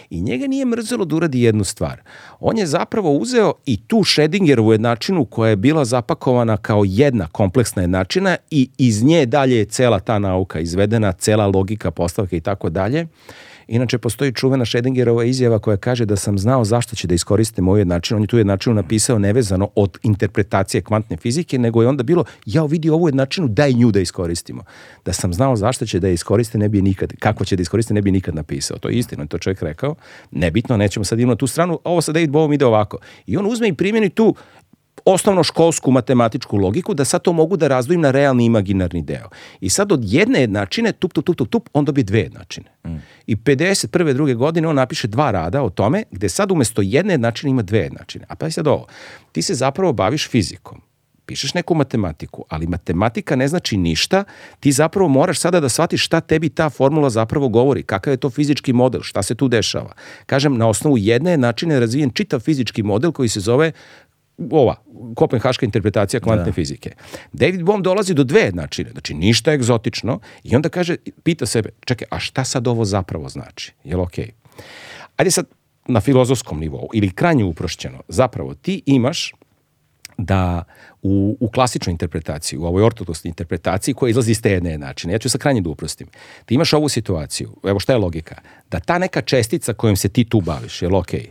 i njega nije mrzelo da uradi jednu stvar. On je zapravo uzeo i tu Schrödingerovu jednačinu koja je bila zapakovana kao jedna kompleksna jednačina i iz nje dalje je cela ta nauka izvedena, cela logika postavke i tako dalje Inače, postoji čuvena Schrödingerova izjava koja kaže da sam znao zašto će da iskoristim ovu jednačinu. On je tu jednačinu napisao nevezano od interpretacije kvantne fizike, nego je onda bilo, ja vidi ovu jednačinu, daj nju da iskoristimo. Da sam znao zašto će da je iskoriste, ne bi nikad, kako će da iskoriste, ne bi nikad napisao. To je istina, to čovjek rekao. Nebitno, nećemo sad imati tu stranu, ovo sa David Bovom ide ovako. I on uzme i primjeni tu osnovno školsku matematičku logiku da sad to mogu da razdvojim na realni imaginarni deo. I sad od jedne jednačine, tup, tup, tup, tup, tup, on dobije dve jednačine. Mm. I 51. druge godine on napiše dva rada o tome gde sad umesto jedne jednačine ima dve jednačine. A pa sad ovo, ti se zapravo baviš fizikom pišeš neku matematiku, ali matematika ne znači ništa, ti zapravo moraš sada da shvatiš šta tebi ta formula zapravo govori, kakav je to fizički model, šta se tu dešava. Kažem, na osnovu jedne načine je razvijen čitav fizički model koji se zove ova kopenhaška interpretacija kvantne da. fizike. David Bohm dolazi do dve jednačine, znači ništa egzotično i onda kaže, pita sebe, čekaj, a šta sad ovo zapravo znači? Jel okej? Okay? Ajde sad na filozofskom nivou ili krajnje uprošćeno, zapravo ti imaš da u, u klasičnoj interpretaciji, u ovoj ortodoksnoj interpretaciji koja izlazi iz te jedne jednačine, ja ću sa krajnje da uprostim, ti imaš ovu situaciju, evo šta je logika, da ta neka čestica kojom se ti tu baviš, jel okej, okay,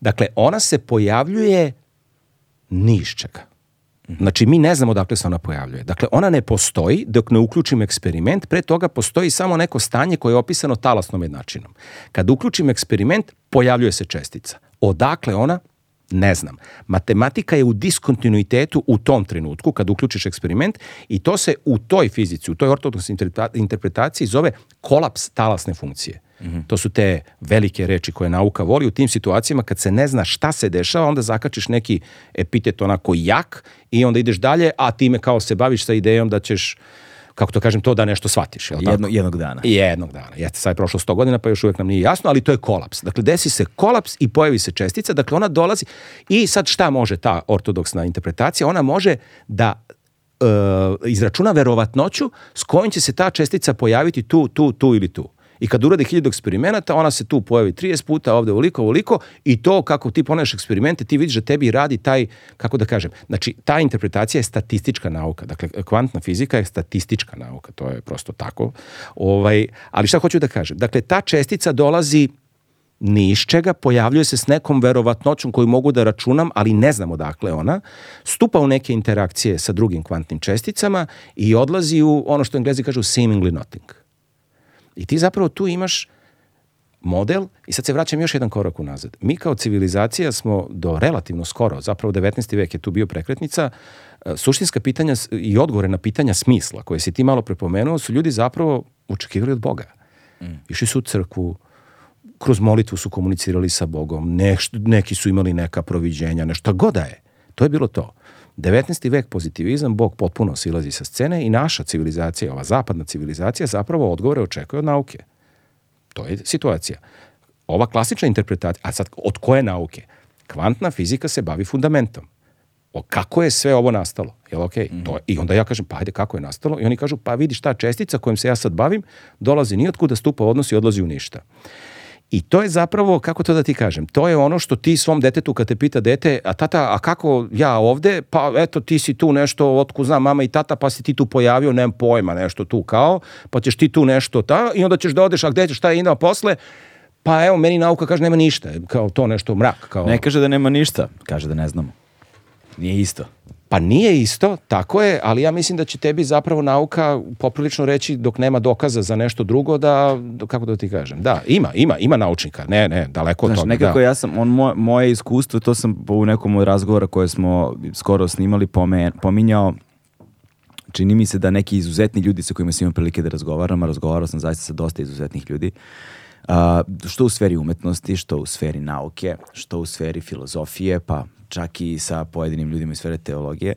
dakle ona se pojavljuje ni iz čega. Znači, mi ne znamo odakle se ona pojavljuje. Dakle, ona ne postoji dok ne uključimo eksperiment, pre toga postoji samo neko stanje koje je opisano talasnom jednačinom. Kad uključim eksperiment, pojavljuje se čestica. Odakle ona? Ne znam. Matematika je u diskontinuitetu u tom trenutku kad uključiš eksperiment i to se u toj fizici, u toj ortodoksnoj interpretaciji zove kolaps talasne funkcije. -hmm. To su te velike reči koje nauka voli u tim situacijama kad se ne zna šta se dešava, onda zakačiš neki epitet onako jak i onda ideš dalje, a time kao se baviš sa idejom da ćeš kako to kažem, to da nešto shvatiš. Jel Jedno, Jednog dana. Jednog dana. Jeste, sad je prošlo 100 godina pa još uvek nam nije jasno, ali to je kolaps. Dakle, desi se kolaps i pojavi se čestica, dakle ona dolazi i sad šta može ta ortodoksna interpretacija? Ona može da e, izračuna verovatnoću s kojom će se ta čestica pojaviti tu, tu, tu ili tu. I kad uradi hiljadu eksperimenata, ona se tu pojavi 30 puta, ovde ovoliko, ovoliko i to kako ti poneš eksperimente, ti vidiš da tebi radi taj, kako da kažem, znači ta interpretacija je statistička nauka. Dakle, kvantna fizika je statistička nauka, to je prosto tako. Ovaj, ali šta hoću da kažem? Dakle, ta čestica dolazi ni iz čega, pojavljuje se s nekom verovatnoćom koju mogu da računam, ali ne znam odakle ona, stupa u neke interakcije sa drugim kvantnim česticama i odlazi u ono što englezi kažu seemingly nothing. I ti zapravo tu imaš model i sad se vraćam još jedan korak unazad. Mi kao civilizacija smo do relativno skoro, zapravo 19. vek je tu bio prekretnica, e, suštinska pitanja i odgovore na pitanja smisla koje si ti malo prepomenuo su ljudi zapravo očekivali od Boga. Mm. Išli su u crku, kroz molitvu su komunicirali sa Bogom, neš, neki su imali neka proviđenja, nešto god da je. To je bilo to. 19. vek pozitivizam, Bog potpuno silazi sa scene i naša civilizacija, ova zapadna civilizacija, zapravo odgovore očekuje od nauke. To je situacija. Ova klasična interpretacija, a sad od koje nauke? Kvantna fizika se bavi fundamentom. O, kako je sve ovo nastalo? Jel okej? Okay? Mm. To I onda ja kažem, pa ajde, kako je nastalo? I oni kažu, pa vidi šta čestica kojom se ja sad bavim, dolazi nijotkuda, stupa odnos i odlazi u ništa. I to je zapravo, kako to da ti kažem, to je ono što ti svom detetu kad te pita dete, a tata, a kako ja ovde, pa eto ti si tu nešto, otku znam mama i tata, pa si ti tu pojavio, nemam pojma, nešto tu kao, pa ćeš ti tu nešto ta, i onda ćeš da odeš, a gde ćeš, šta je inao posle, pa evo, meni nauka kaže nema ništa, kao to nešto mrak. Kao... Ne kaže da nema ništa, kaže da ne znamo. Nije isto. Pa nije isto, tako je, ali ja mislim da će tebi zapravo nauka poprilično reći dok nema dokaza za nešto drugo da, kako da ti kažem, da, ima, ima, ima naučnika, ne, ne, daleko Znaš, od toga. Da. nekako da. ja sam, on, moj, moje iskustvo, to sam u nekom od razgovora koje smo skoro snimali pomen, pominjao, čini mi se da neki izuzetni ljudi sa kojima sam imao prilike da razgovaram, a razgovarao sam zaista sa dosta izuzetnih ljudi, Uh, što u sferi umetnosti, što u sferi nauke, što u sferi filozofije, pa čak i sa pojedinim ljudima iz sfere teologije.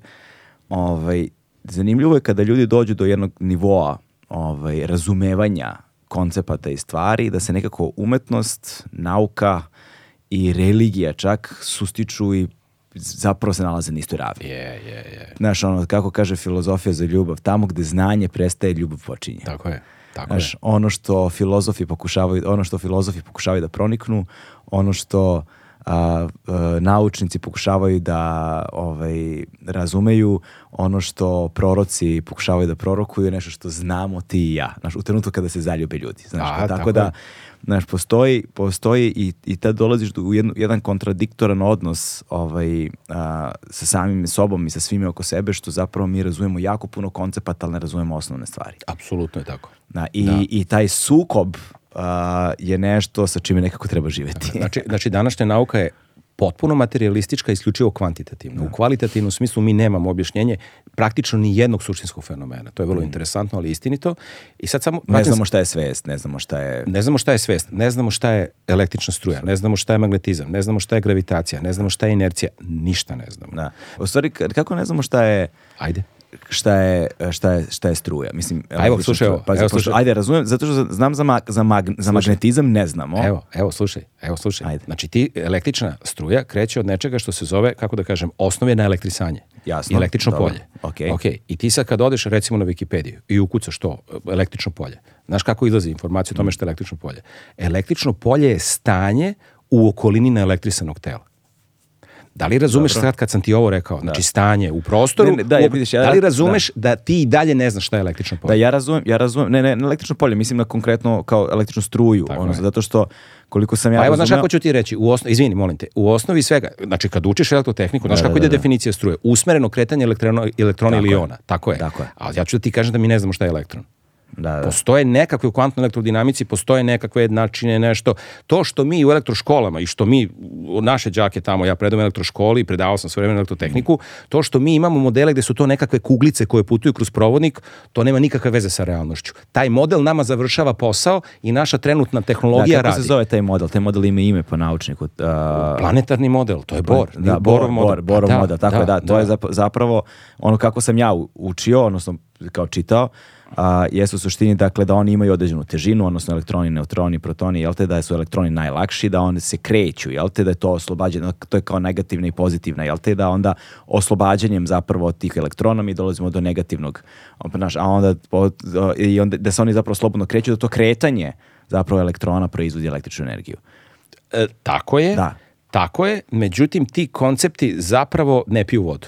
Ovaj, zanimljivo je kada ljudi dođu do jednog nivoa ovaj, razumevanja koncepata i stvari, da se nekako umetnost, nauka i religija čak sustiču i zapravo se nalaze na istoj ravni. Je, je, je. Znaš, ono, kako kaže filozofija za ljubav, tamo gde znanje prestaje, ljubav počinje. Tako je. Tako Znaš, je. ono što filozofi pokušavaju, ono što filozofi pokušavaju da proniknu, ono što a, a, e, naučnici pokušavaju da ovaj, razumeju ono što proroci pokušavaju da prorokuju, nešto što znamo ti i ja, znaš, u trenutku kada se zaljube ljudi. Znaš, a, tako, tako, da, znaš, postoji, postoji i, i tad dolaziš u jednu, jedan kontradiktoran odnos ovaj, a, sa samim sobom i sa svime oko sebe, što zapravo mi razumemo jako puno koncepata, ali ne razumemo osnovne stvari. Apsolutno je tako. Na, da, i, da. I taj sukob a, je nešto sa čime nekako treba živeti. <laughs> Znači, znači današnja nauka je potpuno materialistička, isključivo kvantitativna. Da. U kvalitativnom smislu mi nemamo objašnjenje praktično ni jednog suštinskog fenomena. To je vrlo mm. interesantno, ali istinito. I sad samo ne znamo šta je svest, ne znamo šta je Ne znamo šta je svest, ne znamo šta je električna struja, ne znamo šta je magnetizam, ne znamo šta je gravitacija, ne znamo šta je inercija, ništa ne znamo. Da. U stvari kako ne znamo šta je Ajde šta je, šta je, šta je struja. Mislim, evo, slušaj da- ovo. Pa, slušaj. Ajde, razumem zato što znam za, mag, za, mag, za magnetizam, ne znamo. Evo, evo, slušaj. Evo, slušaj. Ajde. Znači, ti električna struja kreće od nečega što se zove, kako da kažem, osnove na elektrisanje. Jasno. I električno Dobar. polje. Okay. okay. I ti sad kad odeš, recimo, na Wikipediju i ukucaš što električno polje, znaš kako izlazi informacija o tome mm. što je električno polje? Električno polje je stanje u okolini na elektrisanog tela. Da li razumeš Dobro. sad kad sam ti ovo rekao? Znači da. stanje u prostoru. Ne, ne, da, ja, vidiš, ja, da li da. razumeš da. da. ti dalje ne znaš šta je električno polje? Da, ja razumem, ja razumem. Ne, ne, na električno polje, mislim na konkretno kao električnu struju. Tako ono, je. zato što koliko sam ja pa evo, znaš kako ću ti reći, u osnovi, izvini, molim te, u osnovi svega, znači kad učiš elektrotehniku, znaš da, da kako da, ide da. definicija struje? Usmereno kretanje elektrona, elektrona ili iona, tako je. Tako je. Ali ja ću da ti kažem da mi ne znamo šta je elektron. Da, da. Postoje nekakve u kvantnoj elektrodinamici, postoje nekakve načine, nešto. To što mi u elektroškolama i što mi, naše đake tamo, ja predam elektroškoli i predavao sam svoje elektrotehniku, mhm. to što mi imamo modele gde su to nekakve kuglice koje putuju kroz provodnik, to nema nikakve veze sa realnošću. Taj model nama završava posao i naša trenutna tehnologija da, kako radi. Kako se zove taj model? Taj model ima ime po naučniku. Uh, Planetarni model, to je Bor. Da, Borov, model. Bor, Borov da, model, tako da, je, da, to da. je zapravo ono kako sam ja učio, odnosno kao čitao, a, jesu u suštini dakle da oni imaju određenu težinu, odnosno elektroni, neutroni, protoni, jel te, da su elektroni najlakši, da oni se kreću, jel te, da je to oslobađeno, to je kao negativna i pozitivna, jel te, da onda oslobađanjem zapravo tih elektrona mi dolazimo do negativnog, naš, a onda, i onda da se oni zapravo slobodno kreću, da to kretanje zapravo elektrona proizvodi električnu energiju. E, tako je. Da. Tako je, međutim ti koncepti zapravo ne piju vodu.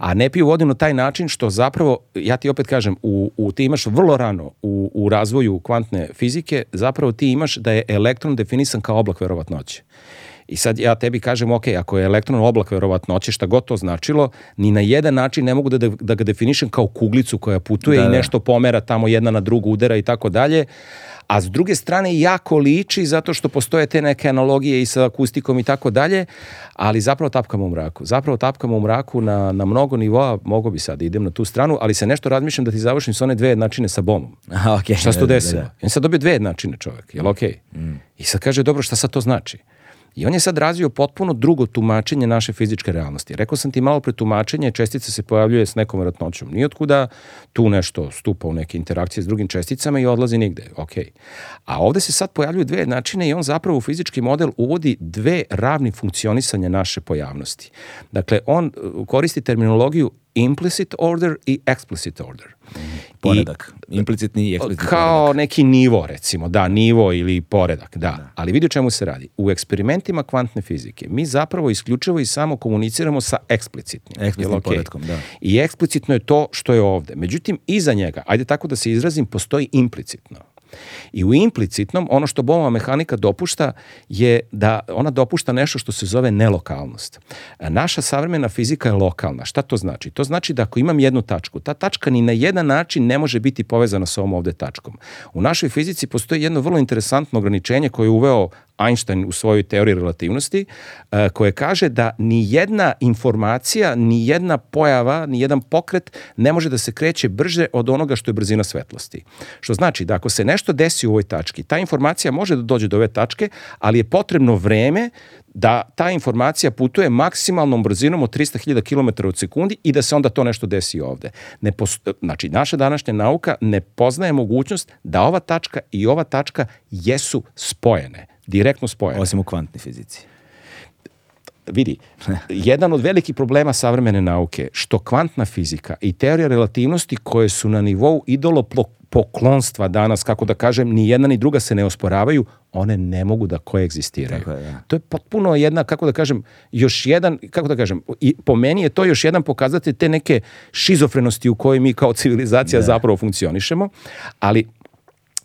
A ne piju vodu na taj način što zapravo, ja ti opet kažem, u, u, ti imaš vrlo rano u, u razvoju kvantne fizike, zapravo ti imaš da je elektron definisan kao oblak verovatnoće. I sad ja tebi kažem, ok, ako je elektron oblak verovatnoće, šta god to značilo, ni na jedan način ne mogu da, da ga definišem kao kuglicu koja putuje da. i da. nešto pomera tamo jedna na drugu udara i tako dalje, a s druge strane jako liči zato što postoje te neke analogije i sa akustikom i tako dalje, ali zapravo tapkamo u mraku. Zapravo tapkamo u mraku na, na mnogo nivoa, mogo bi sad idem na tu stranu, ali se nešto razmišljam da ti završim sa one dve jednačine sa bomom. <laughs> Aha, okay. Šta se to desilo? Da, da, da. Ja dobio dve jednačine čovjek, jel mm. okej? Okay? Mm. I sad kaže, dobro, šta sad to znači? I on je sad razvio potpuno drugo tumačenje naše fizičke realnosti. Rekao sam ti malo pre tumačenje, čestica se pojavljuje s nekom vratnoćom. Nijotkuda tu nešto stupa u neke interakcije s drugim česticama i odlazi nigde. Ok. A ovde se sad pojavljuju dve načine i on zapravo u fizički model uvodi dve ravni funkcionisanja naše pojavnosti. Dakle, on uh, koristi terminologiju implicit order i explicit order. Poredak, I, implicitni i eksplicitni Kao poredak. neki nivo recimo, da, nivo ili poredak, da. da. Ali vidi o čemu se radi. U eksperimentima kvantne fizike mi zapravo isključivo i samo komuniciramo sa eksplicitnim. Eksplicitnim okay? poredkom, da. I eksplicitno je to što je ovde. Međutim, iza njega, ajde tako da se izrazim, postoji implicitno. I u implicitnom, ono što bomba mehanika dopušta je da ona dopušta nešto što se zove nelokalnost. Naša savremena fizika je lokalna. Šta to znači? To znači da ako imam jednu tačku, ta tačka ni na jedan način ne može biti povezana sa ovom ovde tačkom. U našoj fizici postoji jedno vrlo interesantno ograničenje koje je uveo Einstein u svojoj teoriji relativnosti, e, koje kaže da ni jedna informacija, ni jedna pojava, ni jedan pokret ne može da se kreće brže od onoga što je brzina svetlosti. Što znači da ako se nešto desi u ovoj tački, ta informacija može da dođe do ove tačke, ali je potrebno vreme da ta informacija putuje maksimalnom brzinom od 300.000 km u sekundi i da se onda to nešto desi ovde. Ne posto... Znači, naša današnja nauka ne poznaje mogućnost da ova tačka i ova tačka jesu spojene direktno spojene. Osim u kvantnoj fizici. Vidi, jedan od velikih problema savremene nauke, što kvantna fizika i teorija relativnosti koje su na nivou idolopoklonstva danas, kako da kažem, ni jedna ni druga se ne osporavaju, one ne mogu da koegzistiraju. je, da. To je potpuno jedna, kako da kažem, još jedan, kako da kažem, i po meni je to još jedan pokazatelj te neke šizofrenosti u kojoj mi kao civilizacija da. zapravo funkcionišemo, ali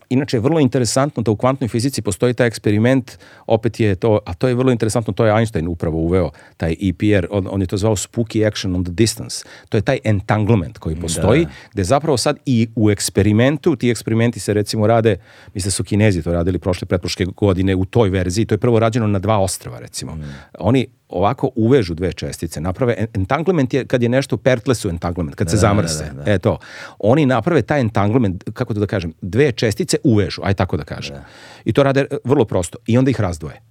Inače, vrlo interesantno da u kvantnoj fizici postoji taj eksperiment, opet je to, a to je vrlo interesantno, to je Einstein upravo uveo, taj EPR, on, on je to zvao spooky action on the distance. To je taj entanglement koji da. postoji, da. gde zapravo sad i u eksperimentu, ti eksperimenti se recimo rade, misle da su kinezi to radili prošle pretprošle godine u toj verziji, to je prvo rađeno na dva ostrava recimo. Mm. Oni ovako uvežu dve čestice, naprave entanglement je kad je nešto pertlesu entanglement, kad da, se da, da, zamrse. Da, da, da. E to. Oni naprave taj entanglement, kako to da kažem, dve čestice uvežu, aj tako da kažem. Da. I to rade e, vrlo prosto i onda ih razdvoje.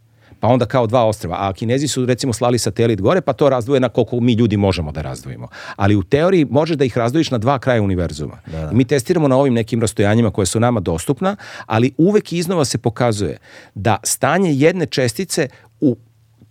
Pa onda kao dva ostrava, a Kinezi su recimo slali satelit gore, pa to razdvoje na koliko mi ljudi možemo da razdvojimo. Ali u teoriji možeš da ih razdvojiš na dva kraja univerzuma. Da, da. mi testiramo na ovim nekim rastojanjima koje su nama dostupna, ali uvek iznova se pokazuje da stanje jedne čestice u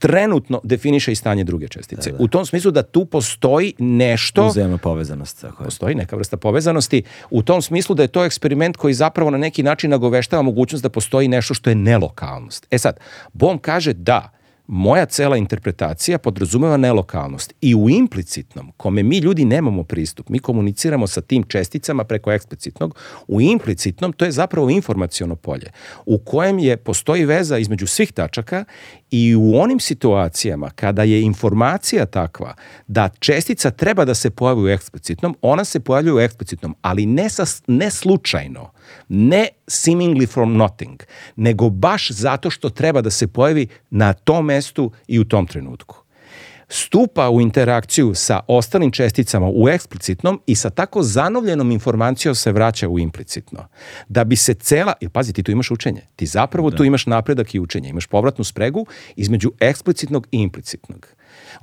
trenutno definiše i stanje druge čestice. Da, da. U tom smislu da tu postoji nešto... Uzemna povezanost. Tako je. Postoji neka vrsta povezanosti. U tom smislu da je to eksperiment koji zapravo na neki način nagoveštava mogućnost da postoji nešto što je nelokalnost. E sad, Bom kaže da, moja cela interpretacija podrazumeva nelokalnost i u implicitnom, kome mi ljudi nemamo pristup, mi komuniciramo sa tim česticama preko eksplicitnog, u implicitnom to je zapravo informaciono polje u kojem je postoji veza između svih tačaka i u onim situacijama kada je informacija takva da čestica treba da se pojavi u eksplicitnom, ona se pojavljuje u eksplicitnom, ali ne, sa, ne slučajno, ne seemingly from nothing, nego baš zato što treba da se pojavi na tom mestu i u tom trenutku stupa u interakciju sa ostalim česticama u eksplicitnom i sa tako zanovljenom informacijom se vraća u implicitno. Da bi se cela, jer pazi, ti tu imaš učenje, ti zapravo da. tu imaš napredak i učenje, imaš povratnu spregu između eksplicitnog i implicitnog.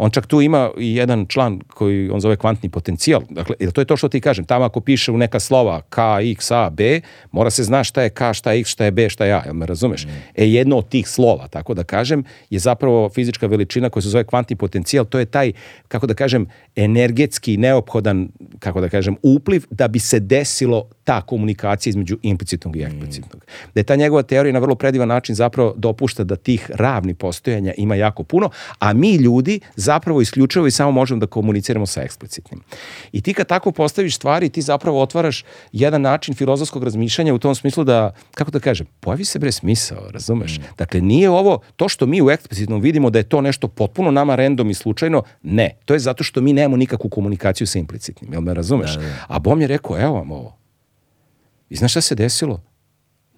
On čak tu ima i jedan član koji on zove kvantni potencijal. Dakle, jer to je to što ti kažem. Tamo ako piše u neka slova K, X, A, B, mora se zna šta je K, šta je X, šta je B, šta je A. Jel me razumeš? Mm. E, jedno od tih slova, tako da kažem, je zapravo fizička veličina koja se zove kvantni potencijal. To je taj, kako da kažem, energetski neophodan, kako da kažem, upliv da bi se desilo ta komunikacija između implicitnog i eksplicitnog. Mm. Da je ta njegova teorija na vrlo predivan način zapravo dopušta da tih ravni postojanja ima jako puno, a mi ljudi zapravo isključivo i samo možemo da komuniciramo sa eksplicitnim. I ti kad tako postaviš stvari, ti zapravo otvaraš jedan način filozofskog razmišljanja u tom smislu da, kako da kažem, pojavi se bre smisao, razumeš? Mm. Dakle, nije ovo to što mi u eksplicitnom vidimo da je to nešto potpuno nama random i slučajno, ne. To je zato što mi nemamo nikakvu komunikaciju sa implicitnim, jel me razumeš? Da, da. da. A Bom je rekao, evo vam ovo. I znaš šta se desilo?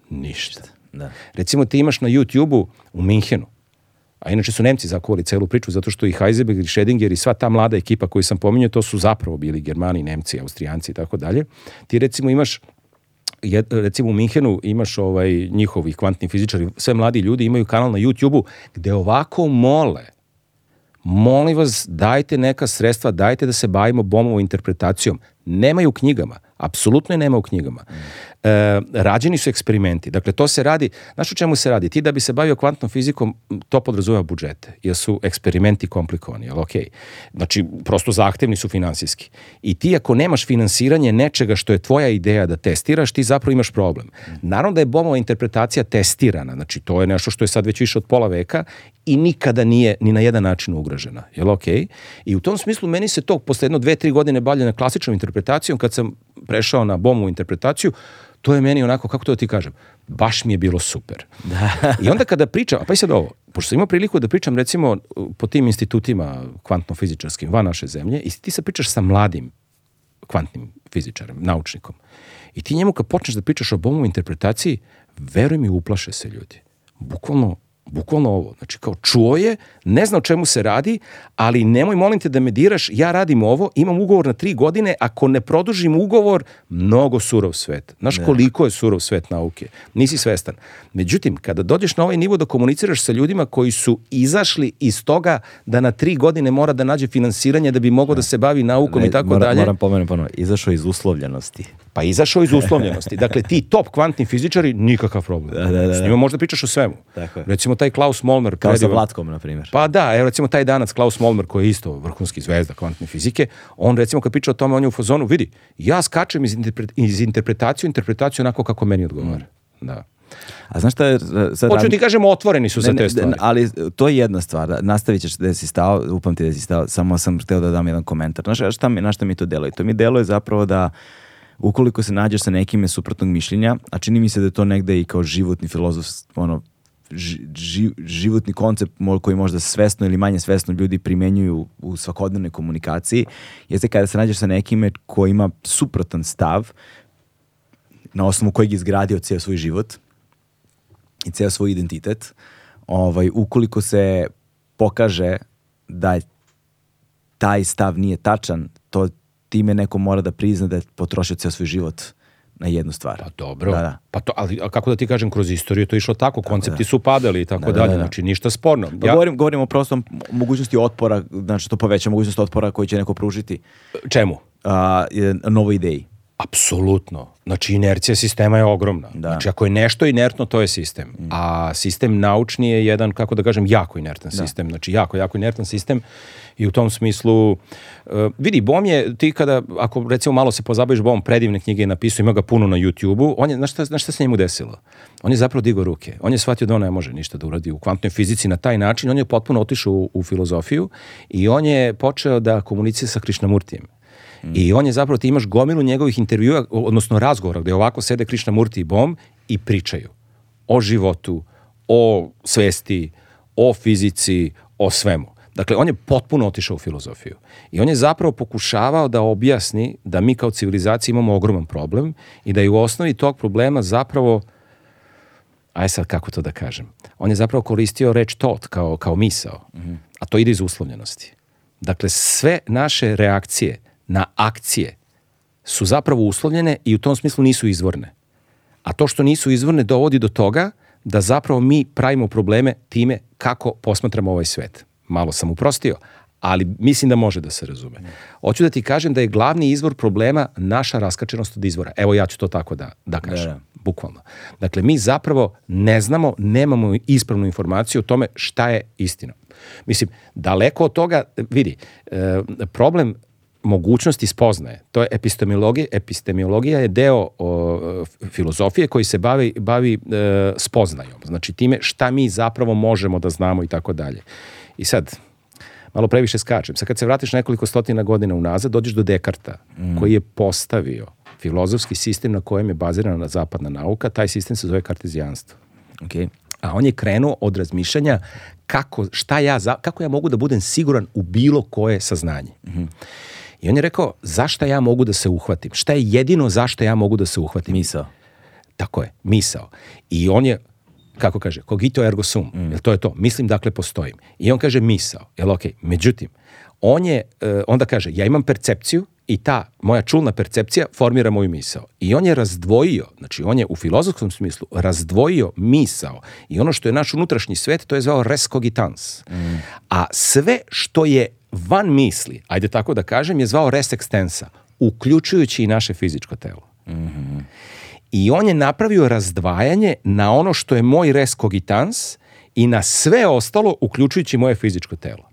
Ništa. Da. Recimo ti imaš na YouTube-u u Minhenu A inače su Nemci zakuvali celu priču zato što i Heisenberg i Schrödinger i sva ta mlada ekipa koju sam pominjao, to su zapravo bili Germani, Nemci, Austrijanci i tako dalje. Ti recimo imaš recimo u Minhenu imaš ovaj njihovi kvantni fizičari, sve mladi ljudi imaju kanal na YouTubeu gde ovako mole molim vas, dajte neka sredstva, dajte da se bavimo bomovo interpretacijom. Nema je u knjigama. Apsolutno je nema u knjigama. Mm e, rađeni su eksperimenti. Dakle, to se radi, znaš o čemu se radi? Ti da bi se bavio kvantnom fizikom, to podrazumeva budžete, jer su eksperimenti komplikovani, jel ok? Znači, prosto zahtevni su finansijski. I ti ako nemaš finansiranje nečega što je tvoja ideja da testiraš, ti zapravo imaš problem. Naravno da je Bomova interpretacija testirana, znači to je nešto što je sad već više od pola veka i nikada nije ni na jedan način ugražena, jel ok? I u tom smislu meni se to posle jedno dve, tri godine bavljena klasičnom interpretacijom, kad sam prešao na Bomovu interpretaciju, to je meni onako, kako to da ti kažem, baš mi je bilo super. Da. I onda kada pričam, pa i sad ovo, pošto sam imao priliku da pričam recimo po tim institutima kvantno-fizičarskim van naše zemlje i ti se pričaš sa mladim kvantnim fizičarem, naučnikom. I ti njemu kad počneš da pričaš o bomu interpretaciji, veruj mi, uplaše se ljudi. Bukvalno Bukvalno ovo. Znači kao čuo je, ne zna o čemu se radi, ali nemoj molim te da me diraš, ja radim ovo, imam ugovor na tri godine, ako ne produžim ugovor, mnogo surov svet. Znaš ne. koliko je surov svet nauke. Nisi svestan. Međutim, kada dođeš na ovaj nivo da komuniciraš sa ljudima koji su izašli iz toga da na tri godine mora da nađe finansiranje da bi mogao da, da se bavi naukom ne, i tako moram, dalje. Moram pomenuti ponovno, izašao iz uslovljenosti. Pa izašao iz uslovljenosti. Dakle, ti top kvantni fizičari, nikakav problem. Da, da, da. S da. njima možda pričaš o svemu. Tako je. Recimo taj Klaus Molmer. Kao sa Vlatkom, na primjer. Pa da, evo recimo taj danac Klaus Molmer, koji je isto vrhunski zvezda kvantne fizike, on recimo kad priča o tome, on je u fazonu, vidi, ja skačem iz, interpre, iz interpretaciju, interpretaciju onako kako meni odgovara. Mm. Da. A znaš šta je... Sad Hoću ti kažem, otvoreni su ne, za te stvari. Ne, ali to je jedna stvar. Nastavit ćeš da si stao, upamti da si stao, samo sam hteo da dam jedan komentar. Znaš šta mi, na šta mi to deluje? To mi deluje zapravo da ukoliko se nađeš sa nekime suprotnog mišljenja, a čini mi se da je to negde i kao životni filozof, ono, ži, životni koncept koji možda svesno ili manje svesno ljudi primenjuju u svakodnevnoj komunikaciji, jeste kada se nađeš sa nekime ko ima suprotan stav na osnovu kojeg je izgradio ceo svoj život i ceo svoj identitet, ovaj, ukoliko se pokaže da taj stav nije tačan, to time neko mora da prizna da je potrošio ceo svoj život na jednu stvar. Pa dobro. Da, da. Pa to, ali kako da ti kažem, kroz istoriju to je išlo tako, koncepti su padali i tako da, da, dalje, da, znači ništa sporno. Pa ja... govorim, govorim o prostom mogućnosti otpora, znači to poveća mogućnost otpora koji će neko pružiti. Čemu? A, novoj ideji. Apsolutno. Znači, inercija sistema je ogromna. Da. Znači, ako je nešto inertno, to je sistem. Mm. A sistem naučni je jedan, kako da kažem, jako inertan da. sistem. Znači, jako, jako inertan sistem. Uh, i u tom smislu uh, vidi Bom je ti kada ako recimo malo se pozabaviš Bom predivne knjige je napisao ima ga puno na YouTubeu on je znaš šta, znaš šta se njemu desilo on je zapravo digao ruke on je shvatio da on ne može ništa da uradi u kvantnoj fizici na taj način on je potpuno otišao u, u filozofiju i on je počeo da komunicira sa Krišnamurtijem Mm. I on je zapravo, ti imaš gomilu njegovih intervjua, odnosno razgovora, gde ovako sede Krišnamurti i Bom i pričaju o životu, o svesti, o fizici, o svemu. Dakle, on je potpuno otišao u filozofiju. I on je zapravo pokušavao da objasni da mi kao civilizacija imamo ogroman problem i da je u osnovi tog problema zapravo aj sad kako to da kažem, on je zapravo koristio reč tot kao, kao misao, mm -hmm. a to ide iz uslovljenosti. Dakle, sve naše reakcije na akcije su zapravo uslovljene i u tom smislu nisu izvorne. A to što nisu izvorne dovodi do toga da zapravo mi pravimo probleme time kako posmatramo ovaj svet malo sam uprostio, ali mislim da može da se razume. Hoću da ti kažem da je glavni izvor problema naša raskačenost od izvora. Evo ja ću to tako da, da kažem. Da, da. Bukvalno. Dakle, mi zapravo ne znamo, nemamo ispravnu informaciju o tome šta je istina. Mislim, daleko od toga, vidi, e, problem mogućnosti spoznaje. To je epistemologija. Epistemologija je deo o, filozofije koji se bavi, bavi e, spoznajom. Znači time šta mi zapravo možemo da znamo i tako dalje. I sad, malo previše skačem, sad kad se vratiš nekoliko stotina godina unazad, dođeš do Dekarta, mm. koji je postavio filozofski sistem na kojem je bazirana na zapadna nauka, taj sistem se zove kartezijanstvo. Okay. A on je krenuo od razmišljanja kako, šta ja, za, kako ja mogu da budem siguran u bilo koje saznanje. Mm -hmm. I on je rekao, zašto ja mogu da se uhvatim? Šta je jedino zašto ja mogu da se uhvatim? Misao. Tako je, misao. I on je kako kaže, cogito ergo sum, mm. jel to je to, mislim dakle postojim. I on kaže misao, jel ok, međutim, on je, e, onda kaže, ja imam percepciju i ta moja čulna percepcija formira moju misao. I on je razdvojio, znači on je u filozofskom smislu razdvojio misao i ono što je naš unutrašnji svet, to je zvao res cogitans. Mm. A sve što je van misli, ajde tako da kažem, je zvao res extensa, uključujući i naše fizičko telo. Mm -hmm i on je napravio razdvajanje na ono što je moj reskogitans i na sve ostalo, uključujući moje fizičko telo.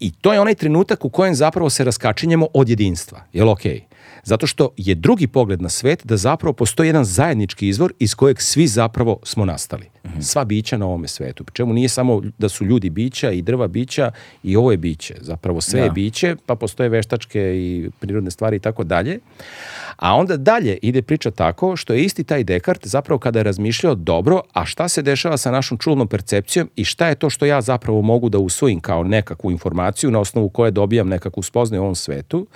I to je onaj trenutak u kojem zapravo se raskačinjemo od jedinstva. Jel okej? Okay? Zato što je drugi pogled na svet da zapravo postoji jedan zajednički izvor iz kojeg svi zapravo smo nastali. Mhm. sva bića na ovome svetu. Čemu nije samo da su ljudi bića i drva bića i ovo je biće. Zapravo sve da. je biće, pa postoje veštačke i prirodne stvari i tako dalje. A onda dalje ide priča tako što je isti taj Dekart zapravo kada je razmišljao dobro, a šta se dešava sa našom čulnom percepcijom i šta je to što ja zapravo mogu da usvojim kao nekakvu informaciju na osnovu koje dobijam da nekakvu spoznaju u ovom svetu,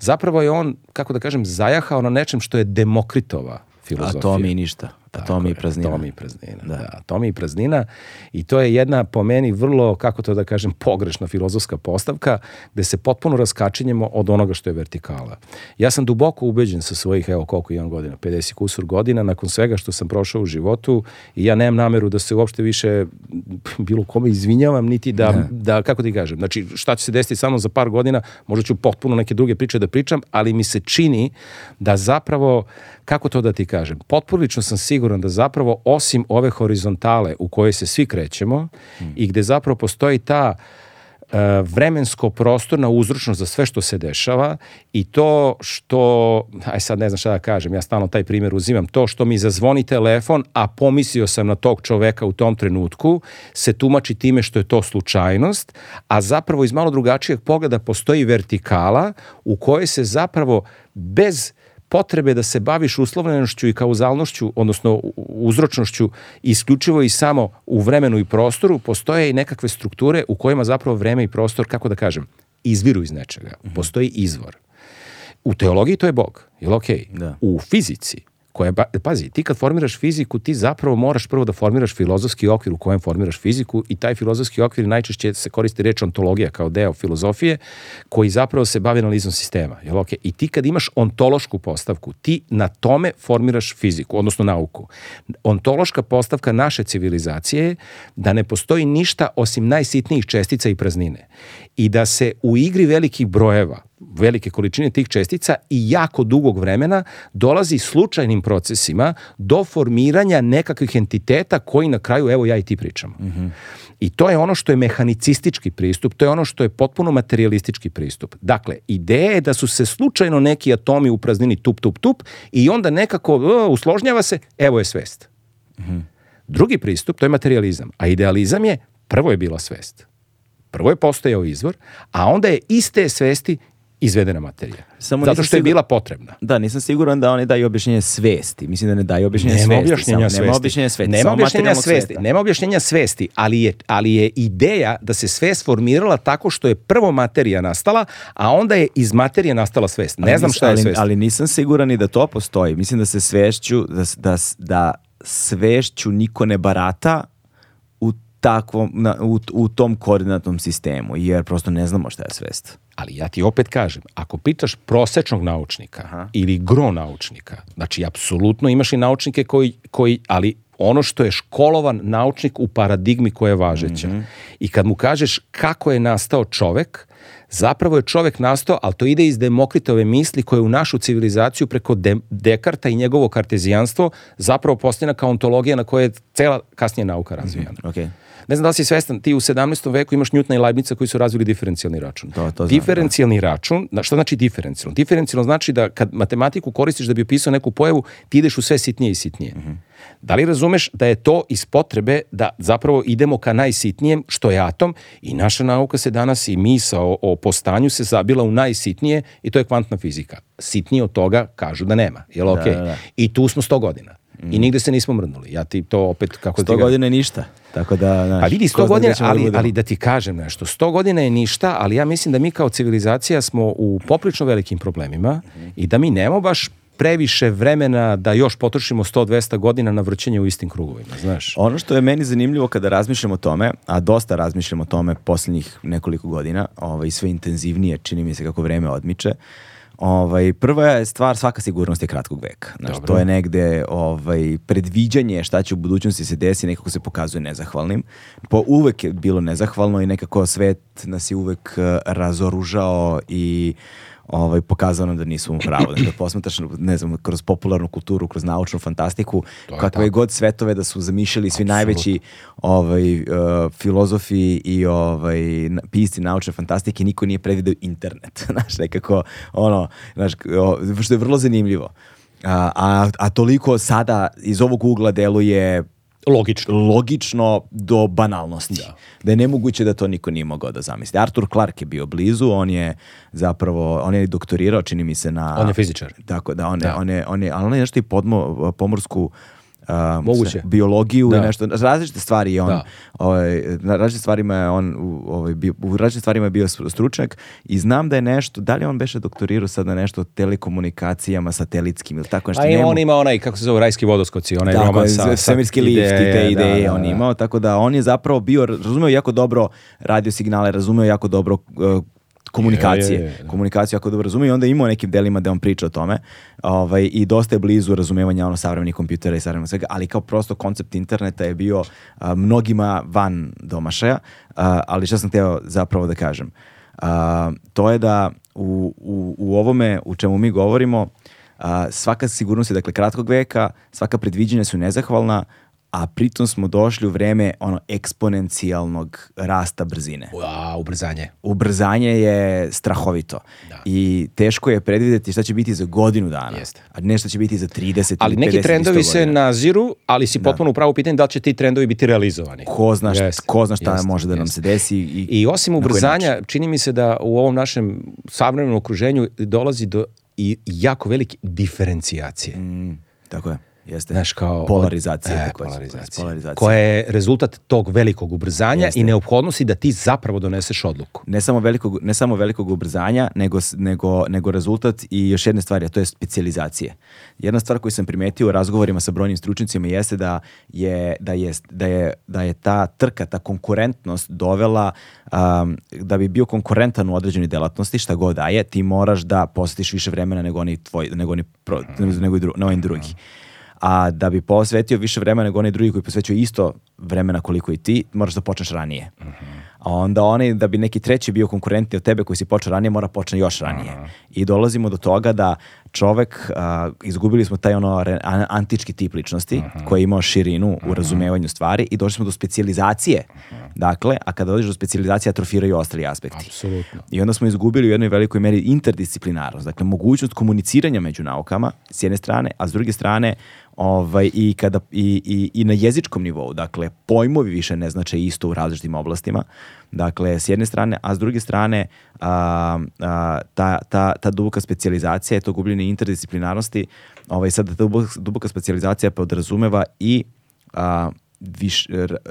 zapravo je on, kako da kažem, zajahao na nečem što je demokritova filozofija. A to mi ništa. Atom i praznina. Atom i praznina, da. da. Atom i praznina i to je jedna po meni vrlo, kako to da kažem, pogrešna filozofska postavka gde se potpuno raskačinjemo od onoga što je vertikala. Ja sam duboko ubeđen sa svojih, evo koliko imam godina, 50 kusur godina, nakon svega što sam prošao u životu i ja nemam nameru da se uopšte više <laughs> bilo kome izvinjavam, niti da, ne. da kako ti kažem, znači šta će se desiti samo za par godina, možda ću potpuno neke druge priče da pričam, ali mi se čini da zapravo Kako to da ti kažem? Potpulično sam siguran da zapravo osim ove horizontale u kojoj se svi krećemo hmm. i gde zapravo postoji ta uh, e, vremensko-prostorna uzročnost za sve što se dešava i to što, aj sad ne znam šta da kažem, ja stalno taj primjer uzimam, to što mi zazvoni telefon, a pomislio sam na tog čoveka u tom trenutku, se tumači time što je to slučajnost, a zapravo iz malo drugačijeg pogleda postoji vertikala u kojoj se zapravo bez potrebe da se baviš uslovljenošću i kauzalnošću, odnosno uzročnošću isključivo i samo u vremenu i prostoru, postoje i nekakve strukture u kojima zapravo vreme i prostor, kako da kažem, izviru iz nečega. Mhm. Postoji izvor. U teologiji to je Bog, je li okej? Okay? Da. U fizici koja je, pazi, ti kad formiraš fiziku, ti zapravo moraš prvo da formiraš filozofski okvir u kojem formiraš fiziku i taj filozofski okvir najčešće se koristi reč ontologija kao deo filozofije, koji zapravo se bavi analizom sistema. Jel, okay? I ti kad imaš ontološku postavku, ti na tome formiraš fiziku, odnosno nauku. Ontološka postavka naše civilizacije je da ne postoji ništa osim najsitnijih čestica i praznine i da se u igri velikih brojeva velike količine tih čestica i jako dugog vremena dolazi slučajnim procesima do formiranja nekakvih entiteta koji na kraju evo ja i ti pričamo. Mm -hmm. I to je ono što je mehanicistički pristup, to je ono što je potpuno materialistički pristup. Dakle, ideja je da su se slučajno neki atomi u praznini tup, tup, tup i onda nekako uh, usložnjava se, evo je svest. Mm -hmm. Drugi pristup, to je materializam, a idealizam je, prvo je bila svest. Prvo je postojao izvor, a onda je iste svesti izvedena materija. Samo Zato što je bila potrebna. Da, nisam siguran da oni daju objašnjenje svesti. Mislim da ne daju objašnjenje nema svesti. Objašnjenja svesti. Nema objašnjenja svesti. Nema objašnjenja svesti. Nema objašnjenja svesti, ali je, ali je ideja da se svest formirala tako što je prvo materija nastala, a onda je iz materije nastala svest. Ne ali znam šta je svest. Ali, ali nisam siguran i da to postoji. Mislim da se svešću, da, da, da svešću niko ne barata, takvom, na, u, u tom koordinatnom sistemu, jer prosto ne znamo šta je svest. Ali ja ti opet kažem, ako pitaš prosečnog naučnika Aha. ili gro naučnika, znači apsolutno imaš i naučnike koji, koji, ali ono što je školovan naučnik u paradigmi koja je važeća. Mm -hmm. I kad mu kažeš kako je nastao čovek, zapravo je čovek nastao, ali to ide iz Demokritove misli koja je u našu civilizaciju preko De Dekarta i njegovo kartezijanstvo zapravo postavljena kao ontologija na koje je cela kasnije nauka razvijena. Mm -hmm. okay ne znam da li si svestan, ti u 17. veku imaš Njutna i Leibnica koji su razvili diferencijalni račun. To, da, to znam, diferencijalni da. račun, da, šta znači diferencijalno? Diferencijalno znači da kad matematiku koristiš da bi opisao neku pojavu, ti ideš u sve sitnije i sitnije. Mm -hmm. Da li razumeš da je to iz potrebe da zapravo idemo ka najsitnijem, što je atom, i naša nauka se danas i misa o, o postanju se zabila u najsitnije i to je kvantna fizika. Sitnije od toga kažu da nema. Jel, okay? da, da, da. I tu smo 100 godina. Mm. I nigde se nismo mrnuli. Ja ti to opet kako 100 godina je ništa. Tako da, znači. pa vidi, 100 godina, da ali, da ali da ti kažem nešto, 100 godina je ništa, ali ja mislim da mi kao civilizacija smo u poprično velikim problemima mm -hmm. i da mi nemamo baš previše vremena da još potrošimo 100-200 godina na vrćenje u istim krugovima, znaš. Ono što je meni zanimljivo kada razmišljam o tome, a dosta razmišljam o tome poslednjih nekoliko godina, ovaj, sve intenzivnije čini mi se kako vreme odmiče, uh, Ovaj, prva je stvar svaka sigurnost je kratkog veka. Znači, to je negde ovaj, predviđanje šta će u budućnosti se desi, nekako se pokazuje nezahvalnim. Po, uvek je bilo nezahvalno i nekako svet nas je uvek uh, razoružao i ovaj, pokazao nam da nisu u pravu. Da posmetaš, ne znam, kroz popularnu kulturu, kroz naučnu fantastiku, je kakve tako. god svetove da su zamišljali svi najveći ovaj, uh, filozofi i ovaj, pisci naučne fantastike, niko nije predvideo internet. <laughs> znaš, nekako, ono, znaš, što je vrlo zanimljivo. A, a, a toliko sada iz ovog ugla deluje Logično. Logično do banalnosti. Da. da je nemoguće da to niko nije mogao da zamisli. Artur Clark je bio blizu, on je zapravo, on je doktorirao, čini mi se na... On je fizičar. Tako, da, on je, da. On je, on je, ali on je nešto i podmo, pomorsku um, Moguće. biologiju da. i nešto različite stvari je on da. ovaj, na različitim stvarima je on ovaj, bio, u različitim stvarima je bio stručnjak i znam da je nešto da li on beše doktorirao sad na nešto o telekomunikacijama satelitskim ili tako pa nešto pa i on ima onaj kako se zove rajski vodoskoci onaj tako, roman sa svemirski lift i te da, da, ideje da, on da. imao tako da on je zapravo bio razumeo jako dobro radio signale razumeo jako dobro uh, komunikacije. Je, je, je. Komunikaciju jako dobro razume i onda ima u nekim delima da on priča o tome ovaj, i dosta je blizu razumevanja ono savremenih kompjutera i savremenih svega, ali kao prosto koncept interneta je bio a, mnogima van domašaja, a, ali što sam teo zapravo da kažem? A, to je da u, u, u ovome u čemu mi govorimo a, svaka sigurnost je, dakle, kratkog veka, svaka predviđenja su nezahvalna, a pritom smo došli u vreme ono eksponencijalnog rasta brzine. A, ubrzanje. Ubrzanje je strahovito. Da. I teško je predvideti šta će biti za godinu dana. Jeste. A ne šta će biti za 30 ali ili 50 Ali neki trendovi se naziru, ali si da. potpuno da. pravu pitanje da će ti trendovi biti realizovani. Ko zna, jeste, ko zna šta jeste, može da jeste. nam se desi. I, I osim ubrzanja, čini mi se da u ovom našem savremenom okruženju dolazi do i jako velike diferencijacije. Mm, tako je. Jeste. Znaš, kao... Polarizacija. E, koja polarizacija. Znači, polarizacija. Koja je rezultat tog velikog ubrzanja Jeste. i neophodnosti da ti zapravo doneseš odluku. Ne samo velikog, ne samo velikog ubrzanja, nego, nego, nego rezultat i još jedne stvari, a to je specializacije. Jedna stvar koju sam primetio u razgovorima sa brojnim stručnicima jeste da je, da je, da je, da je ta trka, ta konkurentnost dovela um, da bi bio konkurentan u određenoj delatnosti, šta god da je, ti moraš da posjetiš više vremena nego oni tvoji, nego oni, pro, mhm. nego, i dru, nego oni drugi. Mhm a da bi posvetio više vremena nego onaj drugi koji posvećuje isto vremena koliko i ti, moraš da počneš ranije. Uh -huh. A onda onaj, da bi neki treći bio konkurentni od tebe koji si počeo ranije, mora počne još ranije. Uh -huh. I dolazimo do toga da čovek, uh, izgubili smo taj ono re, antički tip ličnosti uh -huh. koji je imao širinu u razumevanju stvari i došli smo do specijalizacije. Dakle, a kada dođeš do specijalizacije, atrofiraju ostali aspekti. Absolutno. I onda smo izgubili u jednoj velikoj meri interdisciplinarnost. Dakle, mogućnost komuniciranja među naukama s jedne strane, a s druge strane ovaj, i, kada, i, i, i na jezičkom nivou. Dakle, pojmovi više ne znače isto u različitim oblastima. Dakle, s jedne strane, a s druge strane, a, a, ta, ta, ta duboka specializacija je to gubljenje interdisciplinarnosti. Ovaj, sad, ta duboka, duboka specializacija podrazumeva i a, viš,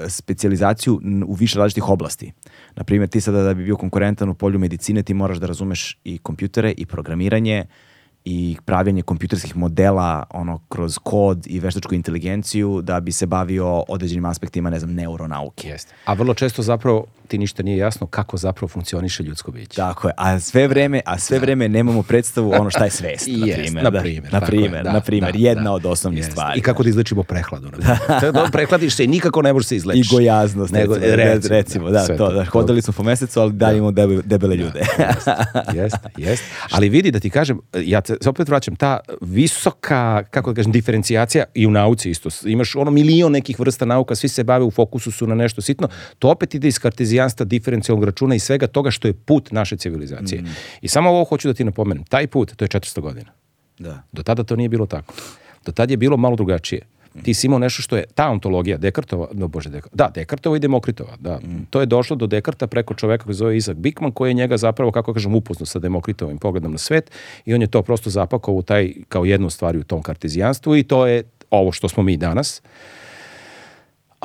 specializaciju u više različitih oblasti. Naprimjer, ti sada da bi bio konkurentan u polju medicine, ti moraš da razumeš i kompjutere, i programiranje, i pravljanje kompjuterskih modela ono kroz kod i veštačku inteligenciju da bi se bavio određenim aspektima, ne znam, neuronauke. Jeste. A vrlo često zapravo ti ništa nije jasno kako zapravo funkcioniše ljudsko biće. Tako je, a sve vreme, a sve da. vreme nemamo predstavu ono šta je svest, na primer. Na primjer, na da. primer, da, na primjer da, jedna da. od osnovnih jest. stvari. I kako da izlečimo prehladu. Na <laughs> Da. prehladiš se i nikako ne možeš se izlečiti. I gojaznost, Nego, recimo, da, recimo da, to, da, hodali smo po mesecu, ali da imamo debele ljude. Jest, jest, Ali vidi da ti kažem, ja te opet vraćam, ta visoka, kako da kažem, diferencijacija i u nauci isto. Imaš ono milion nekih vrsta nauka, svi se bave u fokusu su na nešto sitno. To opet ide iz kartezije Laplacijanstva, diferencijalnog računa i svega toga što je put naše civilizacije. Mm. I samo ovo hoću da ti napomenem. Taj put, to je 400 godina. Da. Do tada to nije bilo tako. Do tada je bilo malo drugačije. Mm. Ti si imao nešto što je ta ontologija Dekartova, no bože Dekartova, da, Dekartova i Demokritova, da. Mm. To je došlo do Dekarta preko čoveka koji zove Isaac Bikman, koji je njega zapravo, kako kažem, upoznao sa Demokritovim pogledom na svet i on je to prosto zapakovao taj, kao jednu stvari u tom kartezijanstvu i to je ovo što smo mi danas. Uh,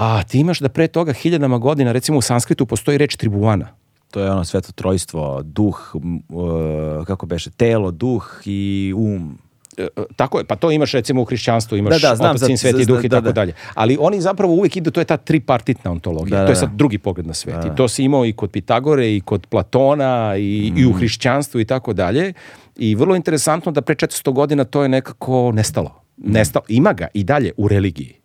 a ti imaš da pre toga hiljadama godina, recimo u sanskritu postoji reč tribuana. To je ono sveto trojstvo, duh, uh, kako beše, telo, duh i um. E, e, tako je, pa to imaš recimo u hrišćanstvu, imaš da, da, znam, otacin, sveti duh i da, da. tako da. dalje. Ali oni zapravo uvek idu, to je ta tripartitna ontologija, da, to je da, sad da. drugi pogled na svet. I to si imao i kod Pitagore, i kod Platona, i, mm. i u mm. hrišćanstvu i tako dalje. I vrlo interesantno da pre 400 godina to je nekako nestalo. Nestalo, ima ga i dalje u religiji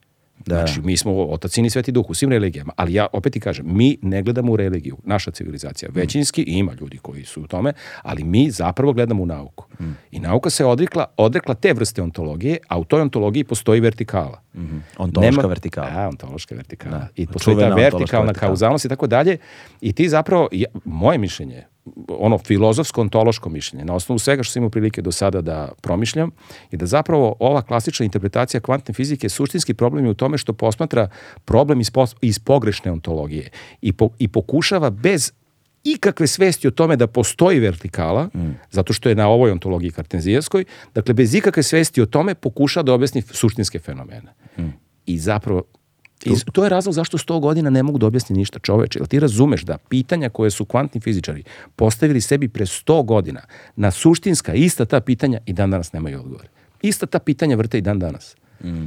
Da. Znači, mi smo otac, i sveti duh u svim religijama, ali ja opet i kažem, mi ne gledamo u religiju, naša civilizacija. Većinski mm. ima ljudi koji su u tome, ali mi zapravo gledamo u nauku. Mm. I nauka se odrekla, odrekla te vrste ontologije, a u toj ontologiji postoji vertikala. Mm -hmm. Ontološka Nema, vertikala. A, da, ontološka vertikala. Da. I postoji Čuvena ta vertikalna vertikala. kauzalnost i tako dalje. I ti zapravo, ja, moje mišljenje ono filozofsko ontološko mišljenje na osnovu svega što sam imao prilike do sada da promišljam je da zapravo ova klasična interpretacija kvantne fizike suštinski problem je u tome što posmatra problem iz, po, iz pogrešne ontologije i, po, i pokušava bez ikakve svesti o tome da postoji vertikala, mm. zato što je na ovoj ontologiji kartenzijanskoj, dakle bez ikakve svesti o tome pokuša da objasni suštinske fenomene. Mm. I zapravo I to je razlog zašto 100 godina ne mogu da objasni ništa čoveče. Jel ti razumeš da pitanja koje su kvantni fizičari postavili sebi pre 100 godina na suštinska ista ta pitanja i dan danas nemaju odgovore. Ista ta pitanja vrte i dan danas. Mm.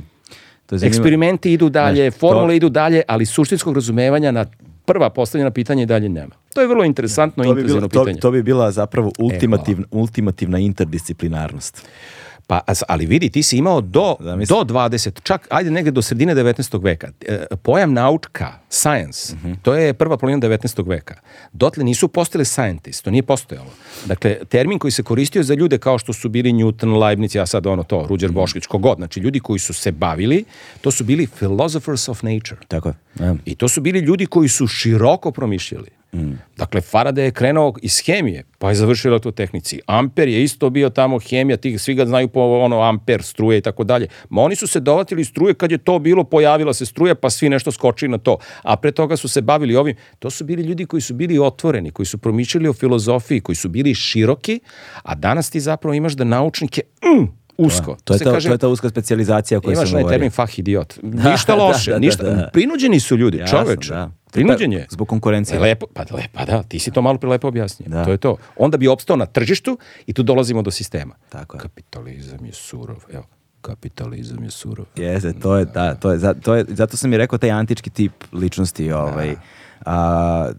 To je Eksperimenti idu dalje, Znaš, formule to... idu dalje, ali suštinskog razumevanja na prva postavljena pitanja i dalje nema. To je vrlo interesantno i intenzivno bi bilo, pitanje. To, to, bi bila zapravo e, ultimativna, Evo. ultimativna interdisciplinarnost. Pa, ali vidi, ti si imao do, Zamislim. Da, do 20, čak, ajde negde do sredine 19. veka. E, pojam naučka, science, uh mhm. -huh. to je prva polina 19. veka. Dotle nisu postali scientist, to nije postojalo. Dakle, termin koji se koristio za ljude kao što su bili Newton, Leibniz, ja sad ono to, Ruđer mhm. Boškić, kogod, znači ljudi koji su se bavili, to su bili philosophers of nature. Tako je. I to su bili ljudi koji su široko promišljali. Mm. Dakle, Faraday je krenuo iz hemije, pa je završio elektrotehnici. Amper je isto bio tamo hemija, tih, svi ga znaju po ono, amper, struje i tako dalje. Ma oni su se dovatili struje kad je to bilo, pojavila se struja, pa svi nešto skočili na to. A pre toga su se bavili ovim. To su bili ljudi koji su bili otvoreni, koji su promišljali o filozofiji, koji su bili široki, a danas ti zapravo imaš da naučnike mm, usko. To, je, ta, kaže, to je ta uska specijalizacija koja se Imaš onaj termin fah idiot. <laughs> Da, ništa <laughs> da, loše. Da, da, ništa, da, Prinuđeni su ljudi, Jasno, čoveč. Da. Prinuđen je. Zbog konkurencije. Lepo, pa, lepa, da, ti si to malo prelepo objasnio. Da. To je to. Onda bi opstao na tržištu i tu dolazimo do sistema. Tako je. Kapitalizam je surov. Evo, kapitalizam je surov. Jeste, to je, da, to je, za, to je, zato sam i rekao taj antički tip ličnosti, ovaj, da a,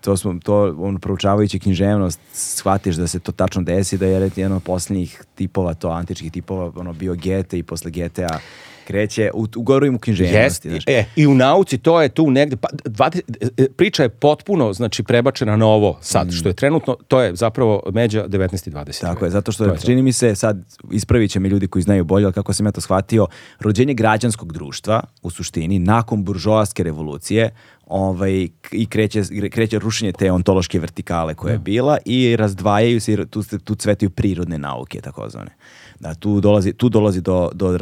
to smo, to, on, proučavajući književnost, shvatiš da se to tačno desi, da je jedan od posljednjih tipova, to antičkih tipova, ono, bio Gete i posle Getea kreće u, u goru u književnosti. znači. e, I u nauci to je tu negde, pa, 20, e, priča je potpuno znači, prebačena na ovo sad, mm. što je trenutno, to je zapravo međa 19. i 20. Tako je, zato što to je, čini mi se, sad ispravit će me ljudi koji znaju bolje, ali kako sam ja to shvatio, rođenje građanskog društva, u suštini, nakon buržoaske revolucije, ovaj, i kreće, kreće rušenje te ontološke vertikale koja je da. bila i razdvajaju se, tu, tu cvetaju prirodne nauke, takozvane. Da, tu dolazi, tu dolazi do, do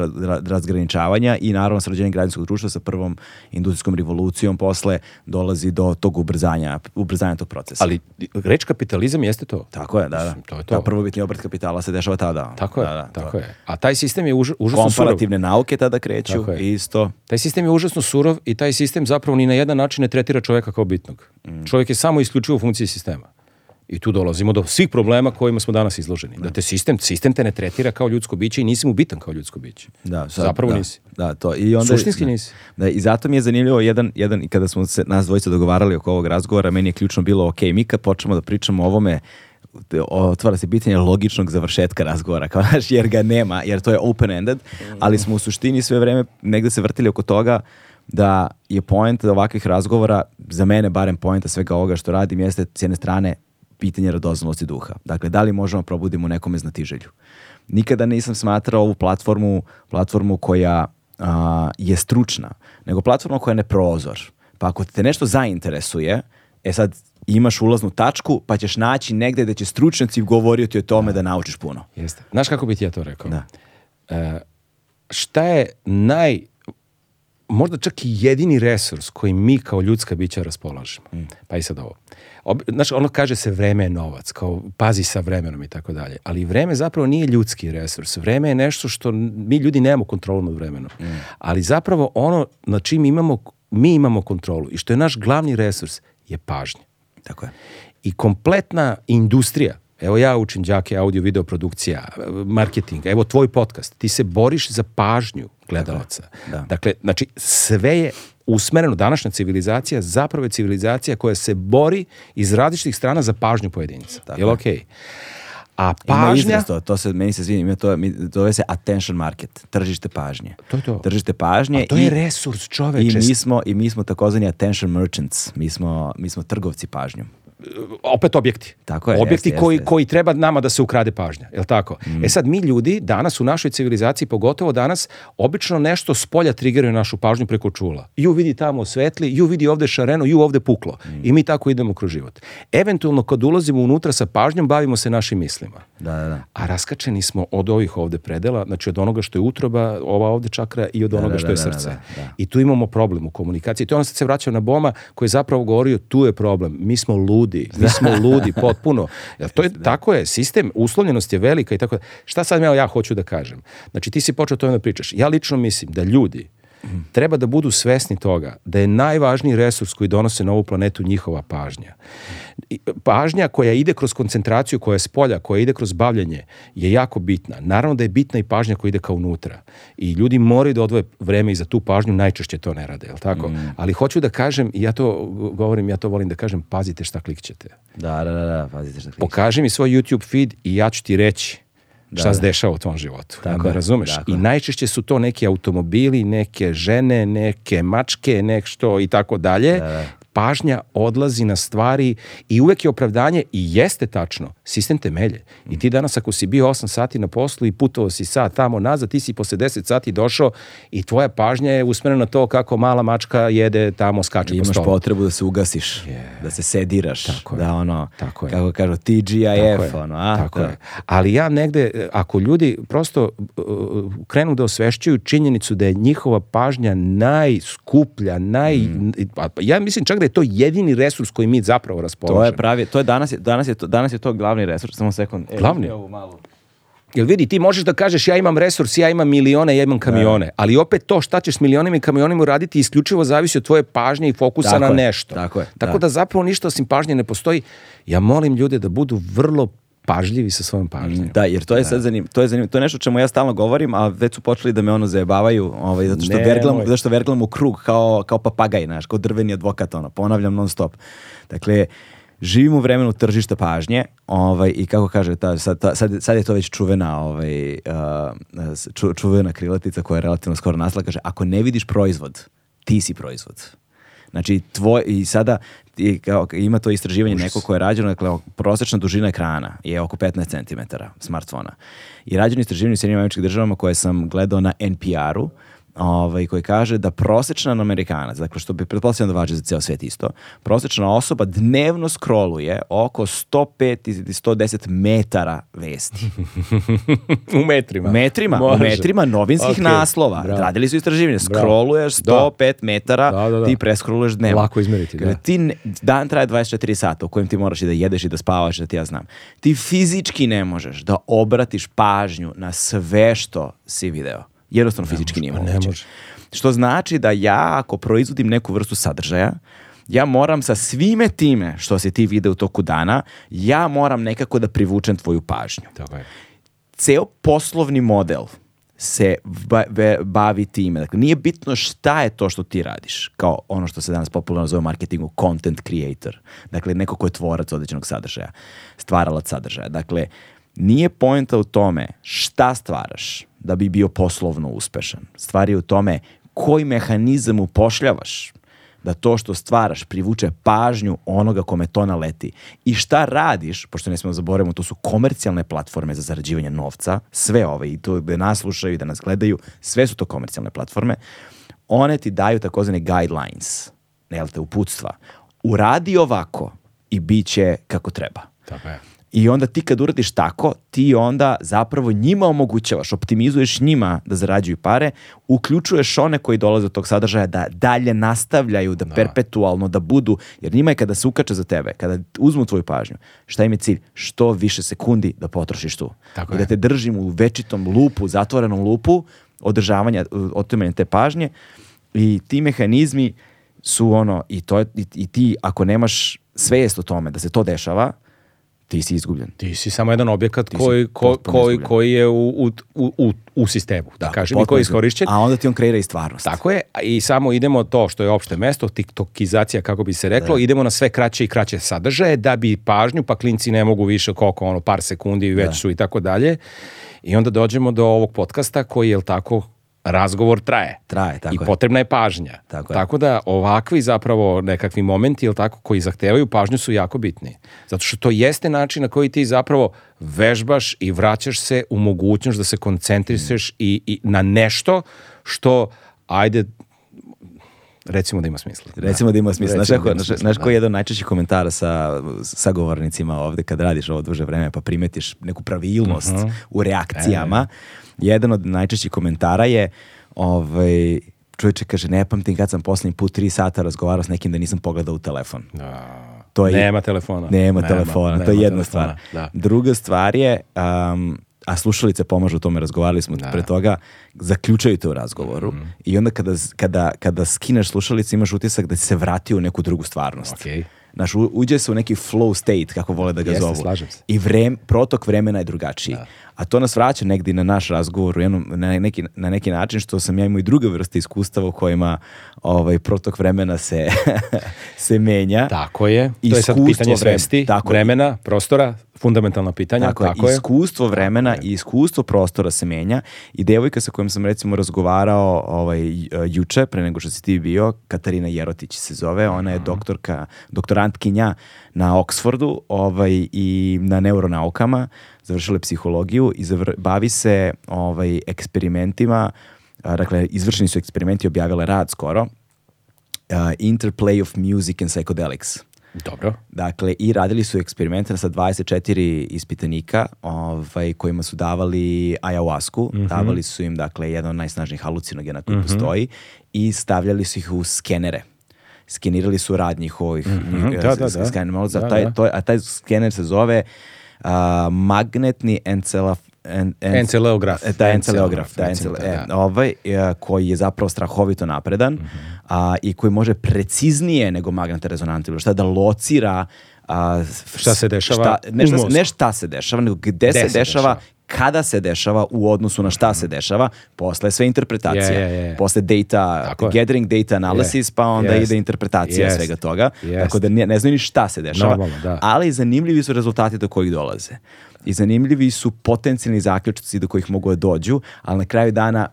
razgraničavanja i naravno s građanskog društva sa prvom industrijskom revolucijom posle dolazi do tog ubrzanja, ubrzanja tog procesa. Ali reč kapitalizam jeste to? Tako je, da, da. To je to. Ta prvobitni obrat kapitala se dešava tada. Tako je, da, da, tako to. je. A taj sistem je už, užasno Komparativne surov. nauke tada kreću, isto. Taj sistem je užasno surov i taj sistem zapravo ni na jedan način način ne tretira čoveka kao bitnog. Mm. Čovjek je samo isključivo u funkciji sistema. I tu dolazimo do svih problema kojima smo danas izloženi. Da, da te sistem, sistem te ne tretira kao ljudsko biće i nisi mu bitan kao ljudsko biće. Da, sad, Zapravo da, nisi. Da, to. I onda, Suštinski nisi. Da, I zato mi je zanimljivo, jedan, jedan, i kada smo se nas dvojica dogovarali oko ovog razgovora, meni je ključno bilo, ok, mi kad počnemo da pričamo o ovome, otvara se pitanje logičnog završetka razgovora, <laughs> kao naš, jer ga nema, jer to je open-ended, mm. ali smo u suštini sve vreme negde se vrtili oko toga da je poenta ovakvih razgovora, za mene barem poenta svega ovoga što radim, jeste s jedne strane pitanje radoznalosti duha. Dakle, da li možemo da probudimo u nekome znatiželju. Nikada nisam smatrao ovu platformu, platformu koja a, je stručna, nego platforma koja je ne prozor. Pa ako te nešto zainteresuje, e sad imaš ulaznu tačku, pa ćeš naći negde da će stručnjaci govoriti o tome da, da naučiš puno. Jeste. Znaš kako bi ti ja to rekao? Da. E, šta je naj možda čak i jedini resurs koji mi kao ljudska bića raspolažemo. Mm. Pa i sad ovo. Ob, znaš, ono kaže se vreme je novac, kao pazi sa vremenom i tako dalje. Ali vreme zapravo nije ljudski resurs. Vreme je nešto što mi ljudi nemamo kontrolu nad vremenom. Mm. Ali zapravo ono na čim imamo, mi imamo kontrolu i što je naš glavni resurs je pažnja. Tako je. I kompletna industrija Evo ja učim đake audio video produkcija, marketing. Evo tvoj podcast. Ti se boriš za pažnju gledalaca. Dakle, da. dakle znači sve je usmereno današnja civilizacija zapravo je civilizacija koja se bori iz različitih strana za pažnju pojedinca. Tako Jel okej? Okay? A pažnja... to, to se, meni se zvini, to, mi to se attention market, tržište pažnje. To je to. Tržište pažnje. A to je resurs čoveče. I mi smo, i mi smo takozvani attention merchants, mi smo, mi smo trgovci pažnjom opet objekti. Tako je, objekti jeste, koji, jeste. koji treba nama da se ukrade pažnja, je l' tako? E mm. E sad mi ljudi danas u našoj civilizaciji, pogotovo danas, obično nešto spolja polja trigeruje našu pažnju preko čula. Ju vidi tamo svetli, ju vidi ovde šareno, ju ovde puklo. Mm. I mi tako idemo kroz život. Eventualno kad ulazimo unutra sa pažnjom, bavimo se našim mislima. Da, da, da. A raskačeni smo od ovih ovde predela, znači od onoga što je utroba, ova ovde čakra i od da, onoga da, da, što je da, da, srce. I tu imamo problem u komunikaciji. To je sad se vraća na Boma koji zapravo govorio tu je problem. Mi smo ludi ludi, mi smo da. ludi potpuno. Jer to je, da. tako je, sistem, uslovljenost je velika i tako da. Šta sad ja, hoću da kažem? Znači ti si počeo to da pričaš. Ja lično mislim da ljudi treba da budu svesni toga da je najvažniji resurs koji donose na ovu planetu njihova pažnja. Pažnja koja ide kroz koncentraciju koja je spolja, koja ide kroz bavljenje je jako bitna. Naravno da je bitna i pažnja koja ide kao unutra. I ljudi moraju da odvoje vreme i za tu pažnju najčešće to ne rade, jel tako? Mm. Ali hoću da kažem, ja to govorim, ja to volim da kažem, pazite šta klikćete. Da, da, da, da pazite šta klikćete. Pokaži mi svoj YouTube feed i ja ću ti reći da, šta se da. dešava u tom životu. Tako ja, razumeš? Tako I najčešće su to neki automobili, neke žene, neke mačke, nek što i tako dalje. Da, da pažnja odlazi na stvari i uvek je opravdanje i jeste tačno, sistem temelje. I ti danas ako si bio 8 sati na poslu i putovao si sad tamo nazad, ti si posle 10 sati došao i tvoja pažnja je usmerena na to kako mala mačka jede tamo skače I po stolu. Imaš potrebu da se ugasiš, yeah. da se sediraš, tako da je. ono, tako je. kako kažu, TGIF, tako ono, a? Tako da. je. Ali ja negde, ako ljudi prosto uh, krenu da osvešćuju činjenicu da je njihova pažnja najskuplja, naj... Mm. Ja mislim čak da je to jedini resurs koji mi zapravo raspolažemo. To je pravi, to je danas, je, danas, je to, danas je to glavni resurs, samo sekund. E, glavni? Ovu malu. Jel vidi, ti možeš da kažeš ja imam resurs, ja imam milione, ja imam kamione, e. ali opet to šta ćeš s milionima i kamionima uraditi isključivo zavisi od tvoje pažnje i fokusa tako na je, nešto. Tako, je, tako da. da zapravo ništa osim pažnje ne postoji. Ja molim ljude da budu vrlo pažljivi sa svojom pažnjom. Da, jer to je da. sad zanim, to je zanim, to je nešto o čemu ja stalno govorim, a već su počeli da me ono zajebavaju, ovaj zato što ne, verglam, zato što verglam u krug kao kao papagaj, znaš, kao drveni advokat ono, ponavljam non stop. Dakle, živimo u vremenu tržišta pažnje ovaj, i kako kaže, ta, sad, ta, sad, sad je to već čuvena, ovaj, ču, čuvena krilatica koja je relativno skoro nasla, kaže, ako ne vidiš proizvod, ti si proizvod. Znači, tvoj, i sada i kao, ima to istraživanje Užas. neko koje je rađeno, dakle, prosečna dužina ekrana je oko 15 cm smartfona. I rađeno istraživanje u Sjedinim američkim državama koje sam gledao na NPR-u, ovaj, koji kaže da prosečan Amerikanac, dakle što bi pretpostavljeno da važi za ceo svet isto, prosečna osoba dnevno skroluje oko 105 i 110 metara vesti. <laughs> u metrima. Metrima, Može. u metrima novinskih okay. naslova. Bravo. Radili su istraživanje, Skroluješ 105 da. metara, da, da, da. ti preskroluješ dnevno. Lako izmeriti, da. Ti dan traje 24 sata u kojem ti moraš i da jedeš i da spavaš, da ti ja znam. Ti fizički ne možeš da obratiš pažnju na sve što si video. Jednostavno ne fizički nije pa moguće. Ne može. Što znači da ja ako proizvodim neku vrstu sadržaja, ja moram sa svime time što se ti vide u toku dana, ja moram nekako da privučem tvoju pažnju. Dobar. Ceo poslovni model se bavi time. Dakle, nije bitno šta je to što ti radiš, kao ono što se danas popularno zove u marketingu content creator. Dakle, neko ko je tvorac određenog sadržaja, stvaralac sadržaja. Dakle, Nije poenta u tome šta stvaraš da bi bio poslovno uspešan. Stvar je u tome koji mehanizam upošljavaš da to što stvaraš privuče pažnju onoga kome to naleti. I šta radiš, pošto ne smemo da zaboravimo, to su komercijalne platforme za zarađivanje novca, sve ove, i to da nas slušaju, i da nas gledaju, sve su to komercijalne platforme, one ti daju takozvane guidelines, jel te, uputstva. Uradi ovako i bit će kako treba. Tako je. I onda ti kad uradiš tako, ti onda zapravo njima omogućavaš, optimizuješ njima da zarađuju pare, uključuješ one koji dolaze od tog sadržaja da dalje nastavljaju, da, da. perpetualno da budu, jer njima je kada se ukače za tebe, kada uzmu tvoju pažnju, šta im je cilj? Što više sekundi da potrošiš tu. Tako I da te držim u večitom lupu, zatvorenom lupu održavanja, otimanja te pažnje i ti mehanizmi su ono, i, to, i, i ti ako nemaš svest o tome da se to dešava, ti si izgubljen. Ti si samo jedan objekat koji, ko, koji, koji je u, u, u, u sistemu, da, da kažem, i koji je iskorišćen. A onda ti on kreira i stvarnost. Tako je, i samo idemo to što je opšte mesto, tiktokizacija kako bi se reklo, da. idemo na sve kraće i kraće sadržaje da bi pažnju, pa klinci ne mogu više koliko ono, par sekundi već da. su i tako dalje. I onda dođemo do ovog podcasta koji je, tako, razgovor traje. Traje, tako I je. potrebna je pažnja. Tako, tako je. da ovakvi zapravo nekakvi momenti ili tako koji zahtevaju pažnju su jako bitni. Zato što to jeste način na koji ti zapravo vežbaš i vraćaš se u mogućnost da se koncentrišeš mm. i, i na nešto što ajde Recimo da ima smisla. Da. Recimo da ima smisla. Znaš, da znaš naš, koji da. je jedan najčešći komentara sa sagovornicima ovde kad radiš ovo duže vreme pa primetiš neku pravilnost uh mhm. -huh. u reakcijama. E jedan od najčešćih komentara je ovaj, čovječe kaže, ne pamtim kad sam poslednji put tri sata razgovarao s nekim da nisam pogledao u telefon. Da. To je, nema telefona. Nema, nema telefona, nema, to je jedna telefona, stvar. Da. Druga stvar je, um, a slušalice pomažu u tome, razgovarali smo da. pre toga, zaključaju te u razgovoru mm -hmm. i onda kada, kada, kada skineš slušalice imaš utisak da si se vratio u neku drugu stvarnost. Okay. Znaš, uđe se u neki flow state, kako vole da ga Jeste, zovu. Slažem se. I vrem, protok vremena je drugačiji. Da. A to nas vraća negdje na naš razgovor, jednom, na, neki, na neki način, što sam ja imao i druge vrste iskustava u kojima ovaj, protok vremena se, <laughs> se menja. Tako je. To je sad pitanje svesti, vremena, prostora, fundamentalna pitanja. Tako, tako je. Iskustvo vremena e. i iskustvo prostora se menja i devojka sa kojom sam recimo razgovarao ovaj, juče, pre nego što si ti bio, Katarina Jerotić se zove, ona je doktorka, doktorantkinja na Oxfordu ovaj, i na neuronaukama, završila psihologiju i zavr bavi se ovaj, eksperimentima, dakle izvršeni su eksperimenti, objavila rad skoro, uh, Interplay of Music and Psychedelics. Dobro. Dakle, i radili su eksperimente sa 24 ispitanika ovaj, kojima su davali ayahuasku, mm -hmm. davali su im dakle, jedan od najsnažnijih halucinogena koji mm -hmm. postoji i stavljali su ih u skenere skenirali su rad njihovih mm -hmm. da, da, da. Skener, da, taj, da. To, a taj skener se zove uh, magnetni encefalograf en, en, enceleograf. E, da, enceleograf. Da, encele, da. da. ovaj, e, koji je zapravo strahovito napredan mm -hmm. a, i koji može preciznije nego magnetna rezonanca ili šta da locira a, šta se dešava šta, ne, šta, ne šta se dešava, nego gde, gde se, dešava, kada se dešava u odnosu na šta se mhm. dešava, posle sve interpretacije, Yeah, yeah, yeah. Posle data, Tako gathering data analysis, pa onda yes. ide interpretacija yes. svega toga. Yes. Tako da ne, ne znaju ni šta se dešava. Normalno, da. Ali zanimljivi su rezultati do kojih dolaze i zanimljivi su potencijalni zaključci do kojih mogu da dođu, ali na kraju dana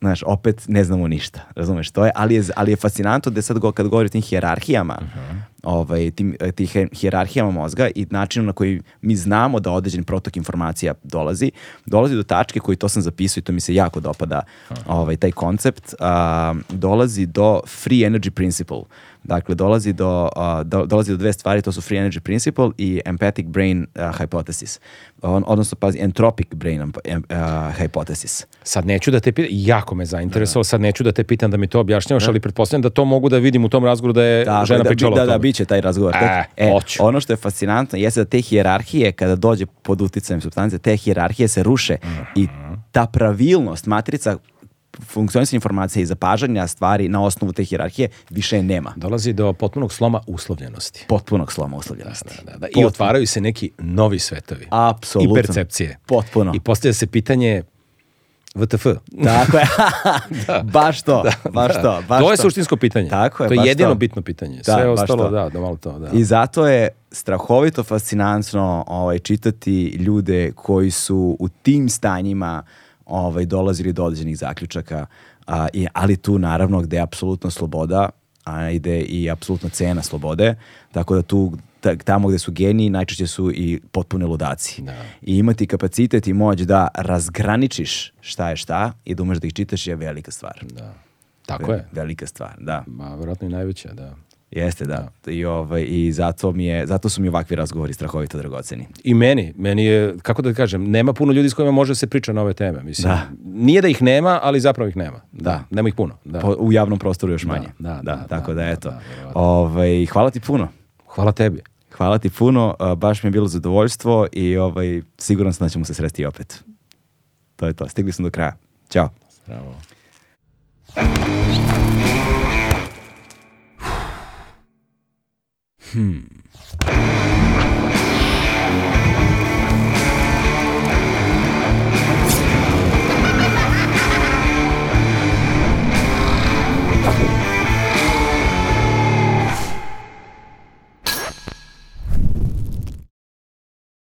znaš, opet ne znamo ništa, razumeš, to je, ali je, ali je fascinantno da sad go, kad govori o tim hjerarhijama, uh mhm. -huh. ovaj, tim, eh, tih hjerarhijama mozga i načinu na koji mi znamo da određen protok informacija dolazi, dolazi do tačke koji to sam zapisao i to mi se jako dopada, uh -huh. ovaj, taj koncept, a, dolazi do free energy principle, Dakle, dolazi do, do, dolazi do dve stvari, to su free energy principle i empathic brain uh, hypothesis. On, odnosno, pazi, entropic brain um, uh, hypothesis. Sad neću da te pitam, jako me zainteresovao, da, da. sad neću da te pitam da mi to objašnjavaš, da. ali pretpostavljam da to mogu da vidim u tom razgovoru da je da, žena da, da pričala da, o tome. Da, da, bit će taj razgovor. E, e, ono što je fascinantno jeste da te hijerarhije, kada dođe pod uticajem substance, te hijerarhije se ruše mm -hmm. i mhm. ta pravilnost matrica funkcionisanje informacije i zapažanja stvari na osnovu te hjerarhije više nema. Dolazi do potpunog sloma uslovljenosti. Potpunog sloma uslovljenosti. Da, da, da. da. I otvaraju se neki novi svetovi. Apsolutno. I percepcije. Potpuno. I postaje se pitanje VTF. Tako je. <laughs> Da. da. Baš to. Da, baš da. to. Baš to je suštinsko pitanje. Tako je. To je jedino to. bitno pitanje. Da, Sve da, ostalo, da, da, malo to. Da. I zato je strahovito fascinantno ovaj, čitati ljude koji su u tim stanjima ovaj, dolazili do određenih zaključaka, a, i, ali tu naravno gde je apsolutna sloboda, a ide i apsolutna cena slobode, tako da tu tamo gde su geniji najčešće su i potpune ludaci. Da. I imati kapacitet i moć da razgraničiš šta je šta i da umeš da ih čitaš je velika stvar. Da. Tako je. Velika stvar, da. Ma, vjerojatno i najveća, da. Jeste, da. I, ovaj, i zato, mi je, zato su mi ovakvi razgovori strahovito dragoceni. I meni. Meni je, kako da kažem, nema puno ljudi s kojima može se priča na ove teme. Mislim, da. Nije da ih nema, ali zapravo ih nema. Da. Nema ih puno. Da. Po, u javnom prostoru još da, manje. Da, da, da, tako da, da eto. ovaj, hvala ti puno. Hvala tebi. Hvala ti puno, baš mi je bilo zadovoljstvo i ovaj, siguran sam da ćemo se sresti opet. To je to, stigli smo do kraja. Ćao. Bravo. Hmm.